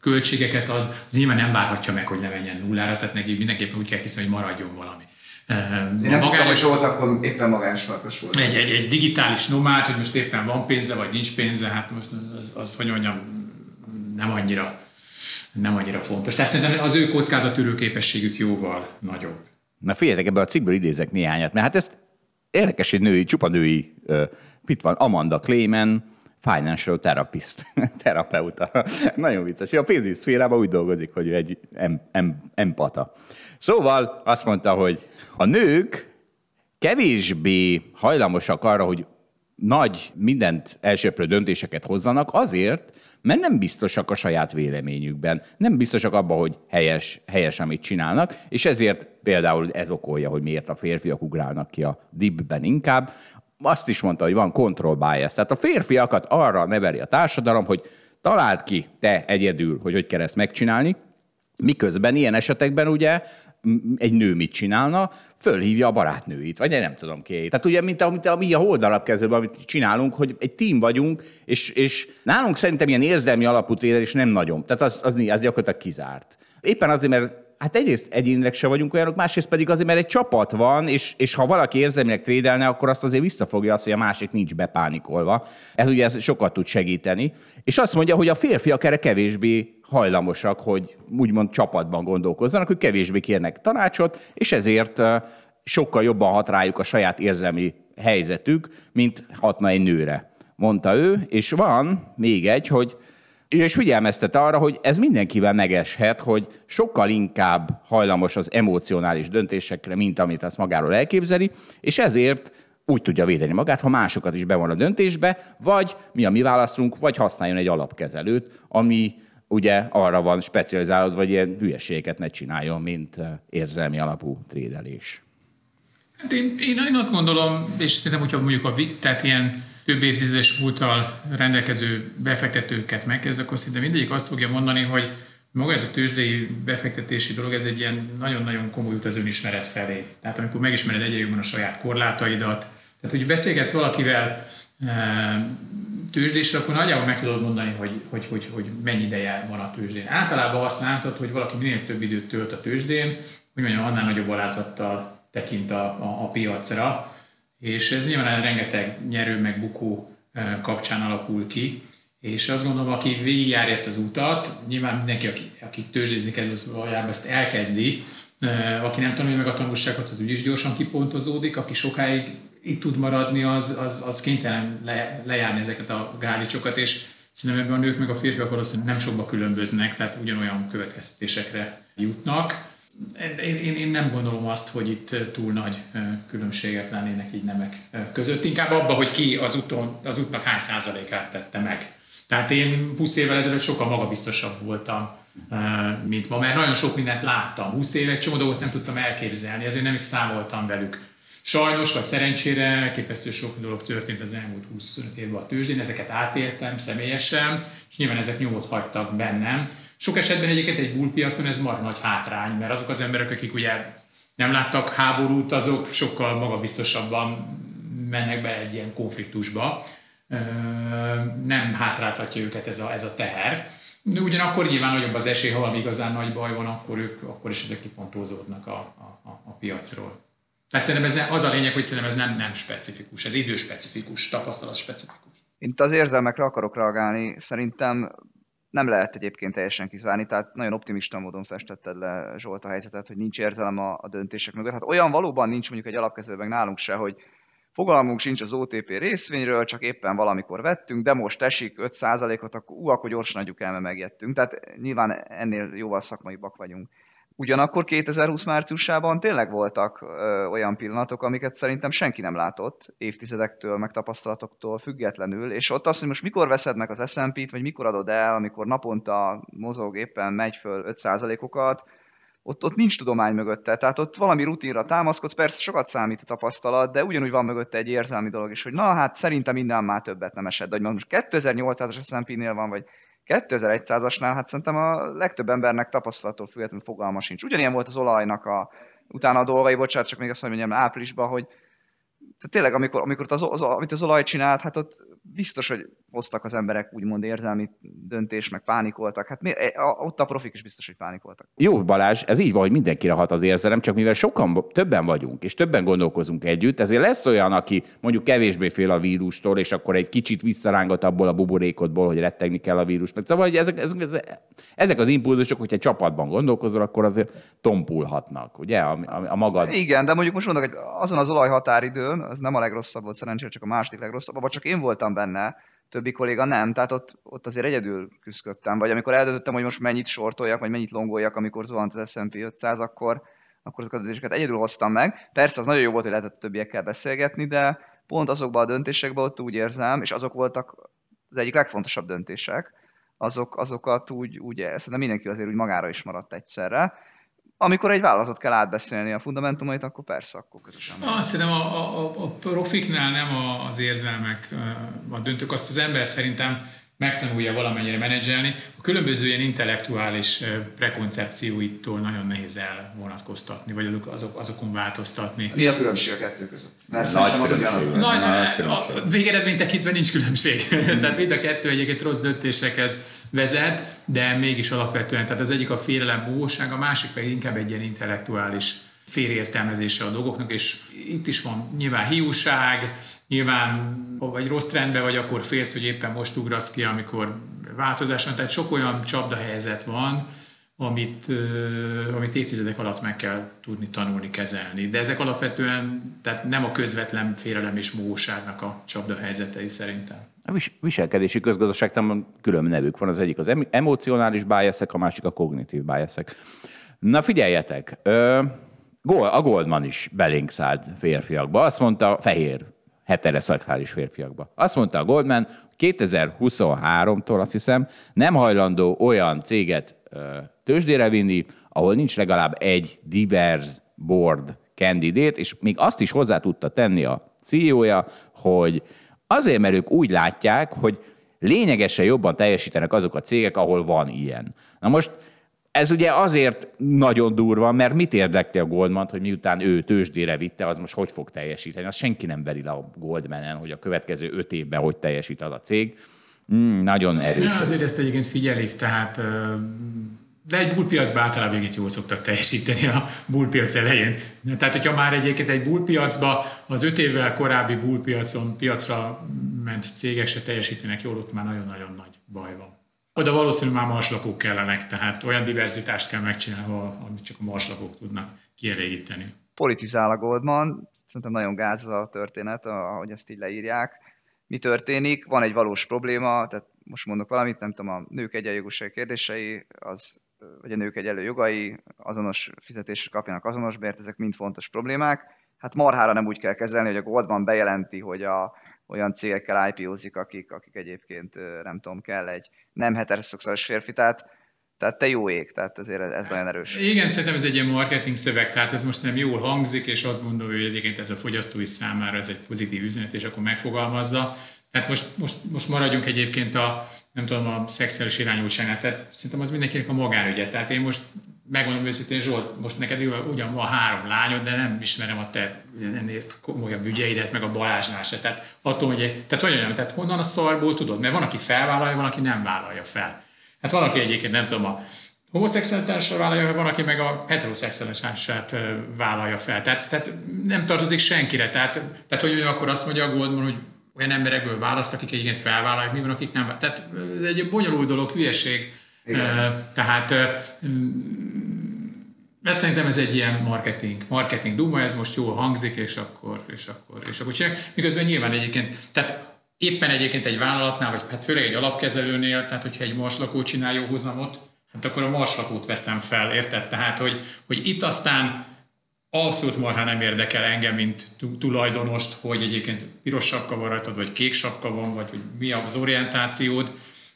költségeket, az, az nyilván nem várhatja meg, hogy ne menjen nullára, tehát neki mindenképpen úgy kell kiszolni, hogy maradjon valami. Én nem tudtam, hogy volt, akkor éppen magáns farkas volt. Egy, egy, egy digitális nomád, hogy most éppen van pénze, vagy nincs pénze, hát most az, az hogy mondjam, nem annyira, nem annyira fontos. Tehát szerintem az ő kockázatűrő képességük jóval nagyobb. Na figyeljetek, ebből a cikkből idézek néhányat, mert hát ez érdekes, hogy női, csupa női, uh, itt van Amanda Clayman, financial therapist, terapeuta. Nagyon vicces. A pénzügyi szférában úgy dolgozik, hogy egy em, em, empata. Szóval azt mondta, hogy a nők kevésbé hajlamosak arra, hogy nagy, mindent elsőprő döntéseket hozzanak azért, mert nem biztosak a saját véleményükben, nem biztosak abban, hogy helyes, helyes, amit csinálnak, és ezért például ez okolja, hogy miért a férfiak ugrálnak ki a dibben inkább, azt is mondta, hogy van control bias. Tehát a férfiakat arra neveli a társadalom, hogy találd ki te egyedül, hogy hogy kell ezt megcsinálni, miközben ilyen esetekben ugye egy nő mit csinálna, fölhívja a barátnőit, vagy nem tudom ki. Tehát ugye, mint amit a, mi a holdalapkezelőben, amit csinálunk, hogy egy tím vagyunk, és, és nálunk szerintem ilyen érzelmi alapú trédelés nem nagyon. Tehát az, az, az gyakorlatilag kizárt. Éppen azért, mert hát egyrészt egyénileg se vagyunk olyanok, másrészt pedig azért, mert egy csapat van, és, és ha valaki érzelmileg trédelne, akkor azt azért visszafogja azt, hogy a másik nincs bepánikolva. Ez ugye ez sokat tud segíteni. És azt mondja, hogy a férfiak erre kevésbé hajlamosak, hogy úgymond csapatban gondolkozzanak, hogy kevésbé kérnek tanácsot, és ezért sokkal jobban hat rájuk a saját érzelmi helyzetük, mint hatna egy nőre, mondta ő. És van még egy, hogy és figyelmeztet arra, hogy ez mindenkivel megeshet, hogy sokkal inkább hajlamos az emocionális döntésekre, mint amit azt magáról elképzeli, és ezért úgy tudja védeni magát, ha másokat is bevon a döntésbe, vagy mi a mi válaszunk, vagy használjon egy alapkezelőt, ami ugye arra van specializálódva, vagy ilyen hülyeségeket ne csináljon, mint eh, érzelmi alapú trédelés. Hát én, én, én azt gondolom, és szerintem, hogyha mondjuk a, tehát ilyen több évtizedes múltal rendelkező befektetőket megkezd, akkor szinte mindegyik azt fogja mondani, hogy maga ez a tőzsdei befektetési dolog, ez egy ilyen nagyon-nagyon komoly út az önismeret felé. Tehát amikor megismered egyre jobban a saját korlátaidat, tehát hogy beszélgetsz valakivel e, tőzsdésre, akkor nagyjából meg tudod mondani, hogy, hogy, hogy, hogy mennyi ideje van a tőzsdén. Általában azt látod, hogy valaki minél több időt tölt a tőzsdén, hogy mondjam, annál nagyobb alázattal tekint a, a, a piacra, és ez nyilván rengeteg nyerő meg bukó kapcsán alakul ki, és azt gondolom, aki végigjárja ezt az utat, nyilván mindenki, aki, aki tőzsdézni kezd, az valójában ezt elkezdi, aki nem tanulja meg a tanulságot, az úgyis gyorsan kipontozódik, aki sokáig itt tud maradni, az, az, az kénytelen le, lejárni ezeket a gálicsokat, és szerintem ebben a nők meg a férfiak valószínűleg nem sokba különböznek, tehát ugyanolyan következtetésekre jutnak. Én, én, én nem gondolom azt, hogy itt túl nagy különbségek lennének így nemek között, inkább abban, hogy ki az, úton, az útnak hány százalékát tette meg. Tehát én 20 évvel ezelőtt sokkal magabiztosabb voltam, mint ma, mert nagyon sok mindent láttam. 20 éve egy csomó dolgot nem tudtam elképzelni, ezért nem is számoltam velük. Sajnos, vagy szerencsére képesztő sok dolog történt az elmúlt 25 évben a tőzsdén, ezeket átéltem személyesen, és nyilván ezek nyomot hagytak bennem. Sok esetben egyébként egy bullpiacon ez mar nagy hátrány, mert azok az emberek, akik ugye nem láttak háborút, azok sokkal magabiztosabban mennek be egy ilyen konfliktusba. Nem hátráltatja őket ez a, ez a teher. De ugyanakkor nyilván nagyobb az esély, ha valami igazán nagy baj van, akkor ők akkor is kipontózódnak a, a, a piacról. Tehát szerintem ez ne, az a lényeg, hogy szerintem ez nem, nem specifikus, ez időspecifikus, tapasztalat specifikus. Én az érzelmekre akarok reagálni. Szerintem nem lehet egyébként teljesen kizárni, tehát nagyon optimista módon festetted le Zsolt a helyzetet, hogy nincs érzelem a, a döntések mögött. Hát olyan valóban nincs mondjuk egy alapkezelőben nálunk se, hogy fogalmunk sincs az OTP részvényről, csak éppen valamikor vettünk, de most esik 5%-ot, akkor, ú, akkor gyorsan adjuk el, mert megjettünk. Tehát nyilván ennél jóval szakmaibbak vagyunk. Ugyanakkor 2020 márciusában tényleg voltak ö, olyan pillanatok, amiket szerintem senki nem látott évtizedektől, meg tapasztalatoktól függetlenül, és ott az, hogy most mikor veszed meg az S&P-t, vagy mikor adod el, amikor naponta mozog éppen megy föl 5%-okat, ott, ott nincs tudomány mögötte, tehát ott valami rutinra támaszkodsz, persze sokat számít a tapasztalat, de ugyanúgy van mögötte egy érzelmi dolog is, hogy na hát szerintem minden már többet nem esett, de hogy most 2800-as S&P-nél van, vagy 2100-asnál, hát szerintem a legtöbb embernek tapasztalattól függetlenül fogalma sincs. Ugyanilyen volt az olajnak a, utána a dolgai, bocsánat, csak még azt mondjam, áprilisban, hogy tehát tényleg, amikor, amikor az, az, amit az olaj csinált, hát ott biztos, hogy hoztak az emberek úgymond érzelmi döntés, meg pánikoltak. Hát mi, a, ott a profik is biztos, hogy pánikoltak. Jó, Balázs, ez így van, hogy mindenkire hat az érzelem, csak mivel sokan, többen vagyunk, és többen gondolkozunk együtt, ezért lesz olyan, aki mondjuk kevésbé fél a vírustól, és akkor egy kicsit visszarángat abból a buborékodból, hogy rettegni kell a vírus. Szóval hogy ezek, ezek, ezek az impulzusok, hogyha csapatban gondolkozol, akkor azért tompulhatnak, ugye, a, a, a magad. Igen, de mondjuk most mondok, hogy azon az olajhatáridőn, az nem a legrosszabb volt szerencsére, csak a második legrosszabb, vagy csak én voltam benne, többi kolléga nem, tehát ott, ott azért egyedül küzdöttem, vagy amikor eldöntöttem, hogy most mennyit sortoljak, vagy mennyit longoljak, amikor zuhant az S&P 500, akkor, akkor azokat a döntéseket egyedül hoztam meg. Persze az nagyon jó volt, hogy lehetett a többiekkel beszélgetni, de pont azokban a döntésekben ott úgy érzem, és azok voltak az egyik legfontosabb döntések, azok, azokat úgy, úgy szerintem mindenki azért úgy magára is maradt egyszerre, amikor egy vállalatot kell átbeszélni a fundamentumait, akkor persze, akkor közösen. Ah, szerintem a, a, a profiknál nem az érzelmek a döntők, azt az ember szerintem megtanulja valamennyire menedzselni. A különböző ilyen intellektuális prekoncepcióitól nagyon nehéz elvonatkoztatni, vagy azok, azok, azokon változtatni. Mi a különbség a kettő között? Mert nagy különbség. Nagy, nagy, a végeredmény tekintve nincs különbség. tehát mind a kettő egyébként rossz döntésekhez vezet, de mégis alapvetően, tehát az egyik a félelem búvóság, a másik pedig inkább egy ilyen intellektuális félértelmezése a dolgoknak, és itt is van nyilván hiúság, nyilván vagy rossz trendben vagy, akkor félsz, hogy éppen most ugrasz ki, amikor változás van. Tehát sok olyan csapdahelyzet van, amit, amit évtizedek alatt meg kell tudni tanulni, kezelni. De ezek alapvetően tehát nem a közvetlen félelem és móságnak a csapdahelyzetei szerintem. A viselkedési közgazdaságtan külön nevük van. Az egyik az emocionális biasek, a másik a kognitív biasek. Na figyeljetek, a Goldman is belénk szállt férfiakba. Azt mondta, fehér heteroszexuális férfiakba. Azt mondta a Goldman, 2023-tól azt hiszem nem hajlandó olyan céget tőzsdére vinni, ahol nincs legalább egy divers board candidate, és még azt is hozzá tudta tenni a CEO-ja, hogy azért, mert ők úgy látják, hogy lényegesen jobban teljesítenek azok a cégek, ahol van ilyen. Na most ez ugye azért nagyon durva, mert mit érdekli a Goldman, hogy miután ő tőzsdére vitte, az most hogy fog teljesíteni? Az senki nem veri le a Goldmanen, hogy a következő öt évben hogy teljesít az a cég. Mm, nagyon erős. Ja, azért ezt egyébként figyelik, tehát de egy bullpiacban általában egyébként jól szoktak teljesíteni a bullpiac elején. Tehát, hogyha már egyébként egy bullpiacba az öt évvel korábbi bullpiacon piacra ment cégek se teljesítenek jól, ott már nagyon-nagyon nagy baj van. Oda valószínűleg már marslapok kellenek, tehát olyan diverzitást kell megcsinálni, amit csak a marslapok tudnak kielégíteni. Politizál a Goldman, szerintem nagyon gáz a történet, ahogy ezt így leírják. Mi történik? Van egy valós probléma, tehát most mondok valamit, nem tudom, a nők egyenjogúság kérdései, az, vagy a nők egyenlő jogai, azonos fizetésre kapjanak azonos bért, ezek mind fontos problémák. Hát marhára nem úgy kell kezelni, hogy a Goldman bejelenti, hogy a, olyan cégekkel IPO-zik, akik, akik egyébként nem tudom, kell egy nem heteroszexuális férfi, tehát, tehát te jó ég, tehát ezért ez, ez nagyon erős. Igen, szerintem ez egy ilyen marketing szöveg, tehát ez most nem jól hangzik, és azt gondolja, hogy egyébként ez a fogyasztói számára ez egy pozitív üzenet, és akkor megfogalmazza. Tehát most, most, most maradjunk egyébként a, nem tudom, a szexuális irányultságnál, tehát szerintem az mindenkinek a magánügye. Tehát én most megmondom őszintén, Zsolt, most neked ugyan van három lányod, de nem ismerem a te ennél komolyabb ügyeidet, meg a Balázsnál se. Tehát, attól, hogy, tehát, hogy mondjam, tehát honnan a szarból tudod? Mert van, aki felvállalja, van, aki nem vállalja fel. Hát van, aki egyébként nem tudom, a homoszexualitásra vállalja, van, aki meg a heteroszexualitását vállalja fel. Tehát, tehát nem tartozik senkire. Tehát, tehát hogy akkor azt mondja a Goldman, hogy olyan emberekből választ, akik egyébként felvállalják, mi van, akik nem. Tehát ez egy bonyolult dolog, hülyeség. Igen. Tehát ez szerintem ez egy ilyen marketing, marketing duma, ez most jól hangzik, és akkor, és akkor, és akkor csinálják. Miközben nyilván egyébként, tehát éppen egyébként egy vállalatnál, vagy hát főleg egy alapkezelőnél, tehát hogyha egy marslakó csinál jó húzamot, hát akkor a marslakót veszem fel, érted? Tehát, hogy, hogy itt aztán abszolút marha nem érdekel engem, mint tulajdonost, hogy egyébként piros sapka van rajtad, vagy kék sapka van, vagy hogy mi az orientációd,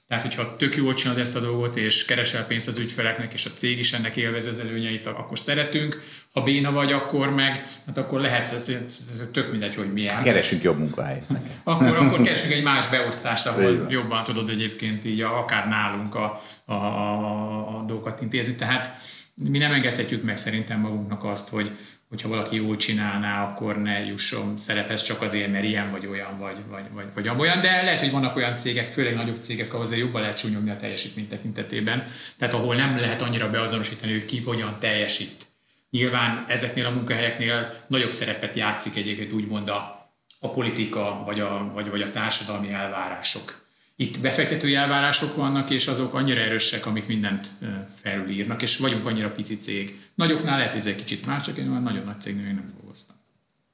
tehát, hogyha tök jól csinálod ezt a dolgot, és keresel pénzt az ügyfeleknek, és a cég is ennek élvez az előnyeit, akkor szeretünk. Ha béna vagy, akkor meg, hát akkor lehetsz, ez, ez tök mindegy, hogy milyen. Keresünk jobb munkahelyet. akkor, akkor keresünk egy más beosztást, ahol jobban tudod egyébként így akár nálunk a, a, a, a dolgokat intézni. Tehát mi nem engedhetjük meg szerintem magunknak azt, hogy, hogyha valaki jól csinálná, akkor ne jusson szerephez csak azért, mert ilyen vagy olyan, vagy, vagy, vagy, vagy amolyan, de lehet, hogy vannak olyan cégek, főleg nagyobb cégek, ahol azért jobban lehet súnyogni a teljesítmény tekintetében, tehát ahol nem lehet annyira beazonosítani, hogy ki hogyan teljesít. Nyilván ezeknél a munkahelyeknél nagyobb szerepet játszik egyébként úgymond a, a politika, vagy a, vagy, vagy a társadalmi elvárások. Itt befektetői elvárások vannak, és azok annyira erősek, amik mindent felülírnak, és vagyunk annyira pici cég. Nagyoknál lehet, hogy ez egy kicsit más, csak én olyan nagyon nagy cégnél még nem dolgoztam.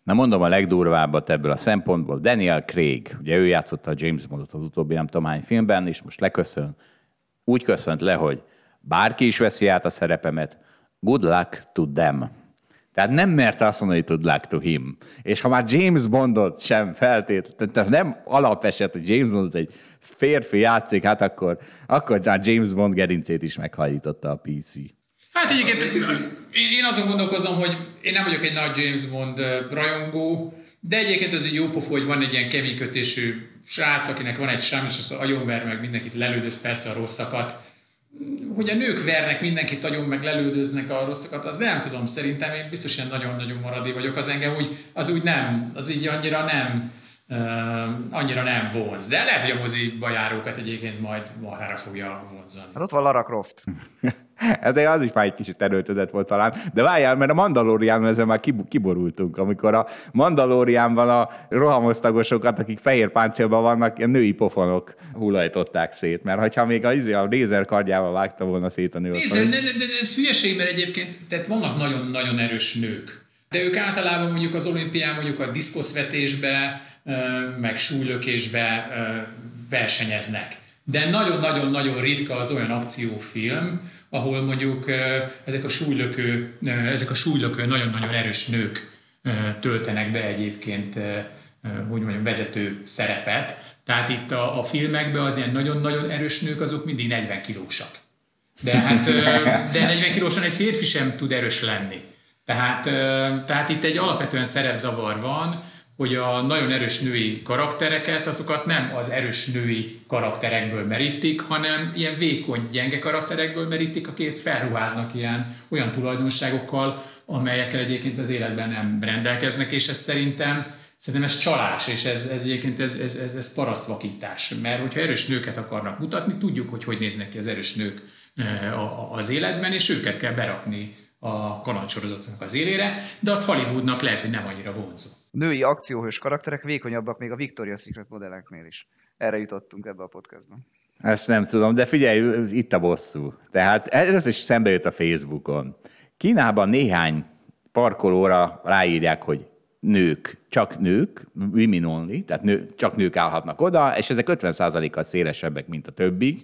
Na mondom a legdurvábbat ebből a szempontból. Daniel Craig, ugye ő játszotta a James Bondot az utóbbi nem tudom hány filmben, és most leköszön. Úgy köszönt le, hogy bárki is veszi át a szerepemet, good luck to them. Tehát nem merte azt mondani, hogy good luck to him. És ha már James Bondot sem feltétlenül, tehát nem alapeset, hogy James Bondot egy férfi játszik, hát akkor, akkor már James Bond gerincét is meghajította a PC. Hát egyébként én azon gondolkozom, hogy én nem vagyok egy nagy James Bond rajongó, de egyébként az egy jó pofó, hogy van egy ilyen keménykötésű srác, akinek van egy sem, és azt agyonver meg mindenkit lelődöz persze a rosszakat hogy a nők vernek mindenkit nagyon meg lelődöznek a rosszakat, az nem tudom, szerintem én biztos ilyen nagyon-nagyon maradé vagyok, az engem úgy, az úgy nem, az így annyira nem, uh, annyira nem vonz. De lehet, hogy a moziba járókat egyébként majd marhára fogja vonzani. Hát ott van Lara Croft. Ez az is már egy kicsit erőltetett volt talán. De várjál, mert a Mandalorian ezzel már kiborultunk, amikor a Mandalorianban a rohamosztagosokat, akik fehér páncélban vannak, ilyen női pofonok hullajtották szét. Mert ha még a, izé, a lézer kardjával vágta volna szét a nő, de, de, de, de, ez hülyeség, mert egyébként tehát vannak nagyon-nagyon erős nők. De ők általában mondjuk az olimpián, mondjuk a diszkoszvetésbe, meg súlylökésbe versenyeznek. De nagyon-nagyon-nagyon ritka az olyan akciófilm, ahol mondjuk ezek a súlylökő, ezek a súlylökő nagyon-nagyon erős nők töltenek be egyébként, hogy mondjam, vezető szerepet. Tehát itt a, a filmekben az ilyen nagyon-nagyon erős nők, azok mindig 40 kilósak. De hát de 40 kilósan egy férfi sem tud erős lenni. Tehát, tehát itt egy alapvetően szerepzavar van, hogy a nagyon erős női karaktereket, azokat nem az erős női karakterekből merítik, hanem ilyen vékony, gyenge karakterekből merítik, akiket felruháznak ilyen olyan tulajdonságokkal, amelyekkel egyébként az életben nem rendelkeznek, és ez szerintem Szerintem ez csalás, és ez, ez egyébként ez, ez, ez, ez parasztvakítás. Mert hogyha erős nőket akarnak mutatni, tudjuk, hogy hogy néznek ki az erős nők az életben, és őket kell berakni a kalandsorozatnak az élére, de az Hollywoodnak lehet, hogy nem annyira vonzó. Női akcióhős karakterek vékonyabbak még a Victoria's Secret modelleknél is. Erre jutottunk ebbe a podcastban. Ezt nem tudom, de figyelj, itt a bosszú. Tehát ez is szembe jött a Facebookon. Kínában néhány parkolóra ráírják, hogy nők, csak nők, women only, tehát nő, csak nők állhatnak oda, és ezek 50%-kal szélesebbek, mint a többik.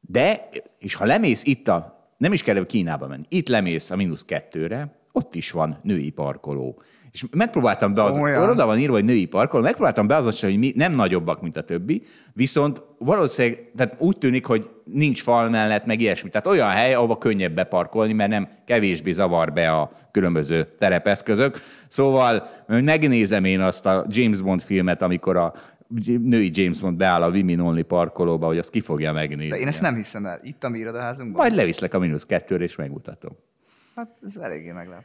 De, és ha lemész itt a, nem is kell Kínába menni, itt lemész a mínusz kettőre, ott is van női parkoló. És megpróbáltam be az, oda van írva, hogy női parkoló, megpróbáltam beazonosítani, hogy mi nem nagyobbak, mint a többi, viszont valószínűleg tehát úgy tűnik, hogy nincs fal mellett, meg ilyesmi. Tehát olyan hely, ahova könnyebb beparkolni, mert nem kevésbé zavar be a különböző terepeszközök. Szóval megnézem én azt a James Bond filmet, amikor a női James Bond beáll a Women Only parkolóba, hogy azt ki fogja megnézni. De én ezt nem hiszem el. Itt a mi irodaházunkban? Majd leviszlek a mínusz kettőre, és megmutatom. Hát ez eléggé meglep.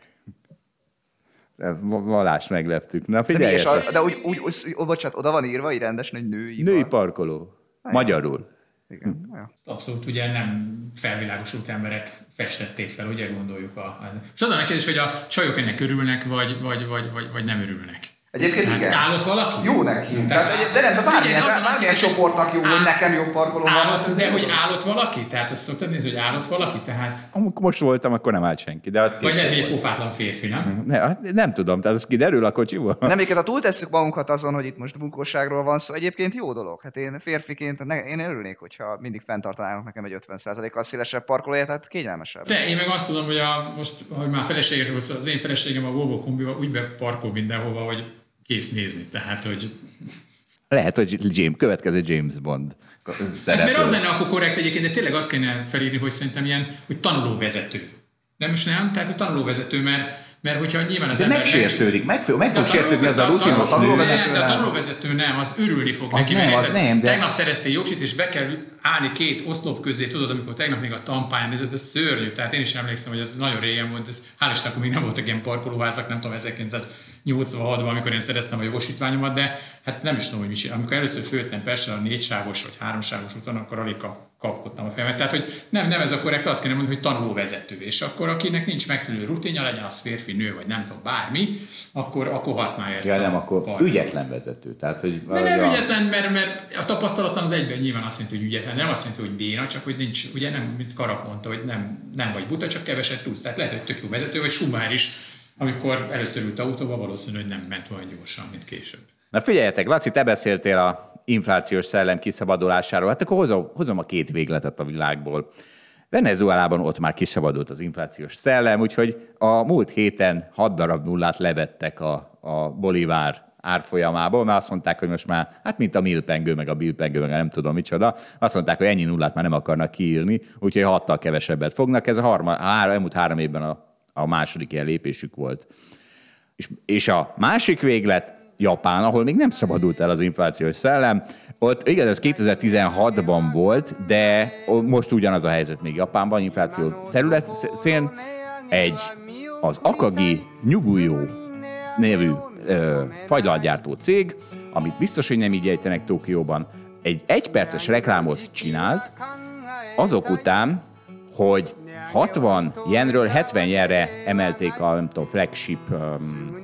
Vallás megleptük. Na figyelj! De, a, de úgy, úgy, úgy, bocsánat, oda van írva, hogy rendesen, hogy női Női parkoló. Hát, Magyarul. Igen. Hm. Abszolút ugye nem felvilágosult emberek festették fel, ugye gondoljuk. A, és az a kérdés, hogy a csajok ennek örülnek, vagy, vagy, vagy, vagy, vagy nem örülnek. Egyébként hát igen. Állott valaki? Jó neki. Tehát, Tehát, de nem, bármilyen, figyelj, bármilyen csoportnak jó, áll, hogy nekem jobb parkoló van. Állott, de hogy állott valaki? Tehát ezt szoktad nézni, hogy állott valaki? Tehát... Amikor most voltam, akkor nem állt senki. De az Vagy lehet egy pofátlan férfi, nem? Ne, hát nem tudom, tehát ez kiderül a kocsiból. Nem, ha túltesszük magunkat azon, hogy itt most bunkóságról van szó, egyébként jó dolog. Hát én férfiként, ne, én örülnék, hogyha mindig fenntartanának nekem egy 50%-kal szélesebb parkolóját, tehát kényelmesebb. De én meg azt tudom, hogy a, most, hogy már feleségekről az én feleségem a Volvo kombival úgy beparkol mindenhova, hogy kész nézni. Tehát, hogy... Lehet, hogy James, következő James Bond szereplő. Mert az lenne akkor korrekt egyébként, de tényleg azt kéne felírni, hogy szerintem ilyen, hogy tanulóvezető. Nem is nem? Tehát a tanulóvezető, mert mert hogyha nyilván az De ember megsértődik, meg, meg, meg fog sértődni az a rutinos nő. Nem, de a tanulóvezető nem, az örülni fog az neki. Nem, az nem, de... Tegnap szereztél jogsit, és be kell állni két oszlop közé, tudod, amikor tegnap még a tampáján nézett, ez szörnyű. Tehát én is emlékszem, hogy ez nagyon régen volt, ez hál' Isten, akkor még nem voltak ilyen parkolóházak, nem tudom, 1986-ban, amikor én szereztem a jogosítványomat, de hát nem is tudom, hogy mit csinál. Amikor először főttem Pestre a négysávos vagy háromsávos úton, akkor alig kapkodtam a fejemet. Tehát, hogy nem, nem ez a korrekt, azt kéne mondani, hogy tanulóvezető. És akkor akinek nincs megfelelő rutinja, legyen az férfi, nő, vagy nem tudom, bármi, akkor, akkor használja ezt ja, a nem, akkor part. ügyetlen vezető. Tehát, hogy De nem a... ügyetlen, mert, mert a tapasztalatom az egyben nyilván azt jelenti, hogy ügyetlen. Nem azt jelenti, hogy béna, csak hogy nincs, ugye nem, mint Karap mondta, hogy nem, nem vagy buta, csak keveset tudsz. Tehát lehet, hogy tök jó vezető, vagy Schumacher is, amikor először ült autóba, valószínű, hogy nem ment olyan gyorsan, mint később. Na figyeljetek, Laci, te beszéltél a inflációs szellem kiszabadulásáról. Hát akkor hozom, hozom a két végletet a világból. Venezuelában ott már kiszabadult az inflációs szellem, úgyhogy a múlt héten 6 darab nullát levettek a, a bolivár árfolyamából, mert azt mondták, hogy most már, hát mint a milpengő, meg a bilpengő, meg nem tudom micsoda, azt mondták, hogy ennyi nullát már nem akarnak kiírni, úgyhogy hattal kevesebbet fognak. Ez a harma, három, elmúlt három évben a, a második ilyen lépésük volt. És, és a másik véglet, Japán, ahol még nem szabadult el az inflációs szellem. Ott igaz, ez 2016-ban volt, de most ugyanaz a helyzet még Japánban, infláció terület szén. Egy, az Akagi Nyugujó nevű fagylalgyártó cég, amit biztos, hogy nem így ejtenek Tokióban, egy egyperces reklámot csinált, azok után, hogy 60 jenről 70 jenre emelték a nem tudom, flagship um,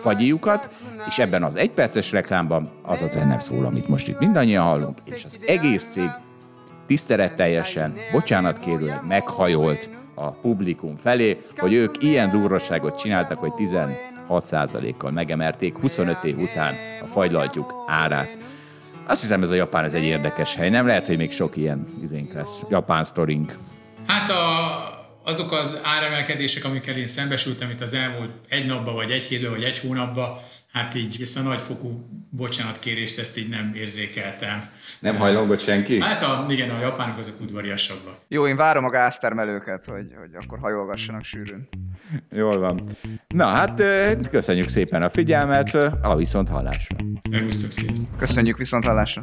fagyiukat, és ebben az egyperces reklámban az a zene szól, amit most itt mindannyian hallunk, és az egész cég tiszteletteljesen, bocsánatkérőleg meghajolt a publikum felé, hogy ők ilyen durvaságot csináltak, hogy 16%-kal megemerték 25 év után a fagylaltjuk árát. Azt hiszem ez a Japán ez egy érdekes hely, nem lehet, hogy még sok ilyen izénk lesz, japán sztorink. Hát a azok az áremelkedések, amikkel én szembesültem itt az elmúlt egy napban, vagy egy hétben, vagy egy hónapban, hát így ezt a nagyfokú bocsánatkérést ezt így nem érzékeltem. Nem hajlongott senki? Hát a, igen, a japánok azok udvariasabbak. Jó, én várom a gáztermelőket, hogy, hogy akkor hajolgassanak sűrűn. Jól van. Na hát köszönjük szépen a figyelmet, a viszont hallásra. Köszönjük viszont hallásra.